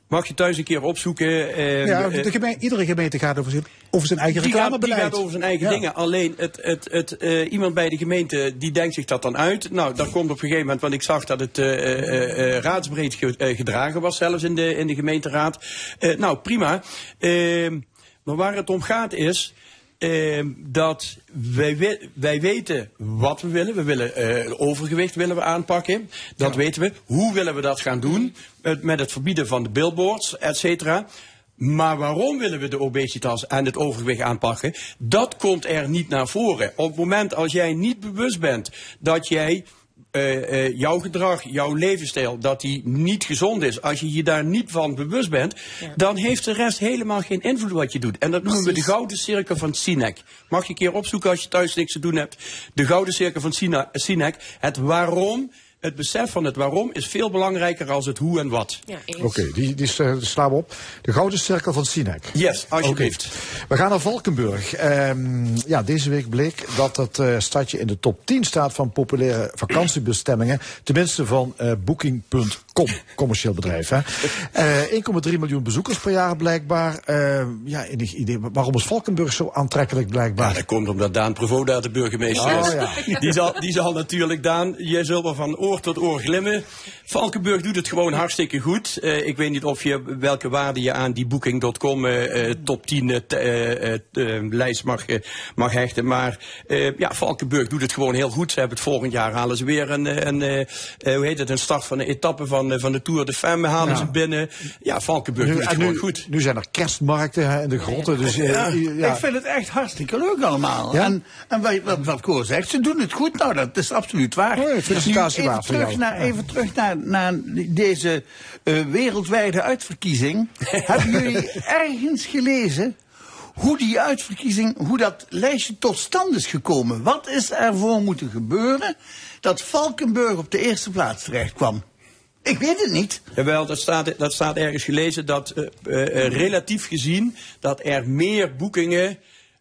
mag je thuis een keer opzoeken. eh, ja, eh, de iedere gemeente gaat over zijn, over zijn eigen die gaat, die reclamebeleid. gaat over zijn eigen Ja. dingen. Alleen het, het, het, eh, iemand bij de gemeente die denkt zich dat dan uit. Nou, dat komt op een gegeven moment, want ik zag dat het eh, raadsbreed ge- gedragen was, zelfs in de, in de gemeenteraad. Nou, prima. Ehm, maar waar het om gaat is. Ehm, dat wij, we- wij weten wat we willen. We willen eh, overgewicht willen we aanpakken. Dat weten we. Hoe willen we dat gaan doen? Met, met het verbieden van de billboards, et cetera. Maar waarom willen we de obesitas en het overgewicht aanpakken? Dat komt er niet naar voren. Op het moment als jij niet bewust bent dat jij eh, jouw gedrag, jouw levensstijl, dat die niet gezond is, als je je daar niet van bewust bent, dan heeft de rest helemaal geen invloed wat je doet. En dat noemen we de gouden cirkel van Sinek. Mag je een keer opzoeken als je thuis niks te doen hebt. De gouden cirkel van Sinek. Het waarom, het besef van het waarom is veel belangrijker als het hoe en wat. Oké, die, die s- slaan we op. De Gouden Cirkel van Sinek. Yes, alsjeblieft. Oké. We gaan naar Valkenburg. Ehm, ja, deze week bleek dat het eh, stadje in de top 10 staat van populaire vakantiebestemmingen. Tenminste van eh, Booking.com, commercieel bedrijf. hè. Eh 1,3 miljoen bezoekers per jaar blijkbaar. Eh, ja, enig idee. Waarom is Valkenburg zo aantrekkelijk blijkbaar? Ja, dat komt omdat Daan Prevoda de burgemeester Oh, is. ja. Die, zal, die zal natuurlijk, Daan, jij zult wel van oor tot oor glimmen. Valkenburg doet het gewoon hartstikke goed. Eh, ik weet niet of je, welke waarde je aan die Booking.com eh, eh, top 10 eh, t- eh, eh, eh, lijst mag, eh, mag hechten. Maar eh, ja, Valkenburg doet het gewoon heel goed. Ze hebben het volgend jaar halen ze weer een, eh, een, eh, eh, hoe heet het, een start van een etappe van, eh, van de Tour de Femme halen Ja. ze binnen. Ja, Valkenburg Nu, doet het en gewoon nu, goed. nu zijn er kerstmarkten hè, in de grotten. Dus, eh, Ja, ja. Ik vind het echt hartstikke leuk allemaal. Ja? En, en wat, wat, wat Koor zegt, ze doen het goed. Nou, dat is absoluut waar. Felicitatie even terug, naar, Ja. even terug naar, naar deze eh, wereldwijde uitverkiezing. Hebben jullie ergens gelezen hoe die uitverkiezing, hoe dat lijstje tot stand is gekomen? Wat is er voor moeten gebeuren dat Valkenburg op de eerste plaats terecht kwam? Ik weet het niet. Jawel, dat staat, dat staat ergens gelezen dat eh, eh, relatief gezien dat er meer boekingen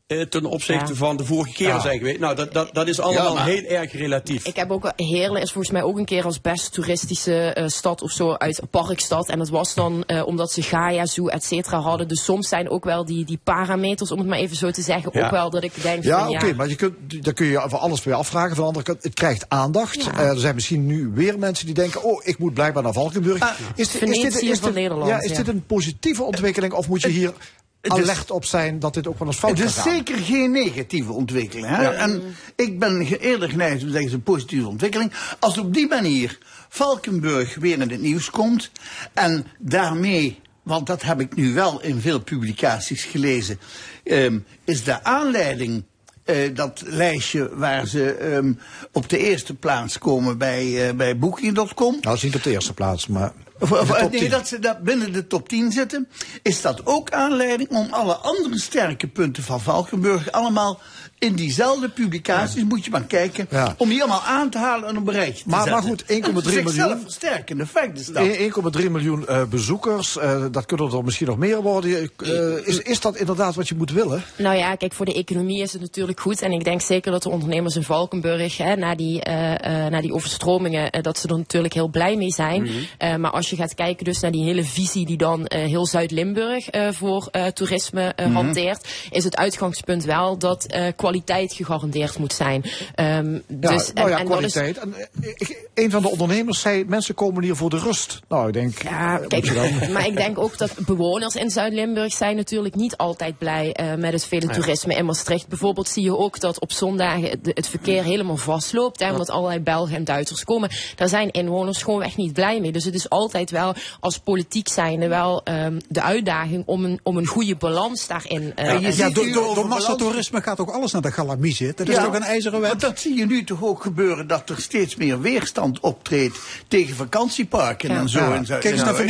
eh, ten opzichte Ja. van de vorige keren Ja. zijn geweest. Nou, dat, dat, dat is allemaal Ja, heel erg relatief. Ik heb ook Heerlen is volgens mij ook een keer als best toeristische eh, stad of zo uit Parkstad. En dat was dan eh, omdat ze Gaia Zoo et cetera hadden. Dus soms zijn ook wel die, die parameters, om het maar even zo te zeggen, Ja. ook wel dat ik denk Ja, van oké, maar je kunt, dan kun je voor alles weer afvragen. Van de andere kant, het krijgt aandacht. Ja. Er zijn misschien nu weer mensen die denken: oh, ik moet blijkbaar naar Valkenburg. Ah, is, dit- Venetië van Nederland, Ja, is ja. dit een positieve ontwikkeling of moet je hier is- alert op zijn dat dit ook wel eens fout Het kan is gaan? zeker geen negatieve ontwikkeling. Hè? Ja. En ik ben eerder geneigd om te zeggen, het is een positieve ontwikkeling. Als op die manier Valkenburg weer in het nieuws komt en daarmee, want dat heb ik nu wel in veel publicaties gelezen, ehm, is de aanleiding. eh, dat lijstje waar ze ehm, op de eerste plaats komen bij, eh, bij Booking.com. Nou, is niet op de eerste plaats, maar. Of, nee, 10. dat ze daar binnen de top 10 zitten. Is dat ook aanleiding om alle andere sterke punten van Valkenburg allemaal in diezelfde publicaties, moet je maar kijken, Ja. om die allemaal aan te halen en op een rijtje te Maar- zetten. maar goed, 1,3 Een zichzelf miljoen. versterkende effect is dat. 1,3 miljoen eh, bezoekers, eh, dat kunnen er misschien nog meer worden. Eh, is, is dat inderdaad wat je moet willen? Nou ja, kijk, voor de economie is het natuurlijk goed. En ik denk zeker dat de ondernemers in Valkenburg, hè, na, die, eh, eh, na die overstromingen, dat ze er natuurlijk heel blij mee zijn. Mhm. Eh, maar als je gaat kijken dus naar die hele visie die dan eh, heel Zuid-Limburg eh, voor eh, toerisme Mhm. hanteert, is het uitgangspunt wel dat eh, kwaliteit gegarandeerd moet zijn. Ehm, Ja, dus, nou ja, en dat is- kwaliteit. En, eh, ik- een van de ondernemers zei, mensen komen hier voor de rust. Nou, ik denk, Ja, moet kijk, je dan- maar ik denk ook dat bewoners in Zuid-Limburg zijn natuurlijk niet altijd blij eh, met het vele Ja. toerisme. In Maastricht bijvoorbeeld zie je ook dat op zondagen het, het verkeer helemaal vastloopt. Hè, omdat allerlei Belgen en Duitsers komen. Daar zijn inwoners gewoon echt niet blij mee. Dus het is altijd wel als politiek zijnde wel ehm, de uitdaging om een, om een goede balans daarin eh, Ja, door, door, massatoerisme gaat ook alles naar de galamie Dat is Ja, toch een ijzeren wet? Dat zie je nu toch ook gebeuren, dat er steeds meer weerstand optreedt tegen vakantieparken en zo. Ja, in Zuid- Kijk eens naar Zuid-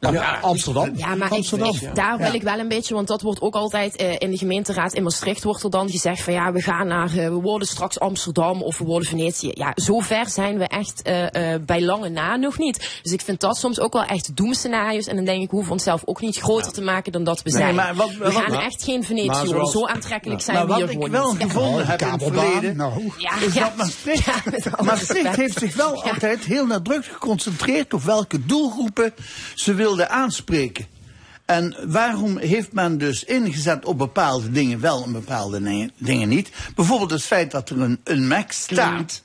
Venetië. Ja, Amsterdam. Ja, maar Amsterdam. Ik, daar wil ik wel een beetje, want dat wordt ook altijd eh, in de gemeenteraad in Maastricht wordt er dan gezegd van ja, we gaan naar, eh, we worden straks Amsterdam of we worden Venetië. Ja, zover zijn we echt eh, eh, bij lange na nog niet. Dus ik vind dat soms ook wel echt doemscenario's en dan denk ik, we hoeven onszelf ook niet groter te maken dan dat we Nee, zijn. maar wat- we gaan maar- echt geen Venetië maar worden. zoals- Zo aantrekkelijk zijn maar we hier wat ik gewoon wel gevonden heb in het verleden, Ja, is ja. dat Maastricht, Maastricht heeft zich wel altijd heel nadrukkelijk geconcentreerd op welke doelgroepen ze wilde aanspreken. En waarom heeft men dus ingezet op bepaalde dingen wel en bepaalde dingen niet? Bijvoorbeeld het feit dat er een, een MAC staat.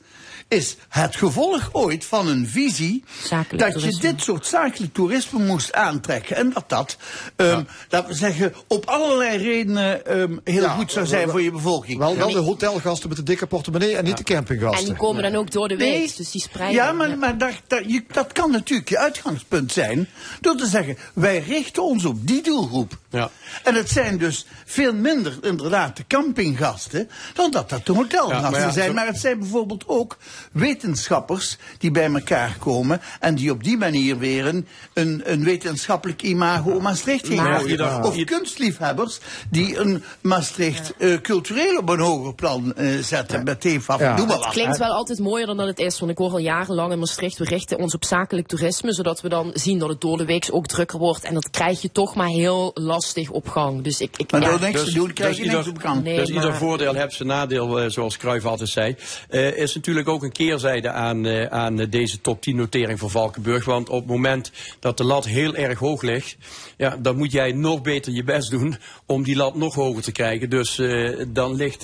Is het gevolg ooit van een visie dat je dit soort zakelijk toerisme moest aantrekken. En dat dat, ehm, laten we zeggen, op allerlei redenen ehm, heel Ja, goed zou zijn voor je bevolking. Wel, wel de hotelgasten met de dikke portemonnee en niet de campinggasten. En die komen dan ook door de week, dus die spreiden. Ja, maar, maar dat, dat, je, dat kan natuurlijk je uitgangspunt zijn. Door te zeggen, wij richten ons op die doelgroep. Ja. En het zijn dus veel minder inderdaad de campinggasten dan dat dat de hotelgasten Ja, maar ja, zijn. zo- Maar het zijn bijvoorbeeld ook wetenschappers die bij elkaar komen en die op die manier weer een, een, een wetenschappelijk imago om Maastricht ieder- Of ieder- kunstliefhebbers die een Maastricht eh, cultureel op een hoger plan eh, zetten. Met TFAF, Ja. doe maar Het wat. klinkt wel altijd mooier dan dat het is. Want ik hoor al jarenlang in Maastricht, we richten ons op zakelijk toerisme. Zodat we dan zien dat het door de week ook drukker wordt. En dat krijg je toch maar heel lastig op gang. Dus ik, ik, Maar ja. door niks te doen krijg je ieder- niks op gang. Nee, dus ieder voordeel heeft zijn nadeel, eh, zoals Cruijff altijd zei. Eh, is natuurlijk ook een keerzijde aan, eh, aan eh, deze top 10 notering voor Valkenburg. Want op het moment dat de lat heel erg hoog ligt, ja, dan moet jij nog beter je best doen om die lat nog hoger te krijgen. Dus eh, dan ligt,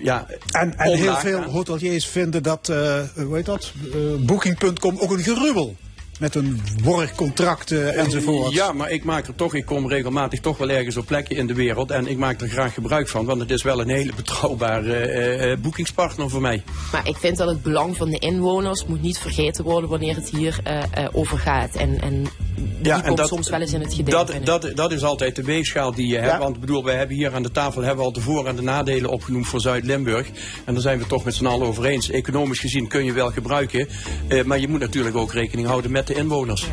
ja, En, en heel veel aan. hoteliers vinden dat, hoe heet dat, Booking.com ook een gerubbel. Met een borgcontracten enzovoort. Ja, maar ik maak er toch, ik kom regelmatig toch wel ergens op plekken in de wereld. En ik maak er graag gebruik van, want het is wel een hele betrouwbare eh, eh, boekingspartner voor mij. Maar ik vind dat het belang van de inwoners moet niet vergeten worden wanneer het hier eh, eh, over gaat. En, en die komt soms wel eens in het geding. vind dat, dat, dat is altijd de weegschaal die je hebt. Ja. Want ik bedoel, wij hebben hier aan de tafel hebben we al de voor- en de nadelen opgenoemd voor Zuid-Limburg. En daar zijn we toch met z'n allen over eens. Economisch gezien kun je wel gebruiken. eh, maar je moet natuurlijk ook rekening houden met de inwoners.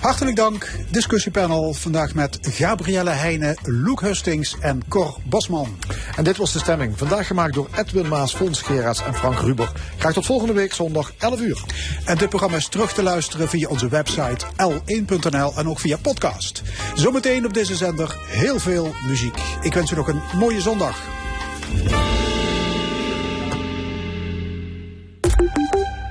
Hartelijk dank. Discussiepanel vandaag met Gabrielle Heijnen, Loek Hustings en Cor Bosman. En dit was de stemming. Vandaag gemaakt door Edwin Maas, Fons Gerards en Frank Ruber. Graag tot volgende week zondag 11 uur. En dit programma is terug te luisteren via onze website l1.nl en ook via podcast. Zometeen op deze zender heel veel muziek. Ik wens u nog een mooie zondag.